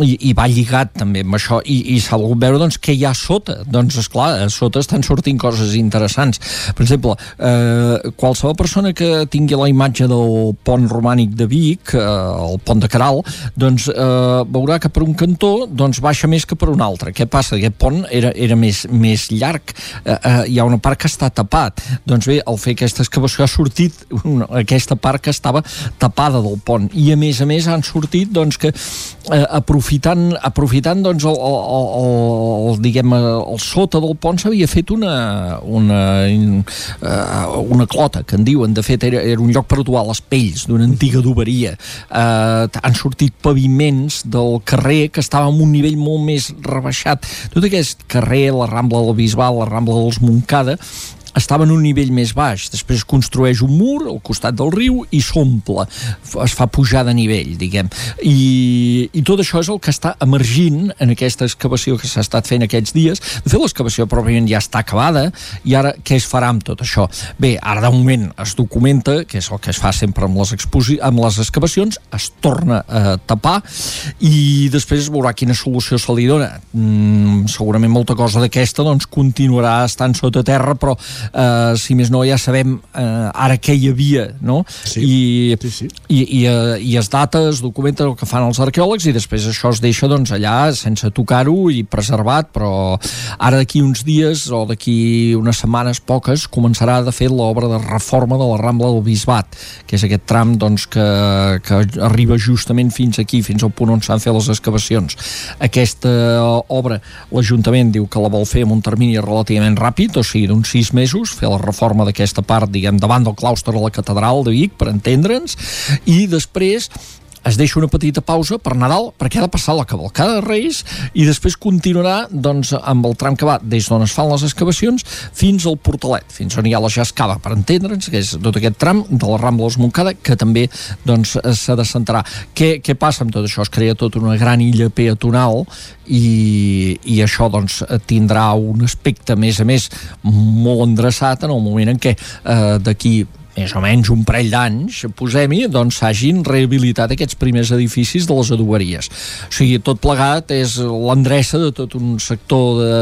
i, i va lligat també amb això. I, i s'ha volgut veure doncs, què hi ha sota. Doncs esclar, a sota estan sortint coses interessants. Per exemple eh, qualsevol persona que tingui la imatge del pont romànic de Vic eh, el pont de Caral doncs eh, veurà que per un cantó doncs baixa més que per un altre. Què passa? Aquest pont era, era més, més llarg. Eh, eh, hi ha una part que està tapat. Doncs bé, al fer aquesta excavació ha sortit una, aquesta part que estava tapada del pont. I a més a més han sortit doncs que eh, aprofitant doncs el, el, el, el, diguem, el sota del pont s'havia fet una, una, uh, una clota, que en diuen, de fet era, era un lloc per atuar les pells d'una antiga doberia. Uh, han sortit paviments del carrer que estava en un nivell molt més rebaixat. Tot aquest carrer, la Rambla del Bisbal, la Rambla dels Montcada, estava en un nivell més baix, després es construeix un mur al costat del riu i s'omple, es fa pujar de nivell, diguem. I, I tot això és el que està emergint en aquesta excavació que s'ha estat fent aquests dies. De fet, l'excavació pròpiament ja està acabada i ara què es farà amb tot això? Bé, ara de moment es documenta, que és el que es fa sempre amb les, exposi amb les excavacions, es torna a tapar i després es veurà quina solució se li dona. Mm, segurament molta cosa d'aquesta doncs, continuarà estant sota terra, però eh, si més no ja sabem eh, ara què hi havia no? Sí. I, sí, sí. i, i, eh, i es data, es documenta el que fan els arqueòlegs i després això es deixa doncs, allà sense tocar-ho i preservat però ara d'aquí uns dies o d'aquí unes setmanes poques començarà de fer l'obra de reforma de la Rambla del Bisbat que és aquest tram doncs, que, que arriba justament fins aquí, fins al punt on s'han fet les excavacions. Aquesta obra l'Ajuntament diu que la vol fer en un termini relativament ràpid, o sigui, d'uns sis mesos, fer la reforma d'aquesta part, diguem, davant del claustre de la catedral de Vic, per entendre'ns, i després es deixa una petita pausa per Nadal perquè ha de passar la cavalcada de Reis i després continuarà doncs, amb el tram que va des d'on es fan les excavacions fins al Portalet, fins on hi ha la Jascava per entendre'ns, que és tot aquest tram de la Rambla dels Montcada, que també doncs, s'ha de centrar. Què, què passa amb tot això? Es crea tota una gran illa peatonal i, i això doncs, tindrà un aspecte més a més molt endreçat en el moment en què eh, d'aquí més o menys un parell d'anys, posem-hi, doncs s'hagin rehabilitat aquests primers edificis de les adoberies. O sigui, tot plegat és l'endreça de tot un sector de,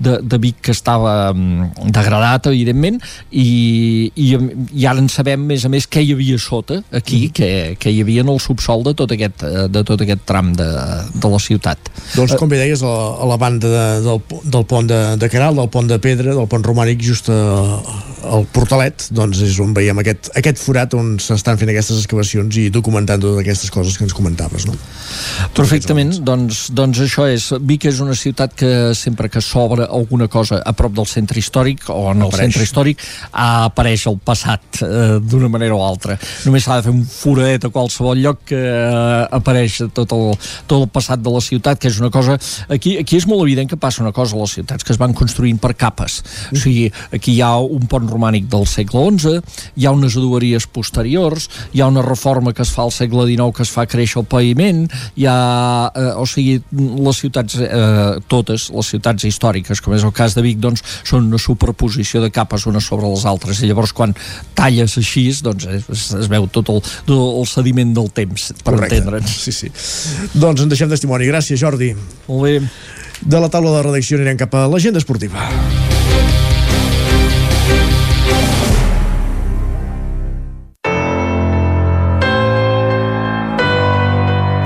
de, de Vic que estava mm, degradat, evidentment, i, i, i ara en sabem, més a més, què hi havia sota, aquí, mm. que, que hi havia en el subsol de tot aquest, de tot aquest tram de, de la ciutat. Doncs, com bé deies, a, a la banda de, del, del pont de, de Caral, del pont de Pedra, del pont romànic, just a, al Portalet, doncs és on veiem dèiem, aquest, aquest forat on s'estan fent aquestes excavacions i documentant totes aquestes coses que ens comentaves, no? Perfectament, doncs, doncs això és. Vic és una ciutat que sempre que s'obre alguna cosa a prop del centre històric o en el Apareix. centre històric apareix el passat eh, d'una manera o altra. Només s'ha de fer un foradet a qualsevol lloc que eh, apareix tot el, tot el passat de la ciutat, que és una cosa... Aquí, aquí és molt evident que passa una cosa a les ciutats, que es van construint per capes. O sigui, aquí hi ha un pont romànic del segle XI, hi ha unes adoberies posteriors, hi ha una reforma que es fa al segle XIX que es fa créixer el paviment, hi ha, eh, o sigui, les ciutats, eh, totes les ciutats històriques, com és el cas de Vic, doncs són una superposició de capes unes sobre les altres, i llavors quan talles així, doncs es, es veu tot el, el sediment del temps, per entendre'ns. Sí, sí. Doncs en deixem testimoni. Gràcies, Jordi. Molt bé. De la taula de redacció anirem cap a l'agenda esportiva.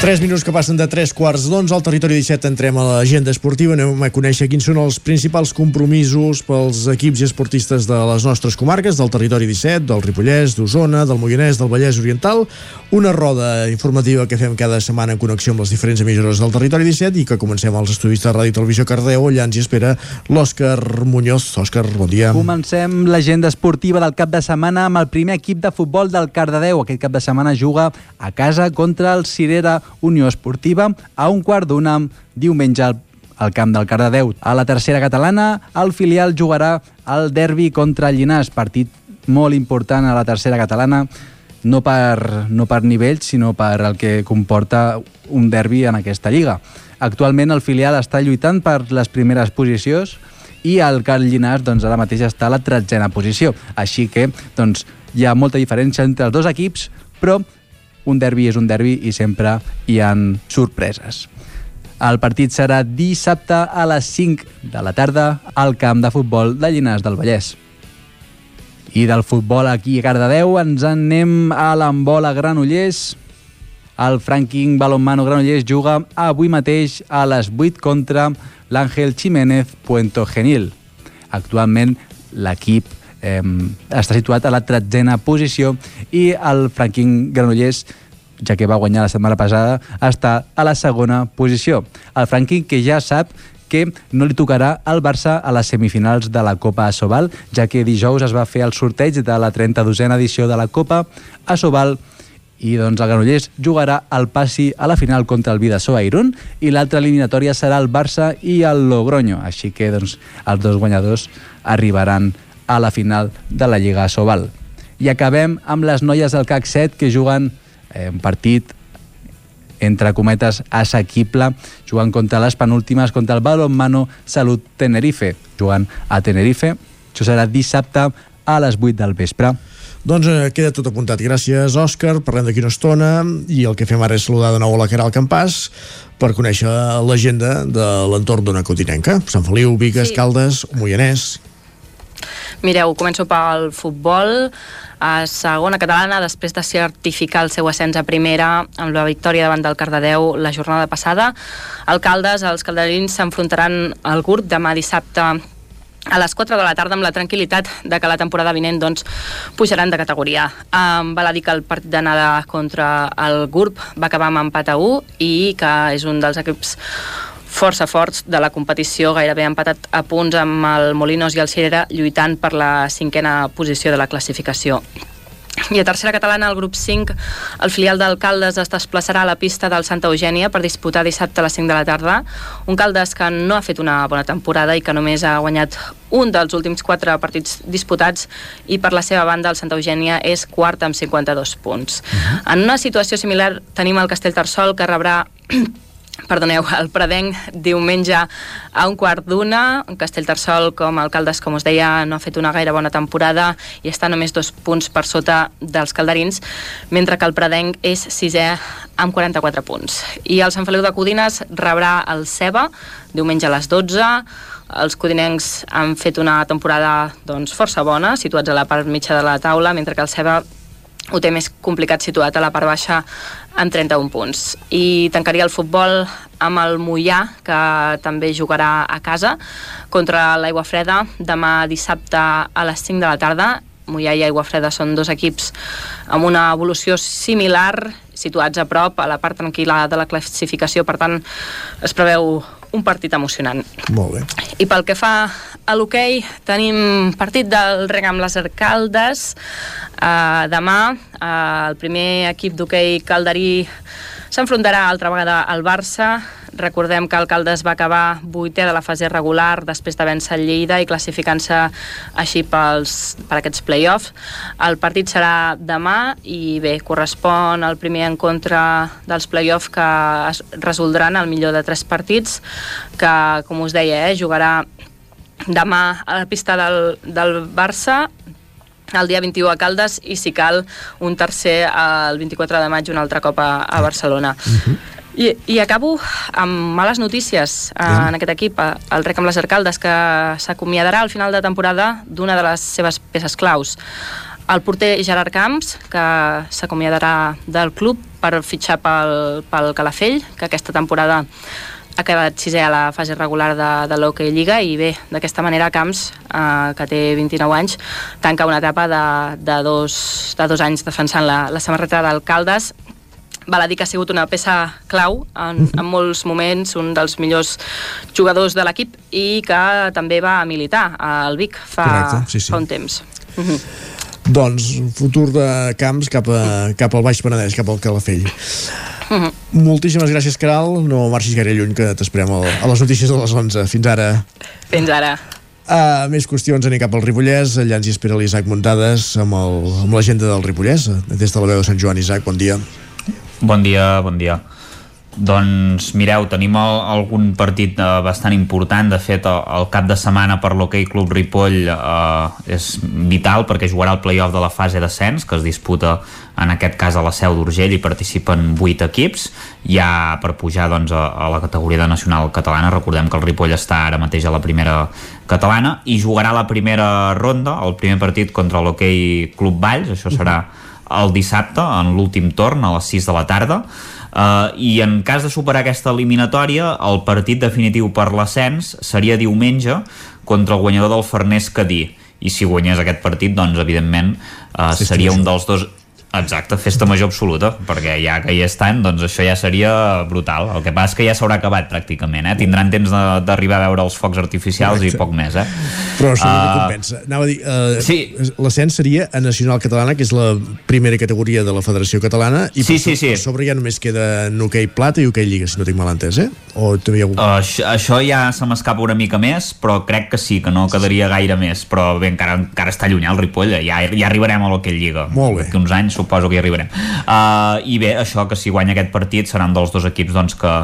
3 minuts que passen de 3 quarts d'11 al territori 17 entrem a l'agenda esportiva anem a conèixer quins són els principals compromisos pels equips i esportistes de les nostres comarques, del territori 17 del Ripollès, d'Osona, del Moianès del Vallès Oriental, una roda informativa que fem cada setmana en connexió amb les diferents emissores del territori 17 i que comencem als estudis de Ràdio Televisió Cardeu allà ens hi espera l'Òscar Muñoz Òscar, bon dia. Comencem l'agenda esportiva del cap de setmana amb el primer equip de futbol del Cardedeu. Aquest cap de setmana juga a casa contra el Cirera Unió Esportiva a un quart d'una diumenge al al camp del Cardedeu. A la tercera catalana, el filial jugarà el derbi contra el Llinàs, partit molt important a la tercera catalana, no per, no per nivell, sinó per el que comporta un derbi en aquesta lliga. Actualment el filial està lluitant per les primeres posicions i el Cal Llinàs doncs, ara mateix està a la tretzena posició. Així que doncs, hi ha molta diferència entre els dos equips, però un derbi és un derbi i sempre hi han sorpreses. El partit serà dissabte a les 5 de la tarda al camp de futbol de Llinars del Vallès. I del futbol aquí a Cardedeu ens en anem a l'embola Granollers. El Franking Balonmano Granollers juga avui mateix a les 8 contra l'Àngel Jiménez Puento Genil. Actualment l'equip eh, està situat a la tretzena posició i el Franking Granollers ja que va guanyar la setmana passada, està a la segona posició. El Franking, que ja sap que no li tocarà al Barça a les semifinals de la Copa Asobal, ja que dijous es va fer el sorteig de la 32a edició de la Copa Asobal i doncs el Granollers jugarà el passi a la final contra el Vidasoa Irún i l'altra eliminatòria serà el Barça i el Logroño, així que doncs, els dos guanyadors arribaran a la final de la Lliga Asobal. I acabem amb les noies del CAC 7 que juguen eh, un partit entre cometes assequible, jugant contra les penúltimes, contra el Balonmano Salut Tenerife, jugant a Tenerife. Això serà dissabte a les 8 del vespre. Doncs eh, queda tot apuntat. Gràcies, Òscar. Parlem d'aquí una estona i el que fem ara és saludar de nou a la Caral Campàs per conèixer l'agenda de l'entorn d'una cotinenca. Sant Feliu, Vigues, sí. Caldes, Moianès... Mireu, començo pel futbol. A segona catalana, després de certificar el seu ascens a primera amb la victòria davant del Cardedeu la jornada passada, alcaldes, els calderins s'enfrontaran al GURB demà dissabte a les 4 de la tarda amb la tranquil·litat de que la temporada vinent doncs, pujaran de categoria. Um, val a dir que el partit d'anada contra el GURB va acabar amb empat a 1 i que és un dels equips força forts de la competició, gairebé empatat a punts amb el Molinos i el Cirera lluitant per la cinquena posició de la classificació. I a tercera catalana, el grup 5, el filial d'Alcaldes es desplaçarà a la pista del Santa Eugènia per disputar dissabte a les 5 de la tarda. Un Caldes que no ha fet una bona temporada i que només ha guanyat un dels últims quatre partits disputats i per la seva banda el Santa Eugènia és quart amb 52 punts. En una situació similar tenim el Castellterçol que rebrà perdoneu, el Predenc diumenge a un quart d'una, Castellterçol com a alcaldes, com us deia, no ha fet una gaire bona temporada i està només dos punts per sota dels calderins, mentre que el Predenc és sisè amb 44 punts. I el Sant Feliu de Codines rebrà el Ceba diumenge a les 12, els codinencs han fet una temporada doncs, força bona, situats a la part mitja de la taula, mentre que el Ceba ho té més complicat situat a la part baixa amb 31 punts. I tancaria el futbol amb el Mollà, que també jugarà a casa contra l'Aigua Freda demà dissabte a les 5 de la tarda. Mollà i Aigua Freda són dos equips amb una evolució similar, situats a prop, a la part tranquil·la de la classificació, per tant es preveu un partit emocionant. Molt bé. I pel que fa a l'hoquei, tenim partit del Rega amb les Arcaldes. Uh, demà uh, el primer equip d'hoquei calderí s'enfrontarà altra vegada al Barça. Recordem que el Caldes va acabar vuitè de la fase regular després de vèncer el Lleida i classificant-se així pels, per aquests play-offs. El partit serà demà i bé, correspon al primer encontre dels play-offs que es resoldran al millor de tres partits que, com us deia, eh, jugarà demà a la pista del, del Barça el dia 21 a Caldes i si cal un tercer el 24 de maig un altre cop a, a Barcelona. Uh -huh. I, I acabo amb males notícies eh, en aquest equip, el Rec amb les Arcaldes, que s'acomiadarà al final de temporada d'una de les seves peces claus. El porter Gerard Camps, que s'acomiadarà del club per fitxar pel, pel Calafell, que aquesta temporada ha quedat sisè a la fase regular de, de l'Hockey Lliga i bé, d'aquesta manera Camps, eh, que té 29 anys, tanca una etapa de, de, dos, de dos anys defensant la, la samarreta d'alcaldes val a dir que ha sigut una peça clau en, en molts moments, un dels millors jugadors de l'equip i que també va militar al Vic fa, Correcte, sí, sí. fa un temps. Uh -huh. Doncs futur de camps cap, a, cap al Baix Penedès, cap al Calafell. Uh -huh. Moltíssimes gràcies, Caral. No marxis gaire lluny, que t'esperem a les notícies de les 11. Fins ara. Fins ara. Uh, més qüestions, anem cap al Ripollès. Allà ens hi espera l'Isaac Muntades amb, el, amb l'agenda del Ripollès. Des de la veu de Sant Joan, Isaac, bon dia. Bon dia, bon dia. Doncs mireu, tenim el, algun partit eh, bastant important, de fet el, el cap de setmana per l'Hockey Club Ripoll eh, és vital perquè jugarà el playoff de la fase d'ascens que es disputa en aquest cas a la Seu d'Urgell i participen 8 equips. Ja per pujar doncs, a, a la categoria de nacional catalana. Recordem que el Ripoll està ara mateix a la primera catalana i jugarà la primera ronda el primer partit contra l'Hockey Club Valls. Això serà el dissabte en l'últim torn a les 6 de la tarda Uh, i en cas de superar aquesta eliminatòria el partit definitiu per l'ascens seria diumenge contra el guanyador del Farners Cadí. I si guanyés aquest partit doncs evidentment uh, Festa seria un dels dos Exacte, festa major absoluta, perquè ja que hi estan, doncs això ja seria brutal. El que passa és que ja s'haurà acabat pràcticament, eh? Tindran temps de- d'arribar a veure els focs artificials Correcte. i poc més, eh? Però això no uh, compensa. Anava a dir, uh, sí. l'ascens seria a Nacional Catalana, que és la primera categoria de la Federació Catalana, i Sí, per, sí, sí. per sobre ja només queda hoquei plata i hoquei lliga, si no tinc mal entès, eh? O també hi ha algun... Uh, això, això ja se m'escapa una mica més, però crec que sí, que no quedaria gaire més. Però bé, encara, encara està lluny el Ripoll, eh? ja, ja arribarem a l'Hockey Lliga. Molt bé. D'aquí uns anys suposo que hi arribarem. Uh, I bé, això que si guanya aquest partit seran dels dos equips doncs, que,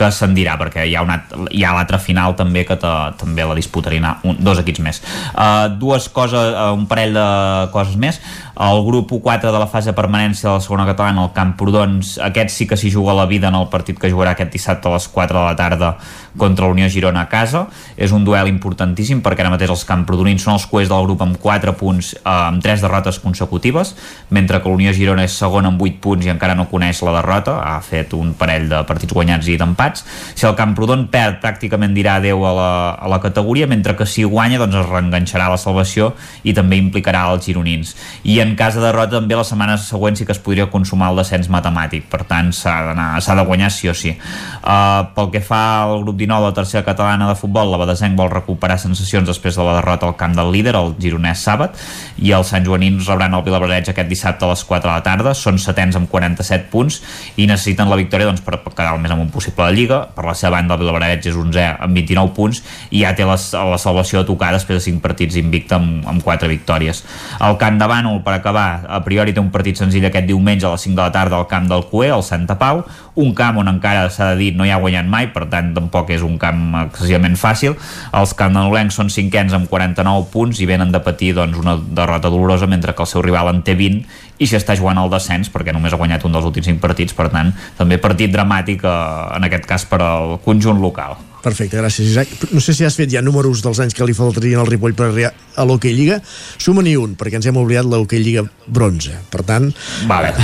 que ascendirà, perquè hi ha, una, hi ha l'altra final també que te, també la disputarien un, dos equips més. Uh, dues coses, uh, un parell de coses més. El grup U4 de la fase de permanència de la segona catalana, el Camprodons, aquest sí que s'hi juga la vida en el partit que jugarà aquest dissabte a les 4 de la tarda contra la Unió Girona a casa. És un duel importantíssim perquè ara mateix els camprodonins són els coers del grup amb 4 punts, eh, amb 3 derrotes consecutives, mentre que la Unió Girona és segon amb 8 punts i encara no coneix la derrota, ha fet un parell de partits guanyats i d'empats. Si el Camprodon perd, pràcticament dirà adeu a la, a la categoria, mentre que si guanya doncs es reenganxarà a la salvació i també implicarà els gironins. I en cas de derrota també la setmana següent sí que es podria consumar el descens matemàtic, per tant s'ha de guanyar sí o sí. Uh, pel que fa al grup 19 de tercera catalana de futbol, la Badesenc vol recuperar sensacions després de la derrota al camp del líder, el gironès Sàbat, i els Sant Joanins rebran el Vilabreig aquest dissabte a les 4 de la tarda, són setens amb 47 punts i necessiten la victòria doncs, per quedar el més amunt possible de Lliga. Per la seva banda, el Vilabreig és 11 amb 29 punts i ja té la, la salvació a tocar després de 5 partits invicta amb, amb 4 victòries. El Camp de Bànol, per acabar, a priori té un partit senzill aquest diumenge a les 5 de la tarda al camp del Cué, al Santa Pau, un camp on encara s'ha de dir no hi ha guanyat mai, per tant tampoc és un camp excessivament fàcil. Els campdenolencs són cinquens amb 49 punts i venen de patir doncs, una derrota dolorosa mentre que el seu rival en té 20 i s'hi està jugant el descens perquè només ha guanyat un dels últims 5 partits, per tant també partit dramàtic eh, en aquest cas per al conjunt local. Perfecte, gràcies, Isaac. No sé si has fet ja números dels anys que li faltarien al Ripoll per arribar a l'Hockey Lliga. Suma-n'hi un, perquè ens hem oblidat l'Hockey Lliga bronze. Per tant... Vale.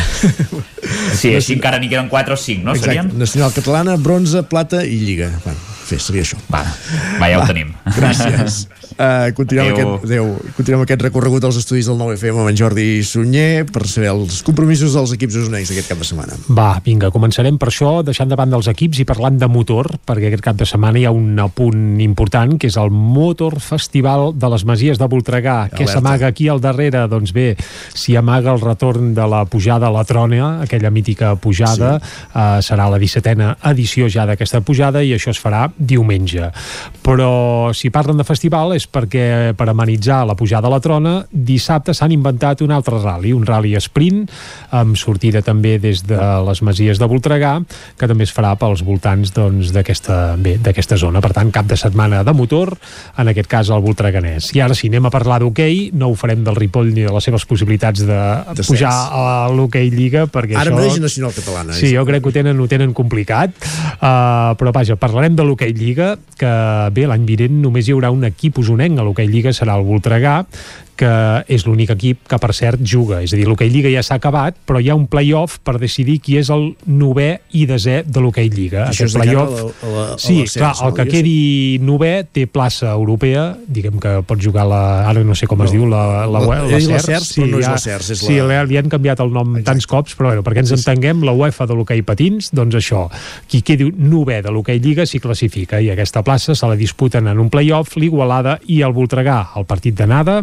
Sí, així encara n'hi queden 4 o 5, no? Exacte. Serien? Nacional catalana, bronze, plata i Lliga. Bueno, fer, seria això. Va, va ja ho tenim. Gràcies. Uh, continuem, aquest, adéu. continuem aquest recorregut als estudis del 9FM amb en Jordi Sunyer per saber els compromisos dels equips usonencs aquest cap de setmana. Va, vinga, començarem per això, deixant de banda els equips i parlant de motor, perquè aquest cap de setmana hi ha un punt important, que és el Motor Festival de les Masies de Voltregà. Què s'amaga aquí al darrere? Doncs bé, s'hi amaga el retorn de la pujada a la Trònia, aquella mítica pujada, sí. eh, serà la 17a edició ja d'aquesta pujada i això es farà diumenge. Però si parlen de festival és perquè per amenitzar la pujada a la Trona, dissabte s'han inventat un altre rally, un rally sprint, amb sortida també des de les Masies de Voltregà, que també es farà pels voltants doncs, d'aquesta d'aquesta zona. Per tant, cap de setmana de motor, en aquest cas el Voltreganès. I ara, si anem a parlar d'hoquei, no ho farem del Ripoll ni de les seves possibilitats de, Descens. pujar a l'hoquei Lliga, perquè Ara això... mateix nacional catalana. Sí, jo crec que ho tenen, ho tenen complicat, uh, però vaja, parlarem de l'hoquei Lliga, que bé, l'any vinent només hi haurà un equip usonenc. A l'hoquei Lliga, serà el Voltregà, que és l'únic equip que per cert juga, és a dir, l'hoquei Lliga ja s'ha acabat, però hi ha un play-off per decidir qui és el novè i desè de l'hoquei Lliga. Això de cara a la- a la- a sí, l'ascens, clar, el no? que quedi novè té plaça europea, diguem que pot jugar la, ara no sé com es diu, la, la, La- la, la CERS, CERS, però no és la CERS, és sí, la- li, li han canviat el nom tants cops, però bueno, perquè ens entenguem, la UEFA de l'hoquei patins, doncs això, qui quedi novè de l'hoquei Lliga s'hi classifica i aquesta plaça se la disputen en un play-off l'Igualada i el Voltregà. El partit d'anada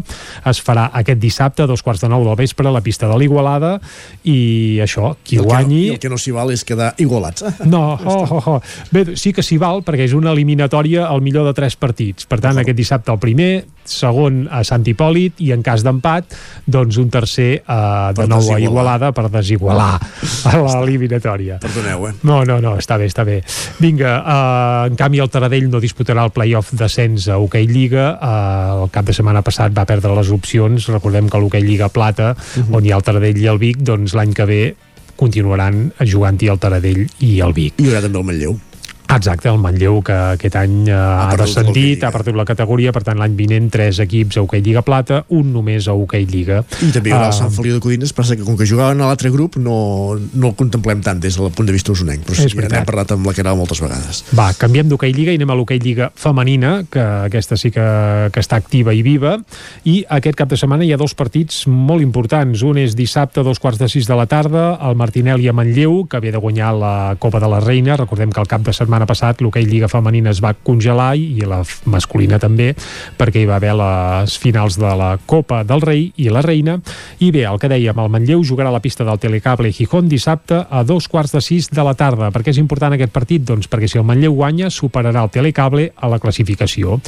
es farà aquest dissabte a dos quarts de nou del vespre a la pista de l'Igualada i això, qui el que no- guanyi... I el que no s'hi val és quedar igualats. No, oh, oh, oh. Bé, sí que s'hi val perquè és una eliminatòria al millor de tres partits. Per tant, aquest dissabte el primer, segon a Sant Hipòlit i en cas d'empat, doncs un tercer uh, de Per nou a. Igualada per desigualar a l'eliminatòria. Perdoneu, eh? No, no, no, està bé, està bé. Vinga, uh, en canvi el Taradell no disputarà el play-off d'ascens a Hockey Lliga. Uh, el cap de setmana passat va perdre les opcions. Recordem que l'Hockey Lliga Plata, Mhm. on hi ha el Taradell i el Vic, doncs l'any que ve continuaran jugant-hi el Taradell i el Vic. I hi haurà també el Manlleu. Exacte, el Manlleu que aquest any uh, ha, perdut descendit, ha perdut la categoria, per tant l'any vinent tres equips a Hockey Lliga Plata, un només a Hockey Lliga. I també hi haurà el Ah, Sant Feliu de Codines, passa que com que jugaven a l'altre grup no, no el contemplem tant des del punt de vista usonenc, però sí, ja n'hem parlat amb la Caral moltes vegades. Va, canviem d'hoquei Lliga i anem a l'hoquei Lliga femenina, que aquesta sí que, que està activa i viva, i aquest cap de setmana hi ha dos partits molt importants. Un és dissabte a dos quarts de sis de la tarda, el Martinelli a Manlleu, que ve de guanyar la Copa de la Reina. Recordem que el cap de setmana passat l'hoquei Lliga femenina es va congelar i la masculina també, perquè hi va haver les finals de la Copa del Rei i la Reina. I bé, el que dèiem, el Manlleu jugarà a la pista del Telecable Gijón dissabte a dos quarts de sis de la tarda. Per què és important aquest partit? Doncs perquè si el Manlleu guanya, superarà el Telecable a la classificació.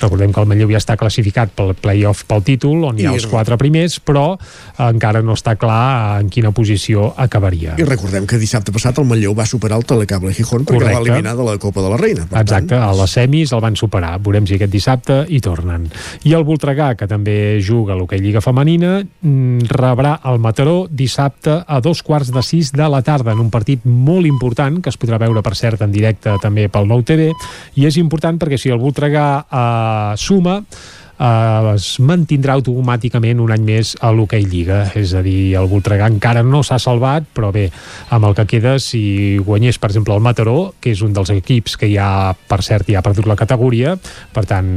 Recordem que el Manlleu ja està classificat pel play-off pel títol, on hi ha I- els quatre primers, però encara no està clar en quina posició acabaria. I recordem que dissabte passat el Manlleu va superar el Telecable Gijón perquè el va Correcte. eliminar de la Copa de la Reina. Per Exacte, a les semis el van superar. Veurem si aquest dissabte hi tornen. I el Voltregà, que també juga a l'hoquei Lliga Femenina, mm, rebrà el Mataró dissabte a dos quarts de sis de la tarda en un partit molt important, que es podrà veure, per cert, en directe també pel Nou TV, i és important perquè si el Voltregà eh, suma, eh, es mantindrà automàticament un any més a l'hoquei Lliga, és a dir, el Voltregà encara no s'ha salvat, però bé, amb el que queda, si guanyés, per exemple, el Mataró, que és un dels equips que ja, per cert, ja ha perdut la categoria, per tant,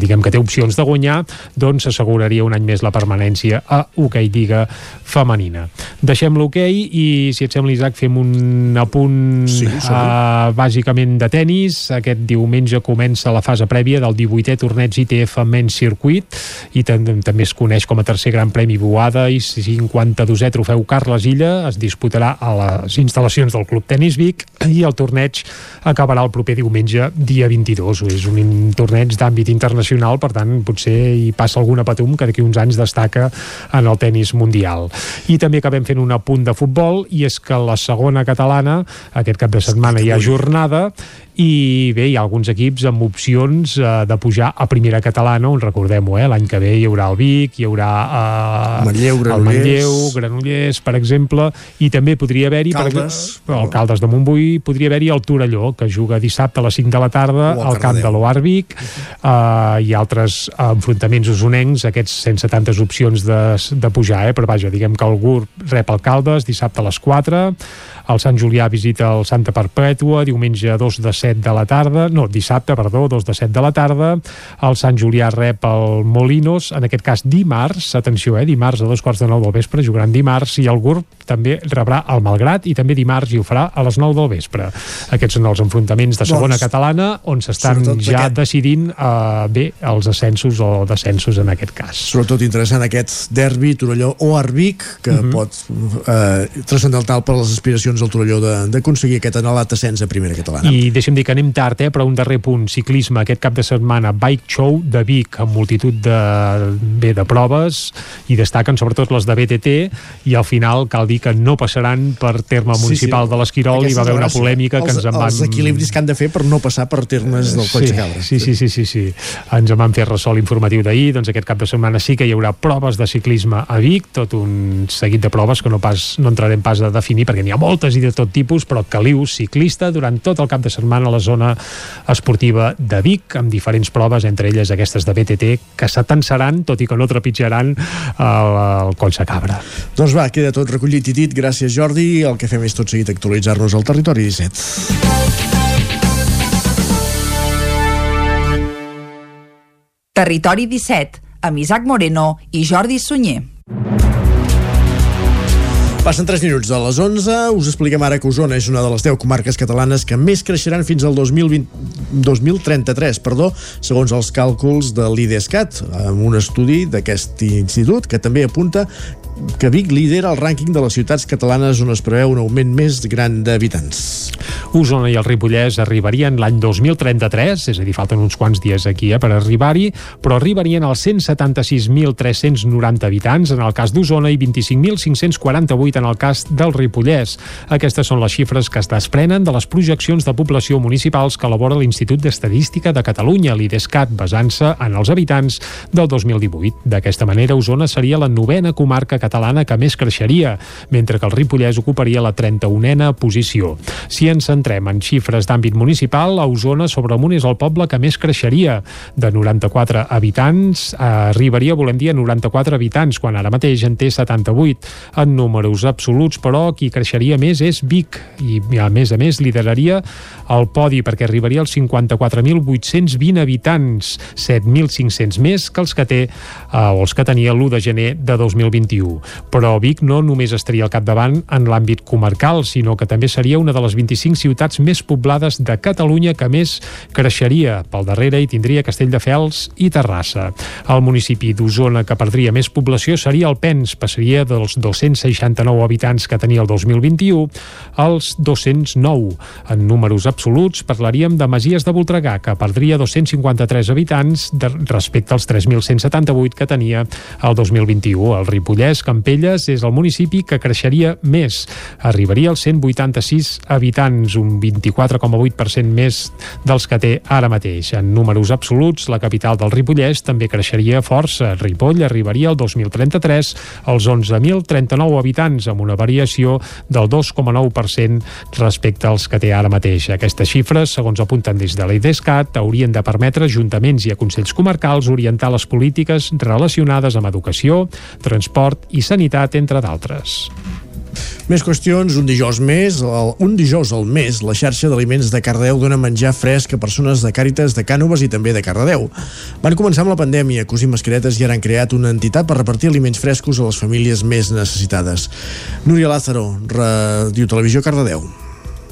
diguem que té opcions de guanyar, doncs s'asseguraria un any més la permanència a hoquei Lliga femenina. Deixem l'hoquei i, si et sembla, Isaac, fem un apunt Sí, uh, bàsicament de tennis. Aquest diumenge comença la fase prèvia del 18è torneig ITF Men's Circuit i tam- també es coneix com a tercer gran premi Boada i 52è trofeu Carles Illa es disputarà a les instal·lacions del Club Tenis Vic i el torneig acabarà el proper diumenge dia 22 és un torneig d'àmbit internacional per tant potser hi passa alguna patum que d'aquí uns anys destaca en el tennis mundial. I també acabem fent un apunt de futbol i és que la segona catalana aquest cap de setmana hi ha jornada i bé, hi ha alguns equips amb opcions eh, de pujar a primera catalana on recordem-ho, eh, l'any que ve hi haurà el Vic hi haurà eh, Manlleu, el. Manlleu, Granollers per exemple, i també podria haver-hi Caldes. el Caldes de Montbui podria haver-hi el Torelló, que juga dissabte a les 5 de la tarda al camp de l'Oarvic eh, i altres enfrontaments usonencs, aquests sense tantes opcions de, de pujar, eh? però vaja, diguem que el GURB rep el Caldes dissabte a les 4, el Sant Julià visita el Santa Perpètua, diumenge a 2 de 7 de la tarda, no, dissabte, perdó, 2 de 7 de la tarda, el Sant Julià rep el Molinos, en aquest cas dimarts, atenció, eh, dimarts a dos quarts de 9 del vespre, jugaran dimarts, i el GURB també rebrà el Malgrat, i també dimarts hi ho farà a les 9 del vespre. Aquests són els enfrontaments de segona Doncs, catalana, on s'estan ja aquest- decidint eh, bé els ascensos o descensos en aquest cas. Sobretot interessant aquest derbi Torelló o Arbic, que Mhm. pot eh, transcendental per les aspiracions del Torelló de- d'aconseguir aquest anhelat ascens a primera catalana. I deixa'm dir que anem tard, eh, però un darrer punt, ciclisme, aquest cap de setmana, Bike Show de Vic, amb multitud de, bé, de proves, i destaquen sobretot les de BTT, i al final cal dir que no passaran per terme municipal de l'Esquirol, hi va haver una polèmica que els, ens en van... Els equilibris que han de fer per no passar per termes del Coll sí, de sí, sí, sí, sí, sí. Ens en van fer ressò l'informatiu d'ahir, doncs aquest cap de setmana sí que hi haurà proves de ciclisme a Vic, tot un seguit de proves que no, pas, no entrarem pas a definir perquè n'hi ha moltes i de tot tipus, però caliu ciclista durant tot el cap de setmana a la zona esportiva de Vic, amb diferents proves, entre elles aquestes de BTT, que s'atansaran, tot i que no trepitjaran el, el Coll de Cabra. Doncs va, queda tot recollit i dit. Gràcies, Jordi. El que fem és tot seguit actualitzar-nos al territori 17. Territori 17, amb Isaac Moreno i Jordi Sunyer. Passen 3 minuts de les 11. Us expliquem ara que Osona és una de les 10 comarques catalanes que més creixeran fins al 2020, 2033, perdó, segons els càlculs de l'IDESCAT, amb un estudi d'aquest institut que també apunta que Vic lidera el rànquing de les ciutats catalanes on es preveu un augment més gran d'habitants. Osona i el Ripollès arribarien l'any 2033, és a dir, falten uns quants dies aquí eh, per arribar-hi, però arribarien als 176.390 habitants en el cas d'Osona i 25.548 en el cas del Ripollès. Aquestes són les xifres que es desprenen de les projeccions de població municipals que elabora l'Institut d'Estadística de Catalunya, l'IDESCAT, basant-se en els habitants del 2018. D'aquesta manera, Osona seria la novena comarca catalana que més creixeria, mentre que el Ripollès ocuparia la 31a posició. Si ens centrem en xifres d'àmbit municipal, a Osona Sobremunt és el poble que més creixeria. De 94 habitants eh, arribaria, volem dir, a 94 habitants, quan ara mateix en té 78. En números absoluts, però, qui creixeria més és Vic, i a més a més lideraria el podi perquè arribaria als 54.820 habitants, 7.500 més que els que té eh, o els que tenia l'1 de gener de 2021. Però Vic no només estaria al capdavant en l'àmbit comarcal, sinó que també seria una de les 25 ciutats més poblades de Catalunya que més creixeria. Pel darrere hi tindria Castelldefels i Terrassa. El municipi d'Osona que perdria més població seria el Pens, passaria dels 269 habitants que tenia el 2021 als 209. En números absoluts parlaríem de Masies de Voltregà, que perdria 253 habitants de, respecte als 3.178 que tenia el 2021. El Ripollès, Campelles, és el municipi que creixeria més. Arribaria als 186 habitants, un 24,8% més dels que té ara mateix. En números absoluts, la capital del Ripollès també creixeria força. Ripoll arribaria al 2033 als 11.039 habitants, amb una variació del 2,9% respecte als que té ara mateix. Aquestes xifres, segons apunten des de l'IDESCAT, haurien de permetre ajuntaments i a consells comarcals orientar les polítiques relacionades amb educació, transport i sanitat, entre d'altres. Més qüestions, un dijous més, el, un dijous al mes, la xarxa d'aliments de Cardedeu dona menjar fresc a persones de Càritas de Cànoves i també de Cardedeu. Van començar amb la pandèmia, cosint mascaretes i ara han creat una entitat per repartir aliments frescos a les famílies més necessitades. Núria Lázaro, Ràdio Televisió Cardedeu.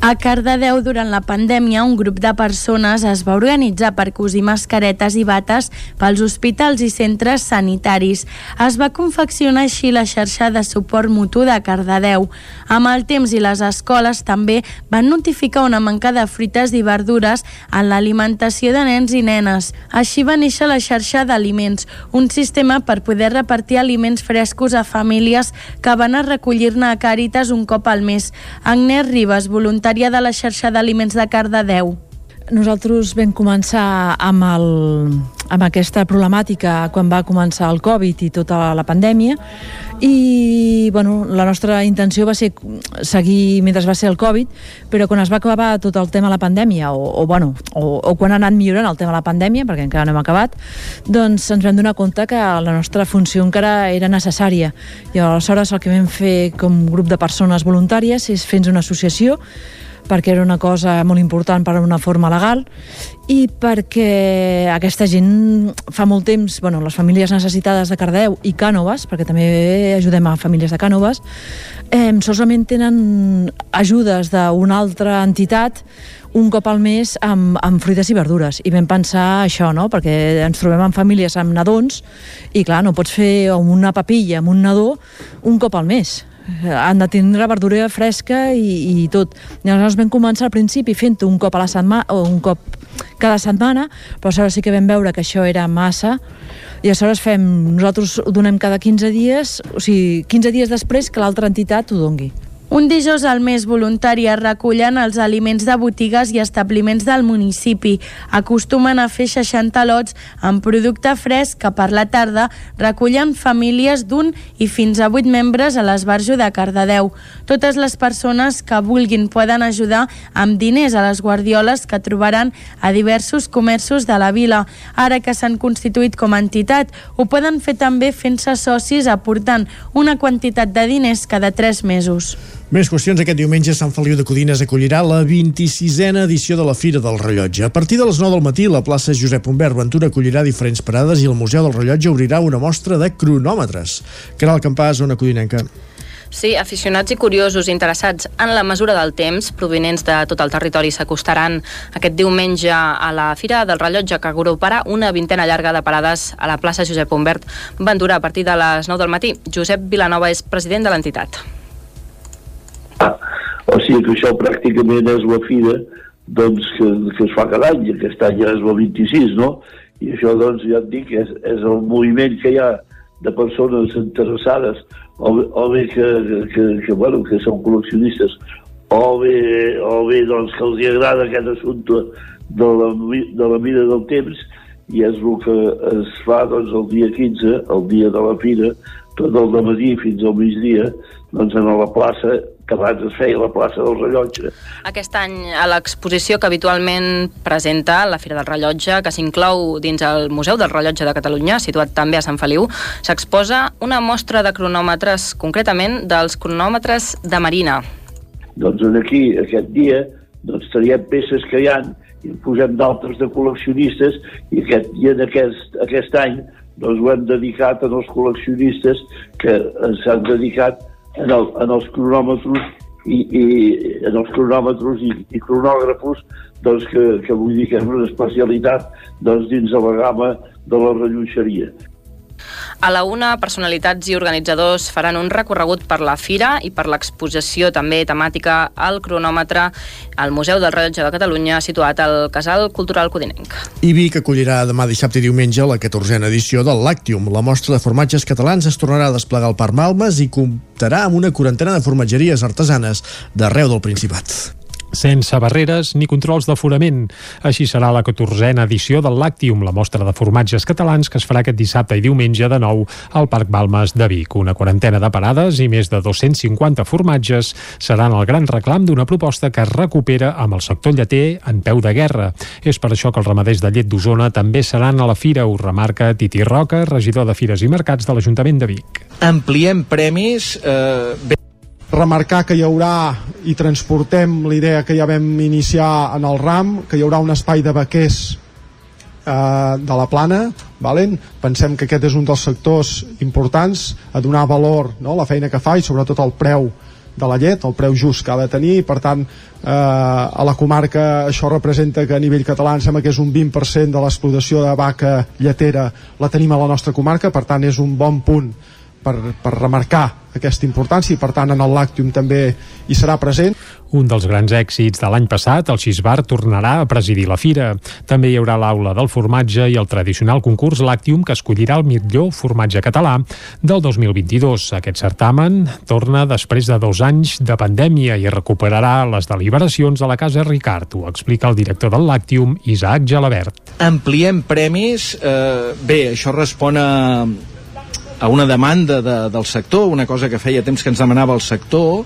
A Cardedeu, durant la pandèmia, un grup de persones es va organitzar per cosir mascaretes i bates pels hospitals i centres sanitaris. Es va confeccionar així la xarxa de suport mutu de Cardedeu. Amb el temps i les escoles també van notificar una manca de fruites i verdures en l'alimentació de nens i nenes. Així va néixer la xarxa d'aliments, un sistema per poder repartir aliments frescos a famílies que van a recollir-ne a Càritas un cop al mes. Agnès Ribas, voluntària de la xarxa d'aliments de Cardedeu. nosaltres vam començar amb, el, amb aquesta problemàtica quan va començar el Covid i tota la pandèmia i bueno, la nostra intenció va ser seguir mentre va ser el Covid però quan es va acabar tot el tema de la pandèmia o, o, bueno, o, o quan ha anat millorant el tema de la pandèmia perquè encara no hem acabat doncs ens vam donar compte que la nostra funció encara era necessària. I aleshores el que vam fer com grup de persones voluntàries és fer una associació perquè era una cosa molt important per a una forma legal i perquè aquesta gent fa molt temps, bueno, les famílies necessitades de Cardeu i Cànoves, perquè també ajudem a famílies de Cànoves, eh, solament tenen ajudes d'una altra entitat un cop al mes amb, amb fruites i verdures i vam pensar això, no? perquè ens trobem en famílies amb nadons i clar, no pots fer una papilla amb un nadó un cop al mes han de tindre verdura fresca i, i tot. Llavors vam començar al principi fent un cop a la setmana, o un cop cada setmana, però aleshores sí que vam veure que això era massa i aleshores fem, nosaltres ho donem cada 15 dies, o sigui, 15 dies després que l'altra entitat ho dongui. Un dijous al mes voluntari es recullen els aliments de botigues i establiments del municipi. Acostumen a fer 60 lots amb producte fresc que per la tarda recullen famílies d'un i fins a 8 membres a l'esbarjo de Cardedeu. Totes les persones que vulguin poden ajudar amb diners a les guardioles que trobaran a diversos comerços de la vila. Ara que s'han constituït com a entitat, ho poden fer també fent-se socis aportant una quantitat de diners cada 3 mesos. Més qüestions. Aquest diumenge Sant Feliu de Codines acollirà la 26a edició de la Fira del Rellotge. A partir de les 9 del matí, la plaça Josep Humbert Ventura acollirà diferents parades i el Museu del Rellotge obrirà una mostra de cronòmetres. Caral Campàs, zona codinenca. Sí, aficionats i curiosos interessats en la mesura del temps provinents de tot el territori s'acostaran aquest diumenge a la Fira del Rellotge que agruparà una vintena llarga de parades a la plaça Josep Humbert Ventura a partir de les 9 del matí. Josep Vilanova és president de l'entitat. O sigui que això pràcticament és la fira doncs, que, que es fa cada any, aquest any ja és el 26, no? I això, doncs, ja et dic, és, és el moviment que hi ha de persones interessades, o, o bé que, que, que, bueno, que són col·leccionistes, o bé, o bé doncs, que els agrada aquest assumpte de la, de la vida del temps, i és el que es fa doncs, el dia 15, el dia de la fira, tot el matí fins al migdia, doncs en la plaça que abans es feia la plaça del rellotge. Aquest any a l'exposició que habitualment presenta la Fira del Rellotge, que s'inclou dins el Museu del Rellotge de Catalunya, situat també a Sant Feliu, s'exposa una mostra de cronòmetres, concretament dels cronòmetres de Marina. Doncs aquí, aquest dia, doncs traiem peces que hi han i en posem d'altres de col·leccionistes i, aquest, i en aquest, aquest any doncs ho hem dedicat als col·leccionistes que s'han dedicat en, el, en els cronòmetres i, i en els cronòmetres i, i cronògrafos doncs que, que vull dir que és una especialitat doncs, dins de la gamma de la rellotgeria. A la una, personalitats i organitzadors faran un recorregut per la fira i per l'exposició també temàtica al cronòmetre al Museu del Rellotge de Catalunya, situat al Casal Cultural Codinenc. I Vic acollirà demà dissabte i diumenge la 14a edició del Lactium. La mostra de formatges catalans es tornarà a desplegar al Parc Malmes i comptarà amb una quarantena de formatgeries artesanes d'arreu del Principat sense barreres ni controls d'aforament. Així serà la 14a edició del Lactium, la mostra de formatges catalans que es farà aquest dissabte i diumenge de nou al Parc Balmes de Vic. Una quarantena de parades i més de 250 formatges seran el gran reclam d'una proposta que es recupera amb el sector lleter en peu de guerra. És per això que els ramaders de llet d'Osona també seran a la fira, ho remarca Titi Roca, regidor de Fires i Mercats de l'Ajuntament de Vic. Ampliem premis eh, remarcar que hi haurà i transportem l'idea que ja vam iniciar en el RAM, que hi haurà un espai de vaquers eh, de la plana, valen? pensem que aquest és un dels sectors importants a donar valor no? la feina que fa i sobretot el preu de la llet, el preu just que ha de tenir per tant eh, a la comarca això representa que a nivell català em sembla que és un 20% de l'explotació de vaca lletera la tenim a la nostra comarca, per tant és un bon punt per, per remarcar aquesta importància i per tant en el Lactium també hi serà present. Un dels grans èxits de l'any passat, el Xisbar tornarà a presidir la fira. També hi haurà l'aula del formatge i el tradicional concurs Lactium que escollirà el millor formatge català del 2022. Aquest certamen torna després de dos anys de pandèmia i recuperarà les deliberacions de la Casa Ricard. Ho explica el director del Lactium, Isaac Gelabert. Ampliem premis. Eh, bé, això respon a, a una demanda de, del sector, una cosa que feia temps que ens demanava el sector,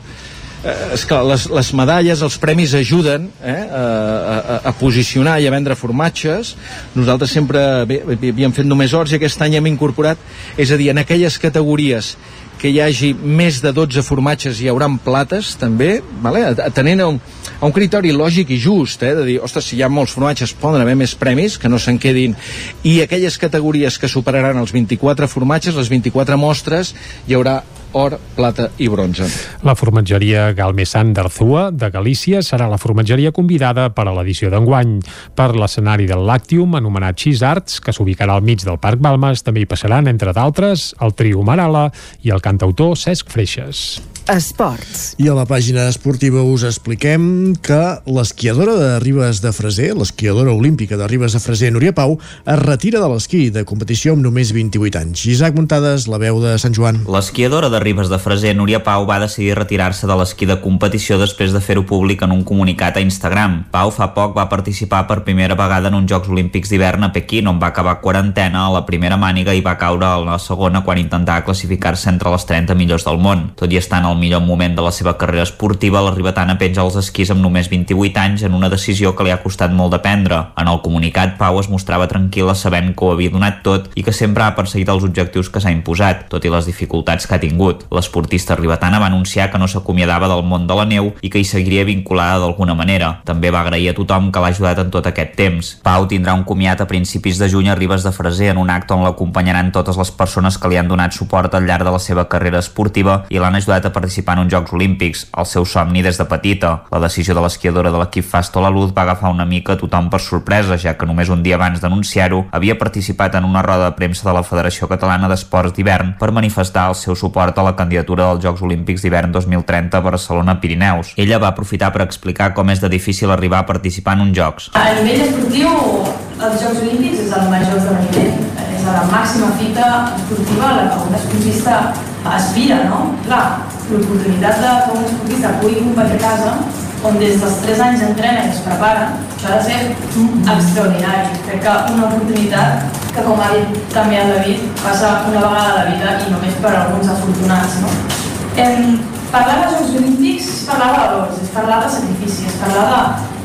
eh, és que les, les medalles, els premis ajuden eh, a, a, a posicionar i a vendre formatges. Nosaltres sempre havíem fet només horts i aquest any hem incorporat, és a dir, en aquelles categories que hi hagi més de 12 formatges hi hauran plates també, vale? atenent a un, a un criteri lògic i just eh? de dir, ostres, si hi ha molts formatges poden haver més premis, que no se'n quedin i aquelles categories que superaran els 24 formatges, les 24 mostres hi haurà or, plata i bronze. La formatgeria Galmesan d'Arzua, de Galícia, serà la formatgeria convidada per a l'edició d'enguany. Per l'escenari del Lactium, anomenat Cheese Arts, que s'ubicarà al mig del Parc Balmes, també hi passaran, entre d'altres, el trio Marala i el cantautor Cesc Freixes. Esports. I a la pàgina esportiva us expliquem que l'esquiadora de Ribes de Freser, l'esquiadora olímpica de Ribes de Freser, Núria Pau, es retira de l'esquí de competició amb només 28 anys. Isaac Muntades, la veu de Sant Joan. L'esquiadora de Ribes de Freser, Núria Pau, va decidir retirar-se de l'esquí de competició després de fer-ho públic en un comunicat a Instagram. Pau fa poc va participar per primera vegada en uns Jocs Olímpics d'hivern a Pequín, on va acabar quarantena a la primera màniga i va caure a la segona quan intentava classificar-se entre les 30 millors del món. Tot i estar en el millor moment de la seva carrera esportiva, la ribetana penja els esquís amb només 28 anys en una decisió que li ha costat molt de prendre. En el comunicat, Pau es mostrava tranquil·la sabent que ho havia donat tot i que sempre ha perseguit els objectius que s'ha imposat, tot i les dificultats que ha tingut. L'esportista ribetana va anunciar que no s'acomiadava del món de la neu i que hi seguiria vinculada d'alguna manera. També va agrair a tothom que l'ha ajudat en tot aquest temps. Pau tindrà un comiat a principis de juny a Ribes de Freser en un acte on l'acompanyaran totes les persones que li han donat suport al llarg de la seva carrera esportiva i l'han ajudat a participar en uns Jocs Olímpics, el seu somni des de petita. La decisió de l'esquiadora de l'equip Fasto la Luz va agafar una mica tothom per sorpresa, ja que només un dia abans d'anunciar-ho havia participat en una roda de premsa de la Federació Catalana d'Esports d'Hivern per manifestar el seu suport a la candidatura dels Jocs Olímpics d'Hivern 2030 a Barcelona-Pirineus. Ella va aprofitar per explicar com és de difícil arribar a participar en uns Jocs. A nivell esportiu, els Jocs Olímpics és el major esdeveniment, la màxima fita esportiva a la que un esportista aspira, no? Clar, l'oportunitat de que un esportista pugui competir a casa, on des dels 3 anys entrena i es prepara, això ha de ser extraordinari. Crec que una oportunitat que, com ha dit també el David, passa una vegada a la vida i només per alguns afortunats, no? Parlar dels Jocs Olímpics és parlar de valors, és parlar de sacrifici, és parlar de,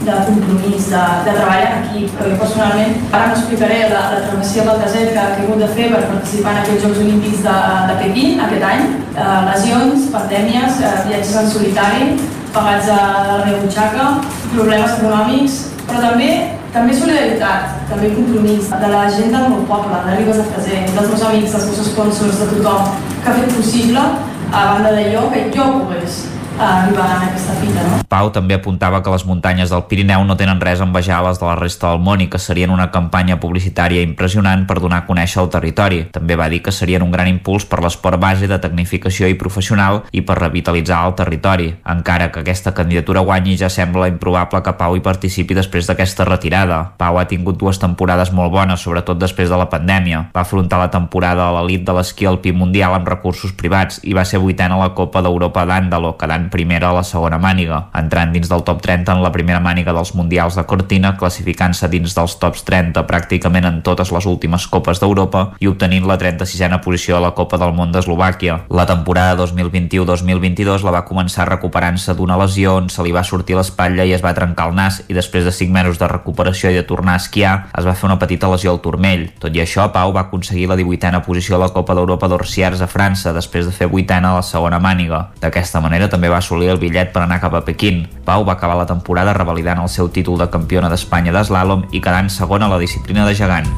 de compromís, de, de treball en equip, però jo personalment ara m'explicaré la, la travessia del desert que, que he hagut de fer per participar en aquests Jocs Olímpics de, de Pequín aquest any, eh, lesions, pandèmies, eh, viatges en solitari, pagats a la meva butxaca, problemes econòmics, però també també solidaritat, també compromís de la gent del meu poble, de Ribes de Freser, dels meus amics, dels meus sponsors, de tothom que ha fet possible, a banda d'allò, que jo pogués arribar a aquesta fita, no? Pau també apuntava que les muntanyes del Pirineu no tenen res a envejar les de la resta del món i que serien una campanya publicitària impressionant per donar a conèixer el territori. També va dir que serien un gran impuls per l'esport base de tecnificació i professional i per revitalitzar el territori. Encara que aquesta candidatura guanyi ja sembla improbable que Pau hi participi després d'aquesta retirada. Pau ha tingut dues temporades molt bones, sobretot després de la pandèmia. Va afrontar la temporada a l'elit de l'esquí alpí mundial amb recursos privats i va ser vuitena a la Copa d'Europa d'Àndalo, quedant primera a la segona màniga, entrant dins del top 30 en la primera màniga dels Mundials de Cortina, classificant-se dins dels tops 30 pràcticament en totes les últimes Copes d'Europa i obtenint la 36a posició a la Copa del Món d'Eslovàquia. La temporada 2021-2022 la va començar recuperant-se d'una lesió on se li va sortir l'espatlla i es va trencar el nas i després de 5 mesos de recuperació i de tornar a esquiar es va fer una petita lesió al turmell. Tot i això, Pau va aconseguir la 18a posició a la Copa d'Europa d'Orsiers a França després de fer 8a a la segona màniga. D'aquesta manera també va assolir el bitllet per anar cap a Pequín. Pau va acabar la temporada revalidant el seu títol de campiona d'Espanya d'eslàlom i quedant segona a la disciplina de gegant.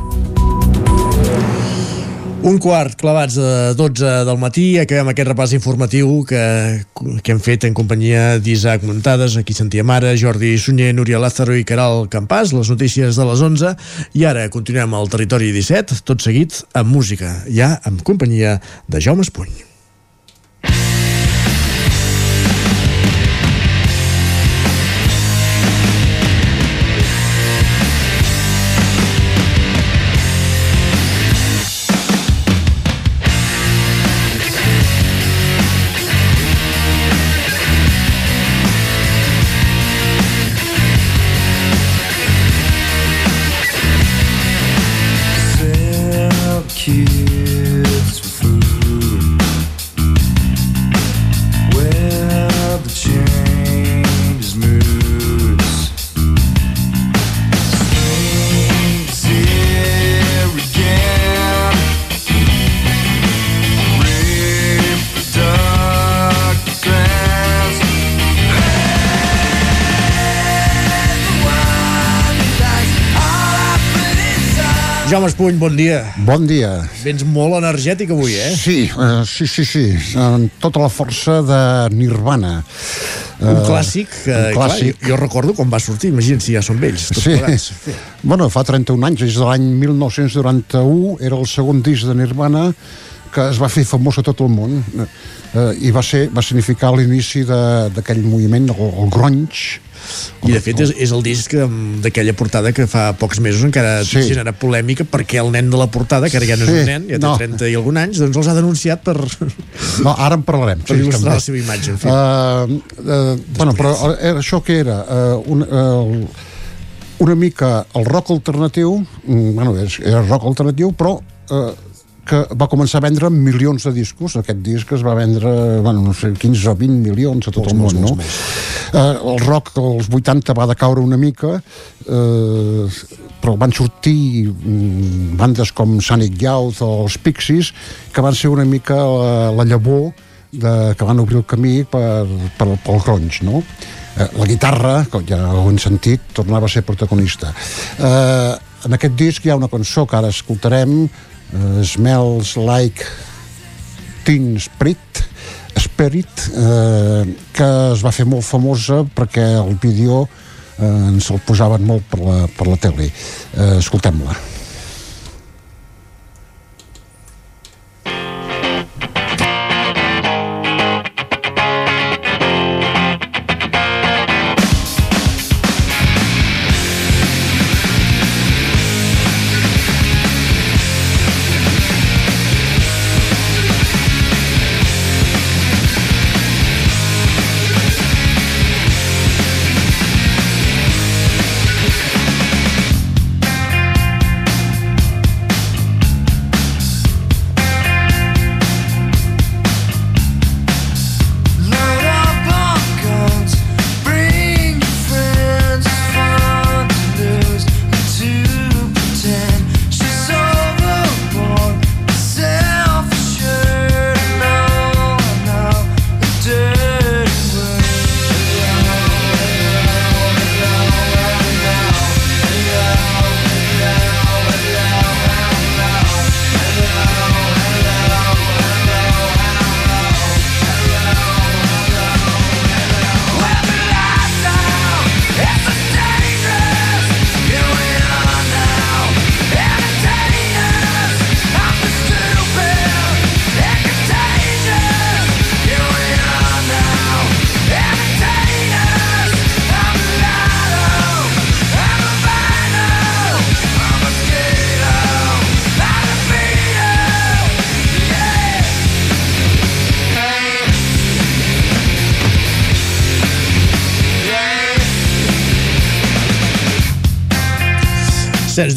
Un quart, clavats a 12 del matí, acabem aquest repàs informatiu que, que hem fet en companyia d'Isaac Muntades, aquí sentíem ara, Jordi Sunyer, Núria Lázaro i Caral Campàs, les notícies de les 11, i ara continuem al territori 17, tot seguit amb música, ja amb companyia de Jaume Espuny. Jaume Espuny, bon dia. Bon dia. Vens molt energètic avui, eh? Sí, uh, sí, sí, sí, amb tota la força de Nirvana. Un Eh, clàssic que, un clàssic. Clar, jo, jo recordo quan va sortir, imagina't si ja són vells, tots Sí. Bueno, fa 31 anys, és de l'any 1991, era el segon disc de Nirvana que es va fer famós a tot el món eh, i va, ser, va significar l'inici d'aquell moviment, el, el grunge. I de fet és, és el disc d'aquella portada que fa pocs mesos encara Sí. sí. genera polèmica perquè el nen de la portada, que ara ja no és Sí, un nen, ja té no. 30 i algun anys, doncs els ha denunciat per, No, ara en parlarem. per il·lustrar també. la seva imatge. En fi. Uh, uh, bueno, però eh, això què era? Uh, un, uh, una mica el rock alternatiu, mm, bueno, és, era rock alternatiu, però uh, que va començar a vendre milions de discos. Aquest disc es va vendre, bueno, no sé, 15 o 20 milions a tot el món, no? Uh, el rock als 80 va decaure una mica, uh, però van sortir mm, bandes com Sonic Youth o els Pixies, que van ser una mica la, la llavor de, que van obrir el camí per, per, pel grunge, no? Eh, la guitarra, com ja ho hem sentit, tornava a ser protagonista. Eh, en aquest disc hi ha una cançó que ara escoltarem, eh, Smells Like Teen Spirit, Spirit, eh, que es va fer molt famosa perquè el vídeo eh, ens el posaven molt per la, per la tele. Eh, Escoltem-la.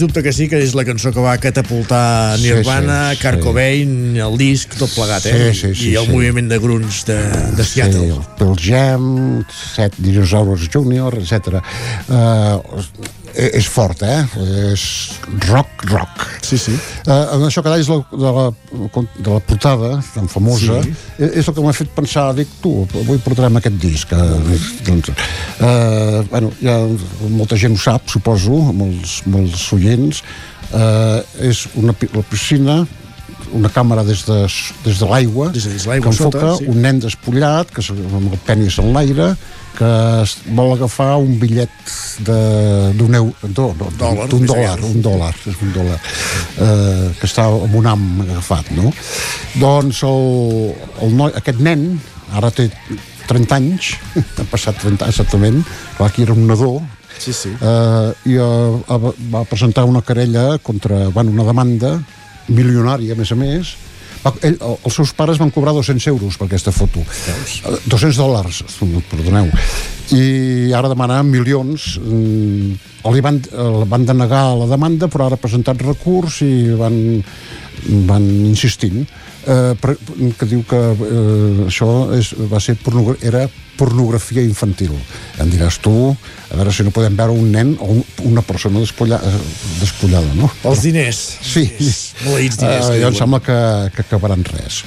Dubte que sí, que és la cançó que va catapultar Sí, Nirvana, sí, sí. Kurt Cobain, el disc, tot plegat, eh? Sí, sí, sí, I el sí. moviment de grunge de, de Seattle. Sí, Pearl Jam, Set Dinosaurs Junior, etc. Uh, és fort, eh? És rock, rock. Sí, sí. Uh, en això que deies de la, de la, de la portada, tan famosa, Sí. sí. és el que m'ha fet pensar, dic, tu, avui portarem aquest disc. Uh, doncs, uh, bueno, ja molta gent ho sap, suposo, molts, molts oients. Uh, és una, la piscina una càmera des de, des de l'aigua Des de dins que l'aigua enfoca sota, sí. un nen despullat que amb el penis en l'aire que es vol agafar un bitllet d'un eu- no, no, Dòlar, d'un més dòlar, un dòlar, és un dòlar eh, que està amb un am agafat, no? Doncs el, el noi, aquest nen ara té 30 anys, ha passat 30 anys exactament, clar, aquí era un nadó, Sí, sí. eh, i eh, va presentar una querella contra, bueno, una demanda milionària, a més a més, va, ell, el- els seus pares van cobrar 200 euros per aquesta foto. Eh, 200 dòlars, perdoneu. I ara demanen milions. mm, Li van, eh, van denegar la demanda, però ara ha presentat recurs i van, van insistint. Eh, que diu que eh, això és, va ser pornogra era pornografia infantil. Em diràs tu, a veure si no podem veure un nen o un, una persona despulla, eh, despullada, no? Els diners. Sí. Maleïts diners, Uh, que jo em sembla que, que acabaran res.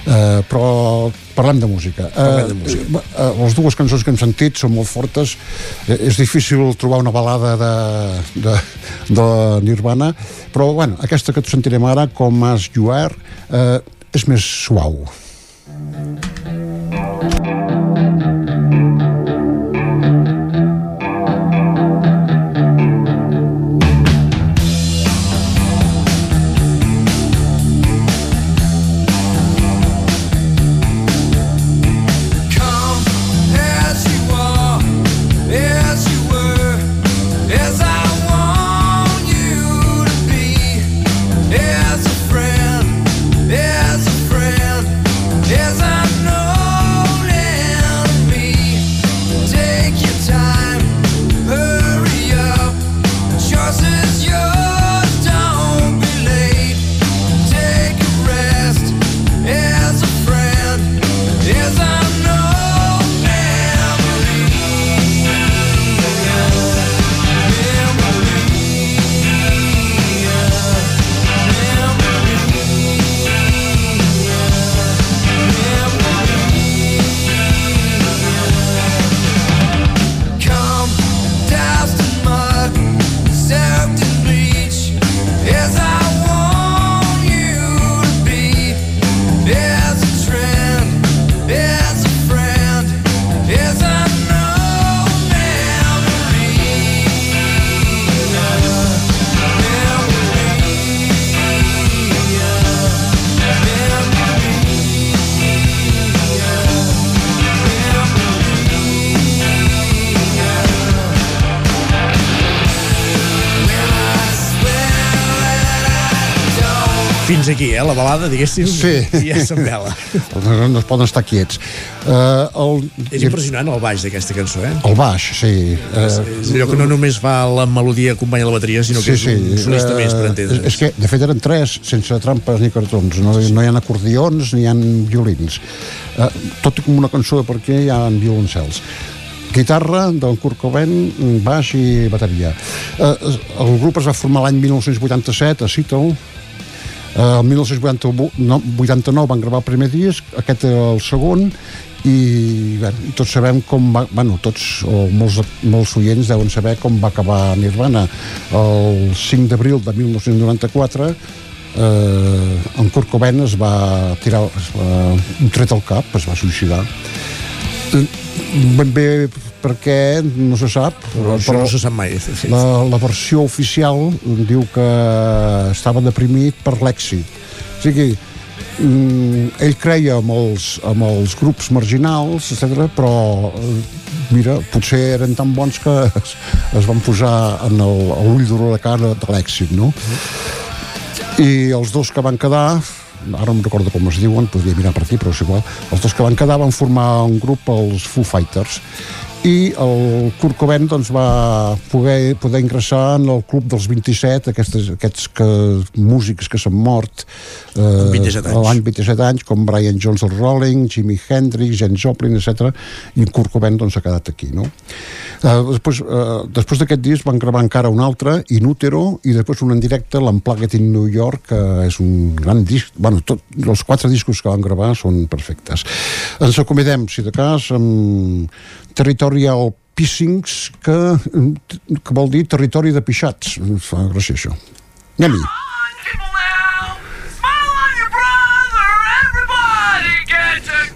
Uh, però parlem de música. Parlem de música. Uh, uh, les dues cançons que hem sentit són molt fortes. Uh, és difícil trobar una balada de, de, de Nirvana, però bueno, aquesta que sentirem ara, com As You Are, uh, és més suau. Aquí, eh, la balada, diguéssim, Sí. i ja s'envela. No, no es poden estar quiets. Uh, el, És impressionant el baix d'aquesta cançó, eh? El baix, sí. És, és allò que no només fa la melodia acompanya la bateria, sinó que és un sonista eh, més, per És, entendre. és que, de fet, eren tres, sense trampes ni cartons. No, no hi ha acordions ni hi ha violins. Uh, tot com una cançó de per què hi ha violoncels guitarra del Kurt Cobain, baix i bateria. Uh, el grup es va formar l'any 1987 a Seattle, Uh, el 1989 van gravar el primer disc, aquest era el segon, i bé, tots sabem com va, bueno, tots o molts, molts oients deuen saber com va acabar Nirvana. El 5 d'abril de 1994 eh, en Kurt Cobain es va tirar es va, un tret al cap, es va suïcidar. Eh, ben bé perquè no se sap Però això no se sap mai. la, la versió oficial diu que estava deprimit per l'èxit o sigui mm, ell creia amb els, amb els grups marginals, etc però eh, mira, potser eren tan bons que es, es van posar en l'ull d'huracà de l'èxit no? i els dos que van quedar ara no recordo com es diuen, podria mirar per aquí però és igual, els dos que van quedar van formar un grup, els Foo Fighters i el Kurt Cobain doncs, va poder, poder ingressar en el club dels 27, aquestes, aquests que, músics que s'han mort eh, Amb 27 anys. l'any 27 anys, com Brian Jones del Rolling, Jimi Hendrix, James Joplin, etc. I Kurt Cobain doncs, ha quedat aquí. No? Eh, després eh, després d'aquest disc van gravar encara un altre, In Utero, i després un en directe, l'Unplugged in New York, que és un gran disc. Bueno, tot, els quatre discos que van gravar són perfectes. Ens acomidem, si de cas, amb territorial pissings, que, que vol dir territori de pixats. Fa gràcia això. Anem-hi.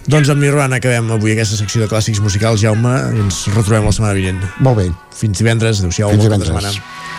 Doncs amb Nirvana acabem avui aquesta secció de clàssics musicals, Jaume, i ens retrobem la setmana vinent. Molt bé. Fins divendres, adeu-siau, bona divendres. setmana.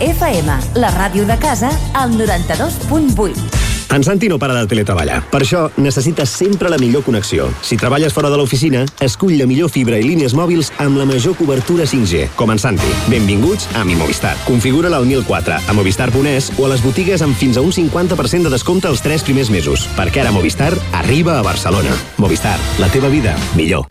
FM, la ràdio de casa, al 92.8. En Santi no para de teletreballar. Per això necessites sempre la millor connexió. Si treballes fora de l'oficina, escull la millor fibra i línies mòbils amb la major cobertura 5G, com en Santi. Benvinguts a Mi Movistar. Configura-la al 1004, a movistar.es o a les botigues amb fins a un 50% de descompte els 3 primers mesos. Perquè ara Movistar arriba a Barcelona. Movistar, la teva vida millor.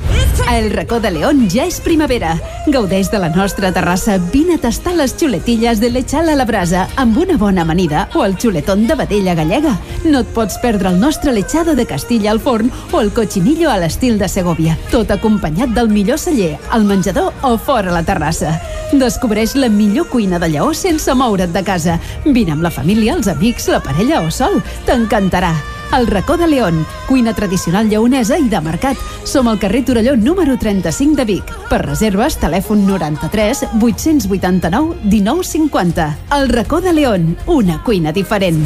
A El racó de León ja és primavera. Gaudeix de la nostra terrassa. Vine a tastar les xuletilles de lechal a la brasa amb una bona amanida o el xuletón de vedella gallega. No et pots perdre el nostre lechado de Castilla al forn o el cochinillo a l'estil de Segovia. Tot acompanyat del millor celler, al menjador o fora la terrassa. Descobreix la millor cuina de Lleó sense moure't de casa. Vine amb la família, els amics, la parella o sol. T'encantarà. El racó de León, cuina tradicional lleonesa i de mercat. Som al carrer Torelló número 35 de Vic. Per reserves, telèfon 93 889 1950. El racó de León, una cuina diferent.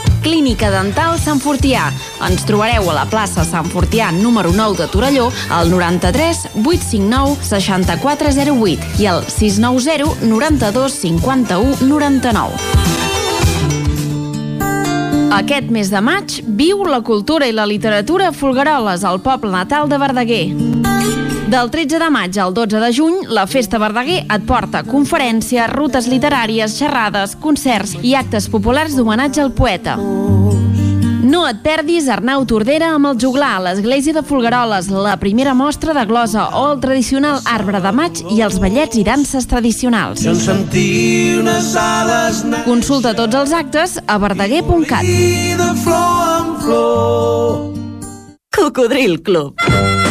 Clínica Dental Sant Fortià. Ens trobareu a la plaça Sant Fortià número 9 de Torelló al 93 859 6408 i al 690 92 51 99. Aquest mes de maig viu la cultura i la literatura a Folgueroles, al poble natal de Verdaguer. Del 13 de maig al 12 de juny, la Festa Verdaguer et porta conferències, rutes literàries, xerrades, concerts i actes populars d'homenatge al poeta. No et perdis Arnau Tordera amb el juglar a l'església de Folgueroles, la primera mostra de glosa o el tradicional arbre de maig i els ballets i danses tradicionals. Consulta tots els actes a verdaguer.cat. Cocodril Club.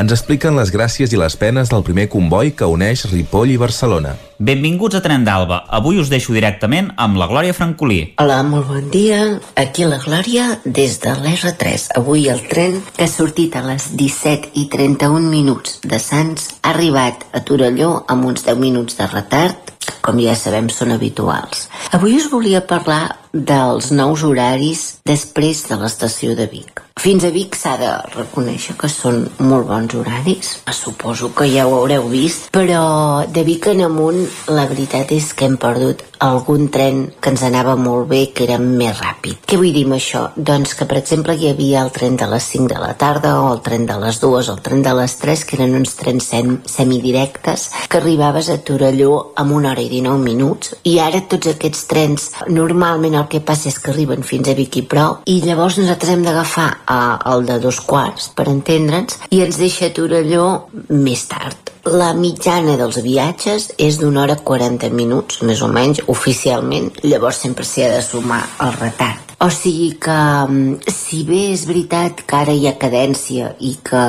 ens expliquen les gràcies i les penes del primer comboi que uneix Ripoll i Barcelona. Benvinguts a Tren d'Alba. Avui us deixo directament amb la Glòria Francolí. Hola, molt bon dia. Aquí la Glòria des de l'R3. Avui el tren que ha sortit a les 17 i 31 minuts de Sants ha arribat a Torelló amb uns 10 minuts de retard com ja sabem són habituals. Avui us volia parlar dels nous horaris després de l'estació de Vic. Fins a Vic s'ha de reconèixer que són molt bons horaris, suposo que ja ho haureu vist, però de Vic en amunt la veritat és que hem perdut algun tren que ens anava molt bé, que era més ràpid. Què vull dir amb això? Doncs que, per exemple, hi havia el tren de les 5 de la tarda, o el tren de les 2, o el tren de les 3, que eren uns trens sem semidirectes, que arribaves a Torelló amb una hora i 19 minuts, i ara tots aquests trens, normalment el que passa és que arriben fins a Vic i prou, i llavors nosaltres hem d'agafar eh, el de dos quarts, per entendre'ns, i ens deixa Torelló més tard. La mitjana dels viatges és d'una hora 40 minuts, més o menys, oficialment. Llavors sempre s'hi ha de sumar el retard. O sigui que, mm, si bé és veritat que ara hi ha cadència i que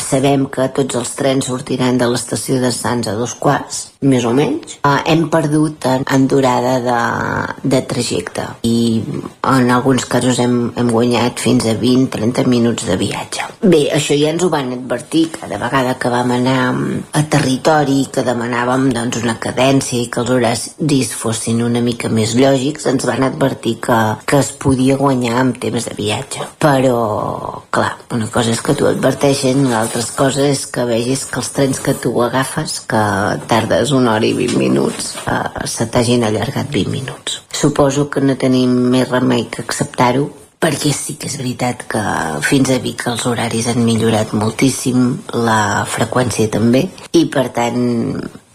sabem que tots els trens sortiran de l'estació de Sants a dos quarts, més o menys, eh, hem perdut en, en durada de, de trajecte i en alguns casos hem, hem guanyat fins a 20-30 minuts de viatge. Bé, això ja ens ho van advertir cada vegada que vam anar a territori que demanàvem doncs, una cadència i que els horaris fossin una mica més lògics, ens van advertir que, que es podia guanyar amb temps de viatge. Però, clar, una cosa és que t'ho adverteixen, l'altra cosa és que vegis que els trens que tu agafes, que tardes una hora i 20 minuts, eh, se t'hagin allargat 20 minuts. Suposo que no tenim més remei que acceptar-ho, perquè sí que és veritat que fins a Vic els horaris han millorat moltíssim, la freqüència també, i per tant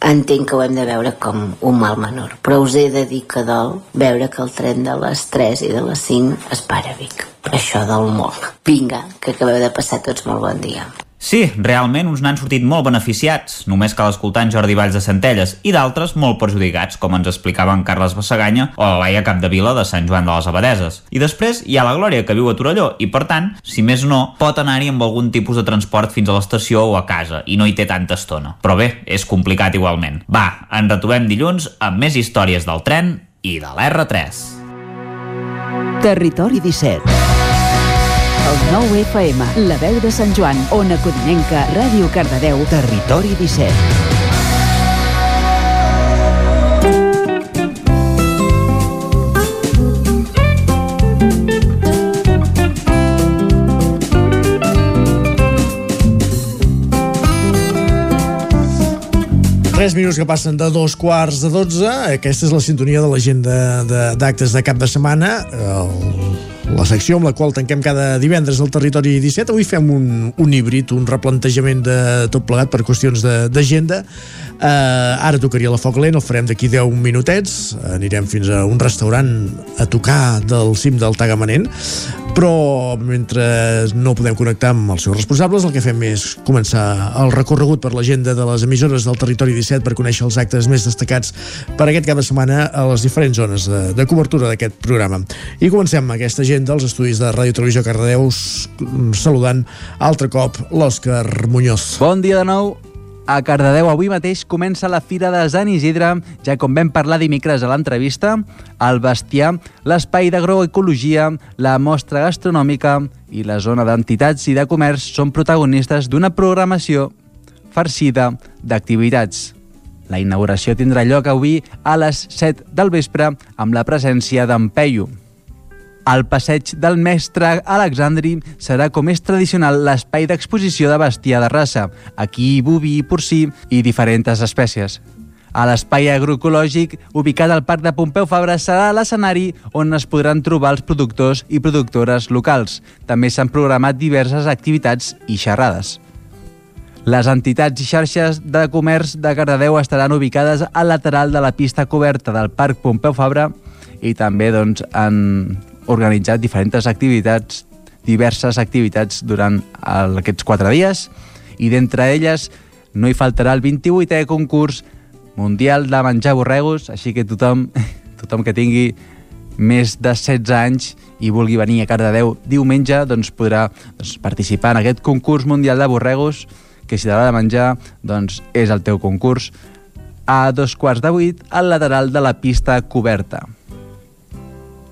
entenc que ho hem de veure com un mal menor. Però us he de dir que dol veure que el tren de les 3 i de les 5 es para a Vic. Això dol molt. Vinga, que acabeu de passar tots molt bon dia. Sí, realment uns n'han sortit molt beneficiats, només cal escoltar en Jordi Valls de Centelles, i d'altres molt perjudicats, com ens explicaven Carles Bassaganya o la Laia Capdevila de Sant Joan de les Abadeses. I després hi ha la Glòria, que viu a Torelló, i per tant, si més no, pot anar-hi amb algun tipus de transport fins a l'estació o a casa, i no hi té tanta estona. Però bé, és complicat igualment. Va, ens retrobem dilluns amb més històries del tren i de l'R3. Territori 17 El 9 FM, la veu de Sant Joan, Ona Codinenca, Ràdio Cardedeu, Territori 17. Tres minuts que passen de dos quarts de dotze. Aquesta és la sintonia de l'agenda d'actes de, de cap de setmana. El, la secció amb la qual tanquem cada divendres al territori 17. Avui fem un, un híbrid, un replantejament de tot plegat per qüestions d'agenda. Uh, ara tocaria la foc lent, el farem d'aquí 10 minutets. Anirem fins a un restaurant a tocar del cim del Tagamanent però mentre no podem connectar amb els seus responsables, el que fem és començar el recorregut per l'agenda de les emissores del territori 17 per conèixer els actes més destacats per aquest cap de setmana a les diferents zones de, de cobertura d'aquest programa. I comencem aquesta agenda als estudis de Ràdio Televisió Cardedeu s- saludant altre cop l'Òscar Muñoz. Bon dia de nou. A Cardedeu avui mateix comença la Fira de Sant Isidre, ja com vam parlar dimecres a l'entrevista, el bestiar, l'espai d'agroecologia, la mostra gastronòmica i la zona d'entitats i de comerç són protagonistes d'una programació farcida d'activitats. La inauguració tindrà lloc avui a les 7 del vespre amb la presència d'en. El passeig del mestre Alexandri serà, com és tradicional, l'espai d'exposició de bestiar de raça, aquí boví, porcí i diferents espècies. A l'espai agroecològic, ubicat al Parc de Pompeu Fabra, serà l'escenari on es podran trobar els productors i productores locals. També s'han programat diverses activitats i xerrades. Les entitats i xarxes de comerç de Cardedeu estaran ubicades al lateral de la pista coberta del Parc Pompeu Fabra i també doncs, han organitzat diferents activitats, diverses activitats durant el, aquests quatre dies i d'entre elles no hi faltarà el 28è concurs mundial de menjar borregos, així que tothom, tothom que tingui més de 16 anys i vulgui venir a Cardedeu diumenge, doncs podrà doncs, participar en aquest concurs mundial de borregos, que si t'agrada menjar, doncs és el teu concurs, a dos quarts de vuit al lateral de la pista coberta.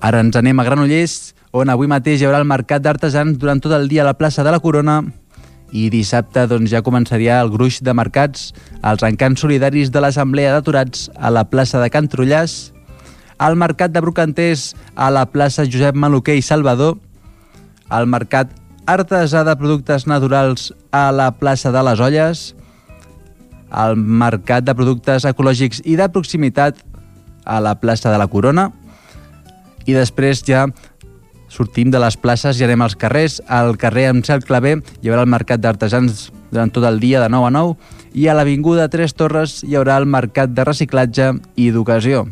Ara ens anem a Granollers, on avui mateix hi haurà el mercat d'artesans durant tot el dia a la plaça de la Corona. I dissabte doncs, ja començaria el gruix de mercats als encants solidaris de l'Assemblea d'Aturats a la plaça de Can Trullàs, al mercat de Brocanters a la plaça Josep Maluquer i Salvador, al mercat artesà de productes naturals a la plaça de les Olles, al mercat de productes ecològics i de proximitat a la plaça de la Corona, i després ja sortim de les places i anem als carrers. Al carrer amb cel claver hi haurà el mercat d'artesans durant tot el dia de 9 a 9 i a l'Avinguda Tres Torres hi haurà el mercat de reciclatge i d'ocasió.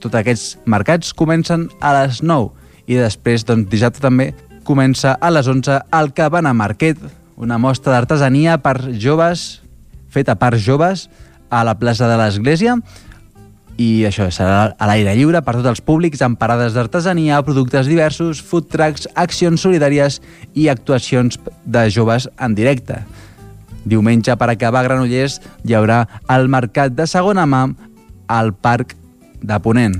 Tots aquests mercats comencen a les 9 i després, doncs, dissabte també comença a les 11 el Cabana Market, una mostra d'artesania per joves, feta per joves, a la plaça de l'Església, i això serà a l'aire lliure per tots els públics amb parades d'artesania, productes diversos, food trucks, accions solidàries i actuacions de joves en directe. Diumenge, per acabar a Granollers, hi haurà el mercat de segona mà al Parc de Ponent.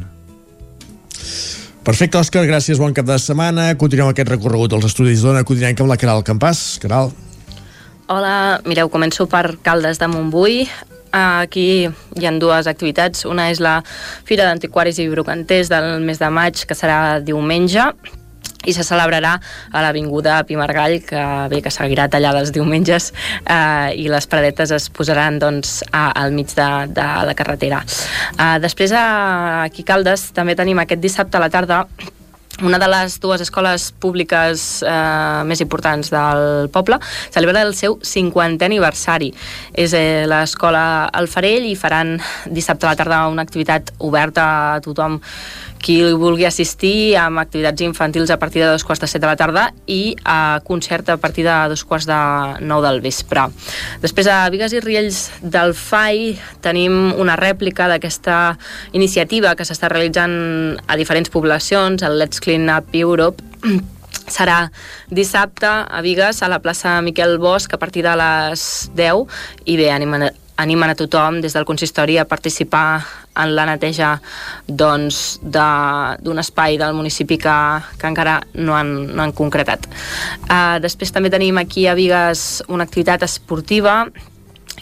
Perfecte, Òscar, gràcies, bon cap de setmana. Continuem aquest recorregut dels estudis d'Ona Codinenca amb la Caral Campàs. Caral. Hola, mireu, començo per Caldes de Montbui. Aquí hi han dues activitats. Una és la Fira d'Antiquaris i Brocanters del mes de maig, que serà diumenge, i se celebrarà a l'Avinguda Pimargall, que bé que seguirà tallada els diumenges, eh, i les pradetes es posaran doncs, a, al mig de, de la carretera. Eh, després, a, aquí a Caldes, també tenim aquest dissabte a la tarda una de les dues escoles públiques eh, més importants del poble celebra el seu 50è aniversari. És eh, l'escola Alfarell i faran dissabte a la tarda una activitat oberta a tothom qui vulgui assistir amb activitats infantils a partir de dos quarts de set de la tarda i a concert a partir de dos quarts de nou del vespre. Després a Vigues i Riells del FAI tenim una rèplica d'aquesta iniciativa que s'està realitzant a diferents poblacions, el Let's Clean Up Europe, serà dissabte a Vigues, a la plaça Miquel Bosch, a partir de les 10, i bé, animen, animen a tothom des del consistori a participar en la neteja doncs, d'un espai del municipi que, que encara no han, no han concretat. Uh, després també tenim aquí a Vigues una activitat esportiva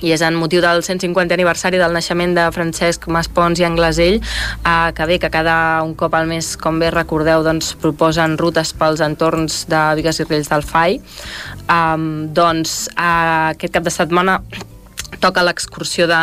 i és en motiu del 150 aniversari del naixement de Francesc Maspons i Anglasell, eh, que bé, que cada un cop al mes, com bé recordeu, doncs, proposen rutes pels entorns de Vigues i Riells del FAI. Um, doncs, eh, aquest cap de setmana toca l'excursió de,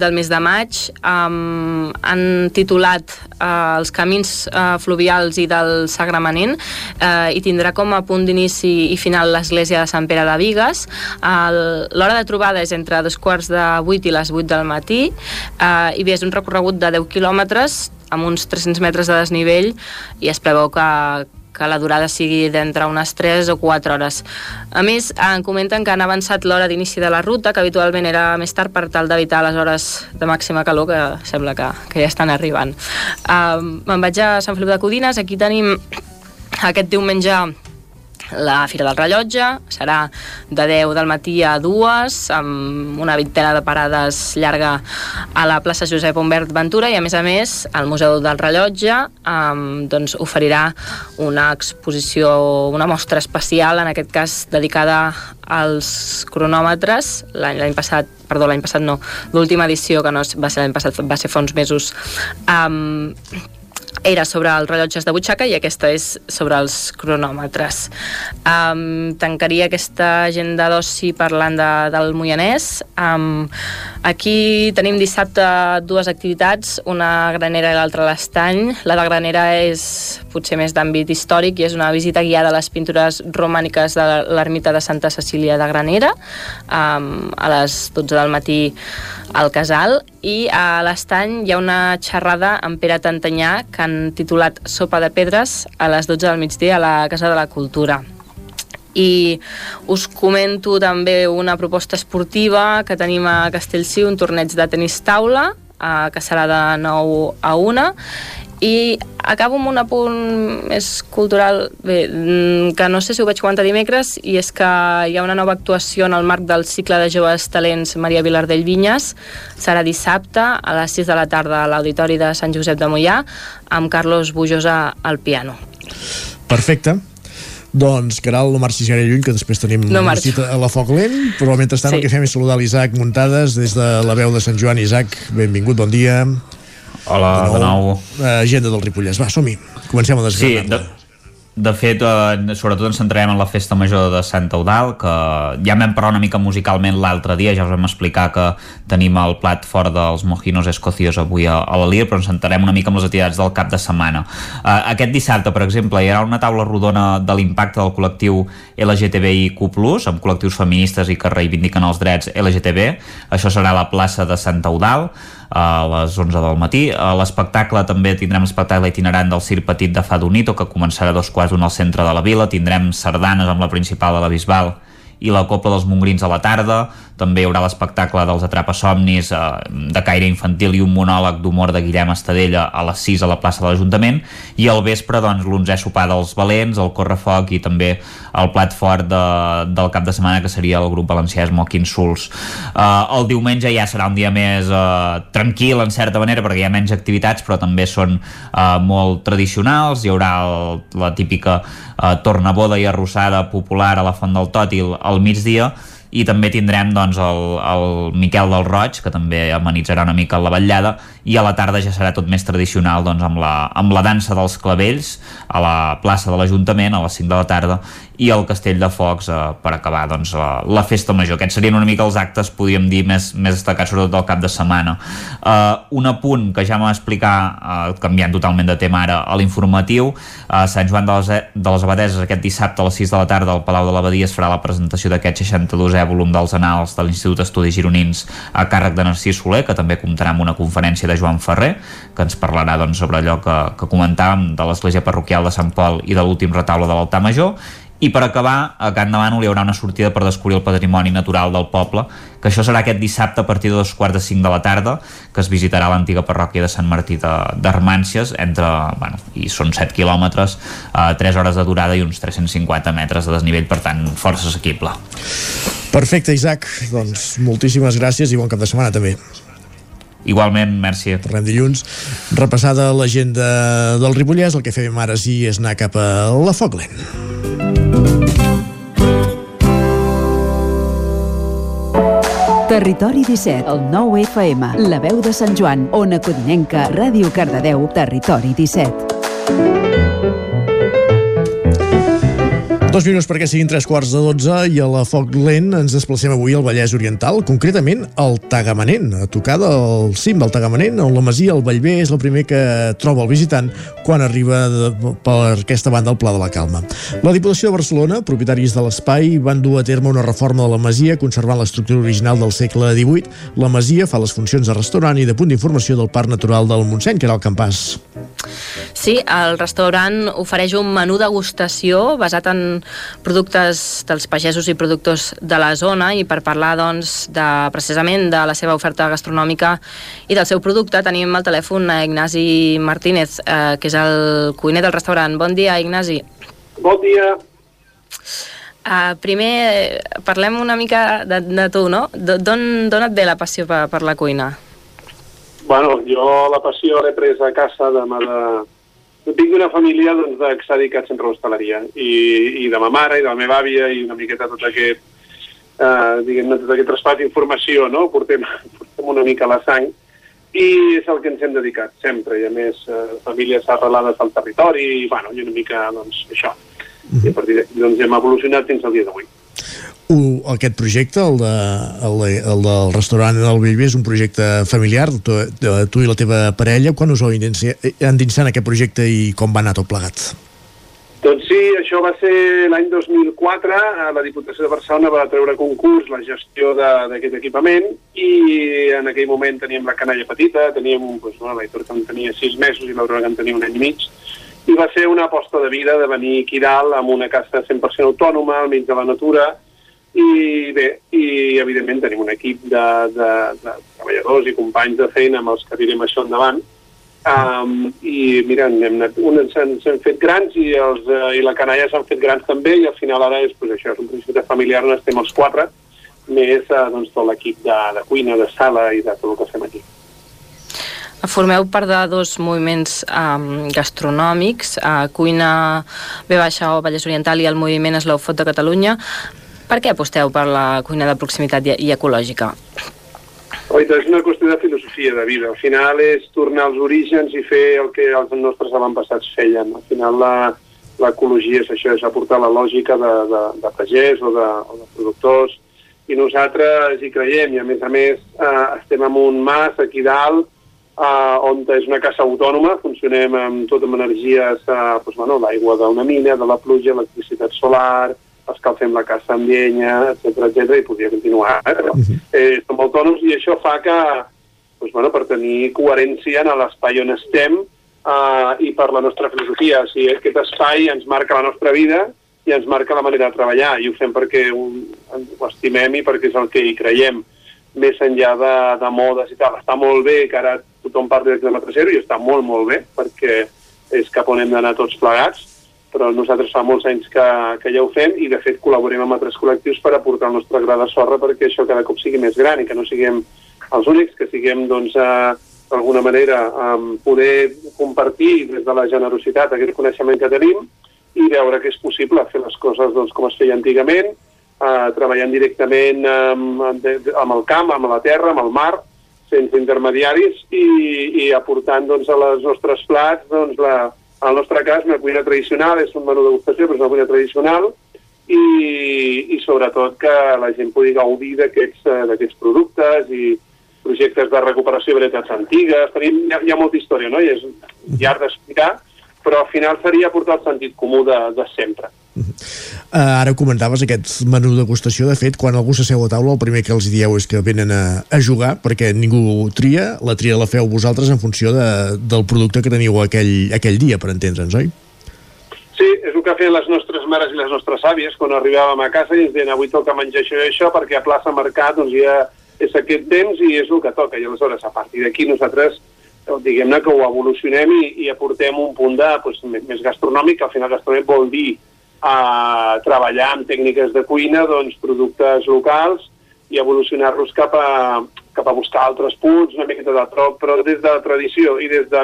del mes de maig. Um, han titulat uh, els camins uh, fluvials i del Sagramenent uh, i tindrà com a punt d'inici i final l'església de Sant Pere de Vigues. Uh, L'hora de trobada és entre dos quarts de vuit i les vuit del matí uh, i bé, és un recorregut de 10 quilòmetres amb uns 300 metres de desnivell i es preveu que, que la durada sigui d'entre unes 3 o 4 hores. A més, en comenten que han avançat l'hora d'inici de la ruta, que habitualment era més tard per tal d'evitar les hores de màxima calor, que sembla que, que ja estan arribant. Uh, me'n vaig a Sant Feliu de Codines, aquí tenim aquest diumenge la Fira del Rellotge. Serà de 10 del matí a 2 amb una vintena de parades llarga a la plaça Josep Humbert Ventura i a més a més el Museu del Rellotge um, doncs, oferirà una exposició, una mostra especial en aquest cas dedicada als cronòmetres. L'any passat, perdó, l'any passat no l'última edició que no va ser l'any passat va ser fa uns mesos. Um, era sobre els rellotges de butxaca i aquesta és sobre els cronòmetres. Um, tancaria aquesta agenda d'oci parlant de, del Moianès. Um, aquí tenim dissabte dues activitats, una granera i l'altra l'estany. La de granera és potser més d'àmbit històric i és una visita guiada a les pintures romàniques de l'ermita de Santa Cecília de Granera um, a les 12 del matí al Casal i a l'estany hi ha una xerrada amb Pere Tantanyà que han titulat Sopa de Pedres a les 12 del migdia a la Casa de la Cultura i us comento també una proposta esportiva que tenim a Castellcí, un torneig de tenis taula eh, que serà de 9 a 1 I acabo amb un apunt més cultural, bé, mm, que no sé si ho vaig comentar dimecres, i és que hi ha una nova actuació en el marc del cicle de joves talents Maria Vilardell Vinyes. Serà dissabte a les 6 de la tarda a l'Auditori de Sant Josep de Mollà amb Carlos Bujosa al piano. Perfecte. Doncs, Caral, no marxis gaire lluny, que després tenim No una cita a la Foc Lent, però mentrestant sí. el que fem és saludar l'Isaac Muntades des de la veu de Sant Joan. Isaac, benvingut, bon dia. Hola, de nou. Eh, agenda del Ripollès. Va, som-hi. Comencem a Sí, desgranar de, de fet, eh, sobretot ens centrarem en la festa major de Sant Eudal, que ja vam parlar una mica musicalment l'altre dia, ja us vam explicar que tenim el plat fort dels mojinos escocios avui a, a l'Alir, però ens centrarem una mica en les activitats del cap de setmana. Eh, aquest dissabte, per exemple, hi haurà una taula rodona de l'impacte del col·lectiu LGTBIQ+, amb col·lectius feministes i que reivindiquen els drets LGTB. Això serà a la plaça de Sant Eudal, a les 11 del matí. A l'espectacle també tindrem l'espectacle itinerant del Circ Petit de Fadonito, que començarà a dos quarts d'un al centre de la vila. Tindrem sardanes amb la principal de la Bisbal i la Copla dels Mongrins a la tarda. També hi haurà l'espectacle dels Atrapasomnis eh, de caire infantil i un monòleg d'humor de Guillem Estadella a les 6 a la plaça de l'Ajuntament. I al vespre, doncs, l'onzè sopar dels Valents, el Correfoc i també el plat fort de, del cap de setmana, que seria el grup valencià Smoking Souls. Uh, el diumenge ja serà un dia més uh, tranquil, en certa manera, perquè hi ha menys activitats, però també són uh, molt tradicionals. Hi haurà el, la típica uh, tornaboda i arrossada popular a la Font del Tòtil al migdia, i també tindrem doncs, el, el Miquel del Roig, que també amenitzarà una mica la vetllada, i a la tarda ja serà tot més tradicional doncs, amb, la, amb la dansa dels clavells a la plaça de l'Ajuntament a les 5 de la tarda i el Castell de Focs eh, per acabar doncs, la, la festa major. Aquests serien una mica els actes, podríem dir, més, més destacats sobretot del cap de setmana. Uh, un apunt que ja m'ha explicar, uh, canviant totalment de tema ara, a l'informatiu, a Sant Joan de les, de les Abadeses aquest dissabte a les 6 de la tarda al Palau de l'Abadia es farà la presentació d'aquest 62è volum dels anals de l'Institut d'Estudis Gironins a càrrec de Narcís Soler, que també comptarà amb una conferència de Joan Ferrer, que ens parlarà doncs, sobre allò que, que comentàvem de l'església parroquial de Sant Pol i de l'últim retaule de l'altar major, i per acabar, a Can Demano hi haurà una sortida per descobrir el patrimoni natural del poble, que això serà aquest dissabte a partir de dos quarts de cinc de la tarda, que es visitarà l'antiga parròquia de Sant Martí d'Armàncies, entre, bueno, i són 7 quilòmetres, eh, 3 hores de durada i uns 350 metres de desnivell, per tant, força assequible. Perfecte, Isaac. Doncs moltíssimes gràcies i bon cap de setmana també. Igualment, merci. Tornem dilluns. Repassada l'agenda del Ripollès, el que fem ara sí és anar cap a la Foclent. Territori 17, el 9 FM, la veu de Sant Joan, Ona Codinenca, Ràdio Cardedeu, Territori 17. Dos minuts perquè siguin tres quarts de dotze i a la Foc Lent ens desplacem avui al Vallès Oriental, concretament al Tagamanent, a tocar del cim del Tagamanent, on la masia, el Vallvé, és el primer que troba el visitant quan arriba de, per aquesta banda al Pla de la Calma. La Diputació de Barcelona, propietaris de l'espai, van dur a terme una reforma de la masia conservant l'estructura original del segle XVIII. La masia fa les funcions de restaurant i de punt d'informació del Parc Natural del Montseny, que era el Campàs. Sí, el restaurant ofereix un menú degustació basat en productes dels pagesos i productors de la zona i per parlar doncs, de, precisament de la seva oferta gastronòmica i del seu producte tenim al telèfon a Ignasi Martínez, eh, que és el cuiner del restaurant. Bon dia, Ignasi. Bon dia. Uh, primer, parlem una mica de, de tu, no? D'on et ve la passió per, per la cuina? Bueno, jo la passió l'he pres a casa de, ma- de... Jo tinc una família doncs, que s'ha dedicat sempre a l'hostaleria i, i de ma mare i de la meva àvia i una miqueta tot aquest eh, diguem-ne, tot aquest traspàs d'informació, no? Portem, portem una mica la sang i és el que ens hem dedicat sempre i a més eh, famílies arrelades al territori i, bueno, i una mica, doncs, això. I a partir d'aquí doncs, hem evolucionat fins al dia d'avui. Uh, aquest projecte, el, de, el, de, el del restaurant del Bellver, és un projecte familiar tu, tu i la teva parella. Quan us endinsat endinsar en aquest projecte i com va anar tot plegat? Doncs sí, això va ser l'any 2004, eh, la Diputació de Barcelona va treure concurs la gestió d'aquest equipament i en aquell moment teníem la canalla petita, teníem doncs, no, l'Aitor que en tenia sis mesos i l'Aurora que en tenia un any i mig, i va ser una aposta de vida de venir aquí dalt amb una casa 100% autònoma, al mig de la natura, i bé, i evidentment tenim un equip de, de, de treballadors i companys de feina amb els que direm això endavant, Um, I mira, hem anat, uns s'han fet grans i, els, uh, i la canalla s'han fet grans també i al final ara és, pues, això, és un projecte familiar on estem els quatre, més uh, doncs, tot l'equip de, de cuina, de sala i de tot el que fem aquí. Formeu part de dos moviments um, gastronòmics, uh, Cuina B Baixa o Vallès Oriental i el moviment Food de Catalunya. Per què aposteu per la cuina de proximitat i, ecològica? Oita, és una qüestió de filosofia de vida. Al final és tornar als orígens i fer el que els nostres avantpassats feien. Al final la, l'ecologia és això, és aportar la lògica de, de, de pagès o de, o de productors i nosaltres hi creiem i a més a més eh, estem en un mas aquí dalt eh, on és una casa autònoma, funcionem amb tot amb energies, eh, doncs, bueno, l'aigua d'una mina, de la pluja, electricitat solar, escalfem la casa amb llenya, etc etc i podria continuar. Eh? Però, eh, som autònoms i això fa que, doncs, bueno, per tenir coherència en l'espai on estem eh, i per la nostra filosofia. O sigui, aquest espai ens marca la nostra vida i ens marca la manera de treballar i ho fem perquè ho, ho estimem i perquè és el que hi creiem més enllà de, de modes i tal. Està molt bé que ara tothom parli de quilòmetre zero i està molt, molt bé perquè és cap on hem d'anar tots plegats, però nosaltres fa molts anys que, que ja ho fem i de fet col·laborem amb altres col·lectius per aportar el nostre gra de sorra perquè això cada cop sigui més gran i que no siguem els únics, que siguem doncs, eh, d'alguna manera um, poder compartir des de la generositat aquest coneixement que tenim i veure que és possible fer les coses doncs, com es feia antigament, eh, treballant directament amb, amb el camp, amb la terra, amb el mar, sense intermediaris i, i aportant doncs, a les nostres plats doncs, la, al nostre cas una cuina tradicional, és un menú degustació però és una cuina tradicional i, i sobretot que la gent pugui gaudir d'aquests uh, productes i projectes de recuperació de antigues. Tenim, hi, ha, hi ha molta història, no? I és llarg d'explicar, però al final seria portar el sentit comú de, de sempre. Uh, ara comentaves aquest menú degustació, de fet, quan algú s'asseu a taula, el primer que els dieu és que venen a, a jugar, perquè ningú tria, la tria la feu vosaltres en funció de, del producte que teniu aquell, aquell dia, per entendre'ns, oi? Sí, és el que feien les nostres mares i les nostres àvies quan arribàvem a casa i ens deien avui toca menjar això i això perquè a plaça Mercat doncs, ja és aquest temps i és el que toca. I aleshores, a partir d'aquí, nosaltres diguem-ne que ho evolucionem i, i aportem un punt de, doncs, més gastronòmic, que al final gastronòmic vol dir a treballar amb tècniques de cuina, doncs, productes locals i evolucionar-los cap, a, cap a buscar altres punts, una miqueta de troc, però des de la tradició i des de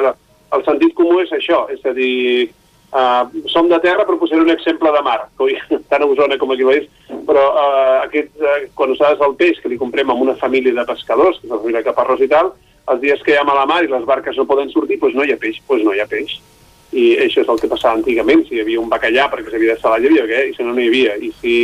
el sentit comú és això, és a dir, uh, som de terra però posaré un exemple de mar, tant a Osona com aquí Baix, però uh, aquest, uh, quan nosaltres el peix que li comprem amb una família de pescadors, que és la família Caparrós i tal, els dies que hi ha a la mar i les barques no poden sortir, doncs no hi ha peix, doncs no hi ha peix. I això és el que passava antigament, si hi havia un bacallà perquè s'havia de salar, hi havia què? i si no, no hi havia, i si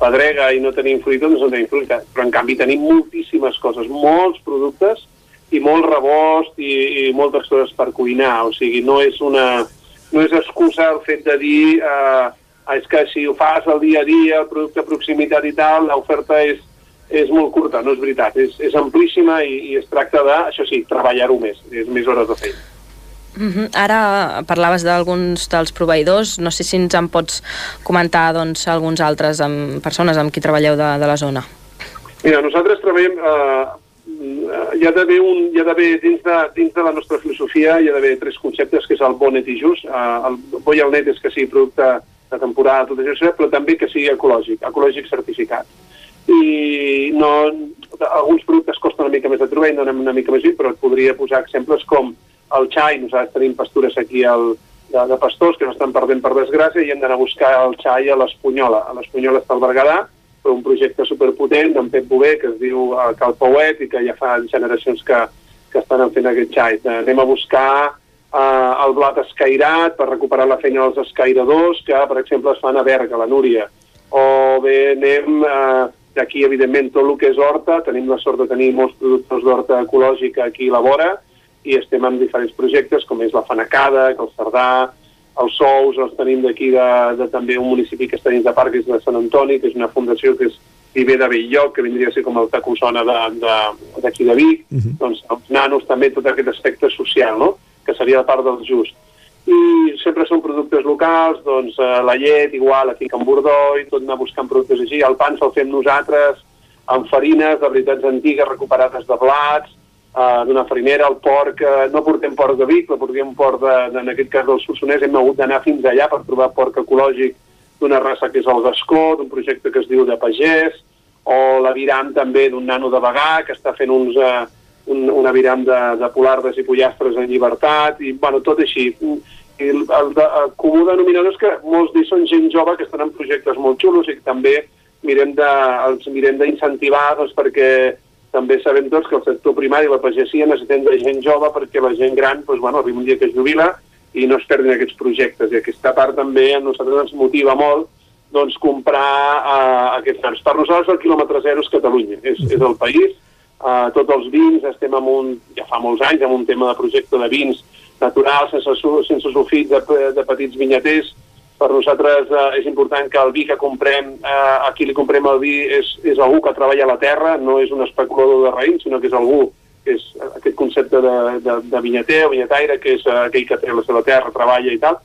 pedrega i no tenim fruita, doncs no tenim fruita, però en canvi tenim moltíssimes coses, molts productes i molt rebost i, i moltes coses per cuinar, o sigui, no és una no és excusa el fet de dir eh, és que si ho fas el dia a dia, el producte de proximitat i tal, l'oferta és, és molt curta, no és veritat, és, és amplíssima i, i es tracta de, això sí, treballar-ho més, és més hores de feina. Uh -huh. Ara parlaves d'alguns dels proveïdors, no sé si ens en pots comentar doncs, alguns altres amb persones amb qui treballeu de, de la zona. Mira, nosaltres treballem... Eh, hi ha d'haver un, hi ha d'haver dins, de, dins de la nostra filosofia hi ha d'haver tres conceptes que és el bon net i just eh, el bo i el net és que sigui producte de temporada tot això, però també que sigui ecològic ecològic certificat i no, alguns productes costen una mica més de trobar i no anem una mica més bé, però et podria posar exemples com el xai, nosaltres tenim pastures aquí al, de, de pastors que no estan perdent per desgràcia i hem d'anar a buscar el xai a l'Espunyola. A l'Espunyola està el Berguedà, però un projecte superpotent d'en Pep Bové que es diu uh, Cal Pauet i que ja fa generacions que, que estan fent aquest xai. Uh, anem a buscar uh, el blat escairat per recuperar la feina dels escairadors que, per exemple, es fan a Berga, a la Núria. O bé anem uh, d'aquí, evidentment, tot el que és horta. Tenim la sort de tenir molts productors d'horta ecològica aquí a la vora i estem en diferents projectes com és la Fanacada, que el Cerdà, els Sous, els tenim d'aquí de, de, també un municipi que està dins de parc, que és de Sant Antoni, que és una fundació que és ve de Belllloc, que vindria a ser com el Tacusona d'aquí de, de, de Vic, uh -huh. doncs els nanos també tot aquest aspecte social, no?, que seria la part del just. I sempre són productes locals, doncs eh, la llet igual aquí a Can Bordó i tot anar buscant productes així, el pa se'l fem nosaltres, amb farines de veritats antigues recuperades de blats, uh, d'una farinera, el porc, uh, no portem porc de Vic, però portem porc, de, en aquest cas del Solsonès, hem hagut d'anar fins allà per trobar porc ecològic d'una raça que és el Gascó, d'un projecte que es diu de Pagès, o l'aviram també d'un nano de Bagà, que està fent uns, uh, un, un aviram de, de polardes i pollastres en llibertat, i bueno, tot així. I el, el, de, el comú denominador és que molts d'ells són gent jove que estan en projectes molt xulos i que també mirem de, els mirem d'incentivar doncs, perquè també sabem tots que el sector primari i la pagesia necessiten de gent jove perquè la gent gran doncs, bueno, arriba un dia que es jubila i no es perdin aquests projectes. I aquesta part també a nosaltres ens motiva molt doncs, comprar uh, aquests nans. Per nosaltres el quilòmetre zero és Catalunya, és, és el país. Uh, tots els vins, estem en un, ja fa molts anys, amb un tema de projecte de vins naturals, sense, sense sulfit de, de petits vinyaters. Per nosaltres uh, és important que el vi que comprem, uh, a qui li comprem el vi és, és algú que treballa a la terra, no és un especulador de raïm, sinó que és algú que és aquest concepte de, de, de vinyater o vinyataire, que és uh, aquell que té la seva terra, treballa i tal,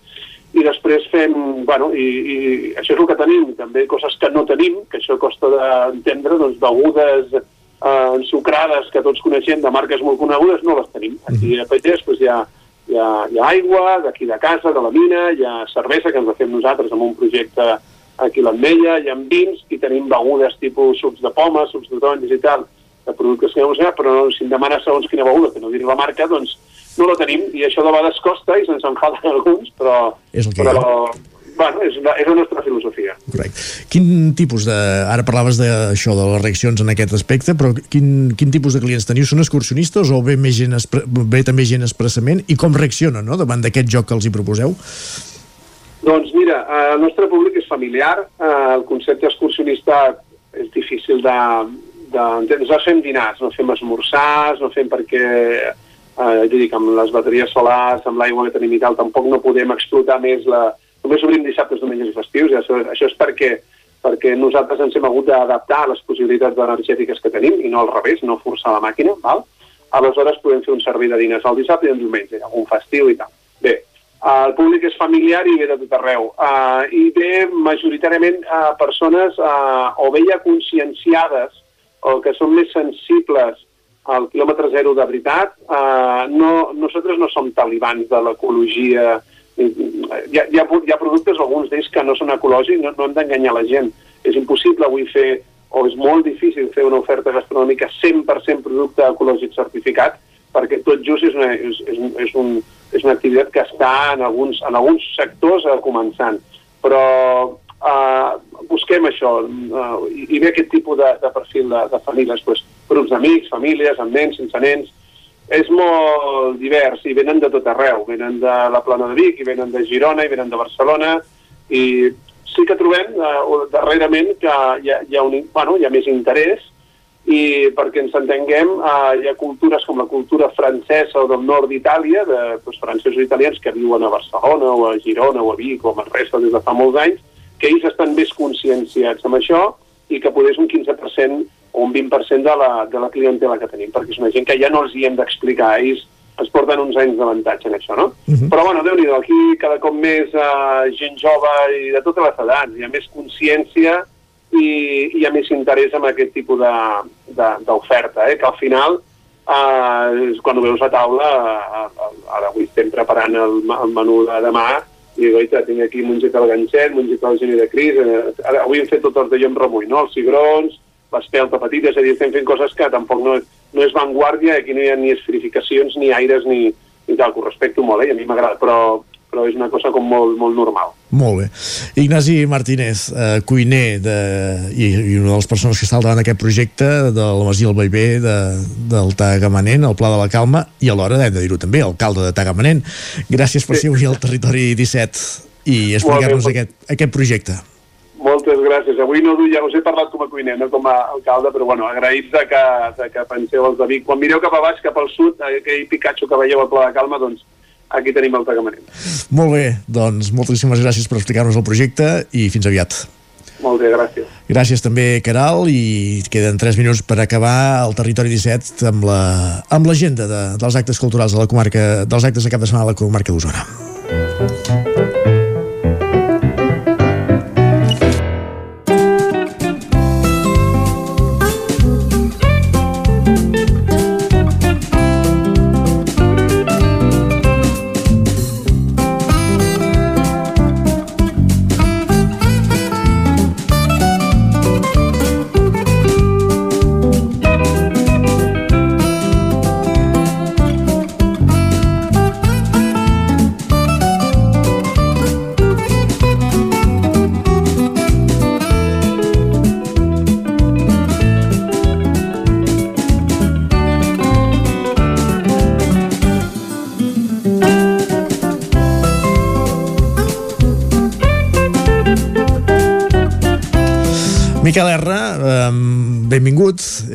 i després fem, bueno, i, i això és el que tenim, també coses que no tenim, que això costa d'entendre, doncs begudes eh, ensucrades que tots coneixem de marques molt conegudes, no les tenim. Aquí a Pagès doncs, hi, ha, hi, ha, hi ha aigua, d'aquí de casa, de la mina, hi ha cervesa que ens la fem nosaltres amb un projecte aquí a l'Ametlla, hi ha vins i tenim begudes tipus sucs de poma, sucs de taronges i tal, de productes que no sé, però no, si em demana segons quina beguda, que no diré la marca, doncs no la tenim, i això de vegades costa i se'ns en falten alguns, però, És el que però bueno, és, la, és la nostra filosofia. Correcte. Quin tipus de... Ara parlaves d'això, de les reaccions en aquest aspecte, però quin, quin tipus de clients teniu? Són excursionistes o ve, més gent espre, ve també gent expressament? I com reaccionen no? davant d'aquest joc que els hi proposeu? Doncs mira, el nostre públic és familiar, eh, el concepte excursionista és difícil de, de, nosaltres fem dinars, no fem esmorzars, no fem perquè, eh, jo dic, amb les bateries solars, amb l'aigua que tenim i tal, tampoc no podem explotar més la... Només obrim dissabtes, diumenges i festius, i això, això és perquè perquè nosaltres ens hem hagut d'adaptar a les possibilitats energètiques que tenim i no al revés, no forçar la màquina, val? aleshores podem fer un servei de diners al dissabte i el diumenge, un festiu i tal. Bé, el públic és familiar i ve de tot arreu. Uh, I ve majoritàriament uh, persones uh, o bé ja conscienciades o que són més sensibles al quilòmetre zero de veritat. Uh, no, nosaltres no som talibans de l'ecologia. Hi, hi, ha, hi ha productes, alguns d'ells, que no són ecològics, no, no hem d'enganyar la gent. És impossible avui fer, o és molt difícil fer una oferta gastronòmica 100% producte ecològic certificat, perquè tot just és una, és, és, és, un, és una activitat que està en alguns, en alguns sectors uh, començant. Però uh, busquem això, uh, i, i ve aquest tipus de, de perfil de, de famílies, pues, grups d'amics, famílies, amb nens, sense nens, és molt divers i venen de tot arreu, venen de la plana de Vic, i venen de Girona, i venen de Barcelona, i sí que trobem uh, darrerament que hi ha, hi, ha un, bueno, hi ha més interès i perquè ens entenguem, eh, hi ha cultures com la cultura francesa o del nord d'Itàlia, de doncs, francesos i italians que viuen a Barcelona o a Girona o a Vic o a Manresa des de fa molts anys, que ells estan més conscienciats amb això i que poder un 15% o un 20% de la, de la clientela que tenim, perquè és una gent que ja no els hi hem d'explicar, ells es porten uns anys d'avantatge en això, no? Uh -huh. Però, bueno, déu nhi aquí cada cop més uh, gent jove i de totes les edats, hi ha més consciència i hi ha més interès en aquest tipus d'oferta, eh? que al final, eh, quan ho veus a taula, eh, ara avui estem preparant el, el menú de demà, i dic, oita, tinc aquí mongeta al ganxet, mongeta al geni de cris, eh, ara, avui hem fet tot el d'allò amb remull, no? els cigrons, l'espelta petita, és a dir, estem fent coses que tampoc no, no és vanguardia, aquí no hi ha ni esferificacions, ni aires, ni, ni tal, que ho respecto molt, eh? a mi m'agrada, però, però és una cosa com molt, molt normal. Molt bé. Ignasi Martínez, eh, cuiner de, i, i una de les persones que està al davant d'aquest projecte de la Masia del Baivé de, del Tagamanent, el Pla de la Calma, i alhora hem de dir-ho també, alcalde de Tagamanent. Gràcies per ser avui al Territori 17 i explicar-nos aquest, aquest projecte. Moltes gràcies. Avui no ja us he parlat com a cuiner, no com a alcalde, però bueno, agraïts de que, de que penseu els de Vic. Quan mireu cap a baix, cap al sud, aquell Picatxo que veieu al Pla de Calma, doncs aquí tenim el tagamanent. Molt bé, doncs moltíssimes gràcies per explicar-nos el projecte i fins aviat. Molt bé, gràcies. Gràcies també, Caral, i queden 3 minuts per acabar el Territori 17 amb l'agenda la, de, dels actes culturals de la comarca, dels actes de cap de setmana de la comarca d'Osona.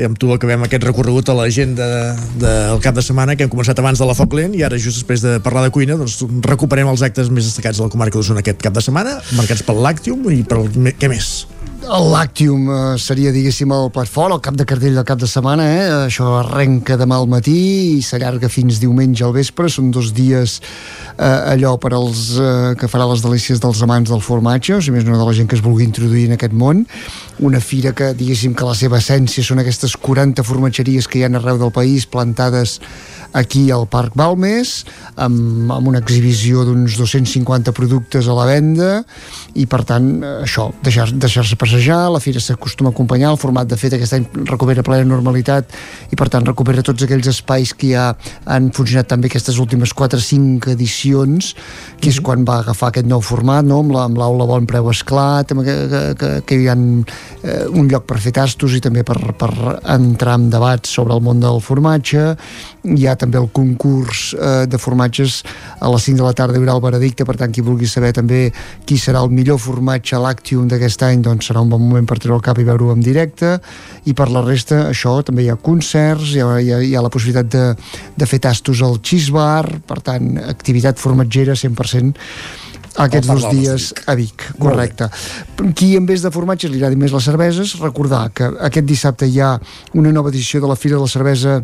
Amb tu acabem aquest recorregut a l'agenda del cap de setmana que hem començat abans de la Foc Lent i ara just després de parlar de cuina doncs recuperem els actes més destacats de la comarca d'Osona aquest cap de setmana, marcats pel Làctium i per què més? El Lactium eh, seria, diguéssim, el plat fort, el cap de cartell del cap de setmana, eh? Això arrenca demà al matí i s'allarga fins diumenge al vespre. Són dos dies eh, allò per als eh, que farà les delícies dels amants del formatge, o sigui, més no de la gent que es vulgui introduir en aquest món. Una fira que, diguéssim, que la seva essència són aquestes 40 formatgeries que hi ha arreu del país plantades aquí al Parc Balmes amb, amb una exhibició d'uns 250 productes a la venda i per tant això, deixar-se deixar passejar, la fira s'acostuma a acompanyar, el format de fet aquest any recupera plena normalitat i per tant recupera tots aquells espais que ja han funcionat també aquestes últimes 4 o 5 edicions que és quan va agafar aquest nou format no? amb l'aula bon preu esclat que, que, que, que hi ha eh, un lloc per fer tastos i també per, per entrar en debats sobre el món del formatge hi ha també el concurs eh, de formatges a les 5 de la tarda hi haurà el veredicte, per tant qui vulgui saber també qui serà el millor formatge làctium d'aquest any, doncs serà un bon moment per treure el cap i veure-ho en directe. I per la resta això també hi ha concerts hi ha, hi ha, hi ha la possibilitat de, de fer tastos al cheese bar per tant activitat formatgera 100% aquests dos dies a Vic, correcte. Qui en vez de formatges li agradi més les cerveses, recordar que aquest dissabte hi ha una nova edició de la Fira de la Cervesa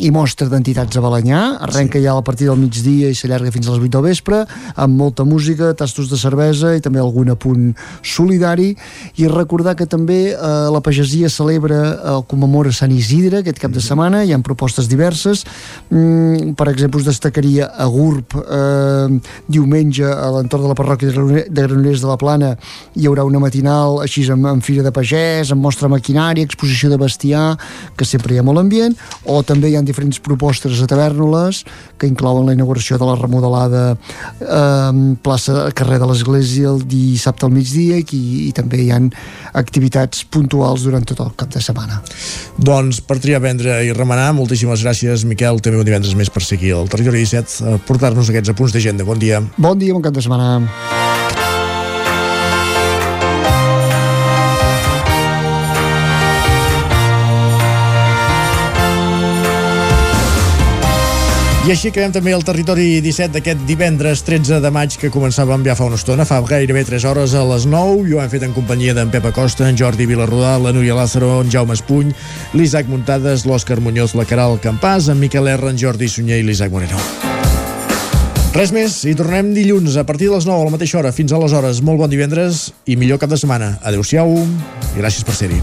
i mostra d'entitats a Balanyà. Arrenca sí. ja a partir del migdia i s'allarga fins a les 8 del vespre amb molta música, tastos de cervesa i també algun apunt solidari. I recordar que també eh, la pagesia celebra el eh, commemora Sant Isidre aquest cap de setmana, hi ha propostes diverses. Mm, per exemple us destacaria a Gurb eh, diumenge a l'entorn de la parròquia de Granollers de la Plana hi haurà una matinal així amb, amb fira de pagès, amb mostra maquinària exposició de bestiar, que sempre hi ha molt ambient. O també hi ha diferents propostes a Tavernoles que inclouen la inauguració de la remodelada eh, plaça carrer de l'Església el dissabte al migdia i, i també hi han activitats puntuals durant tot el cap de setmana. Doncs per triar, vendre i remenar, moltíssimes gràcies Miquel, també un divendres més per aquí al Territori 17 a portar-nos aquests apunts d'agenda. Bon dia. Bon dia, bon cap de setmana. I així acabem també el territori 17 d'aquest divendres 13 de maig que començàvem ja fa una estona, fa gairebé 3 hores a les 9 i ho hem fet en companyia d'en Pep Acosta, en Jordi Vilarrodà, la Núria Lázaro, en Jaume Espuny, l'Isaac Muntades, l'Òscar Muñoz, la Caral Campàs, en Miquel R, en Jordi Sunyer i l'Isaac Moreno. Res més, i tornem dilluns a partir de les 9 a la mateixa hora. Fins aleshores, molt bon divendres i millor cap de setmana. Adéu-siau i gràcies per ser-hi.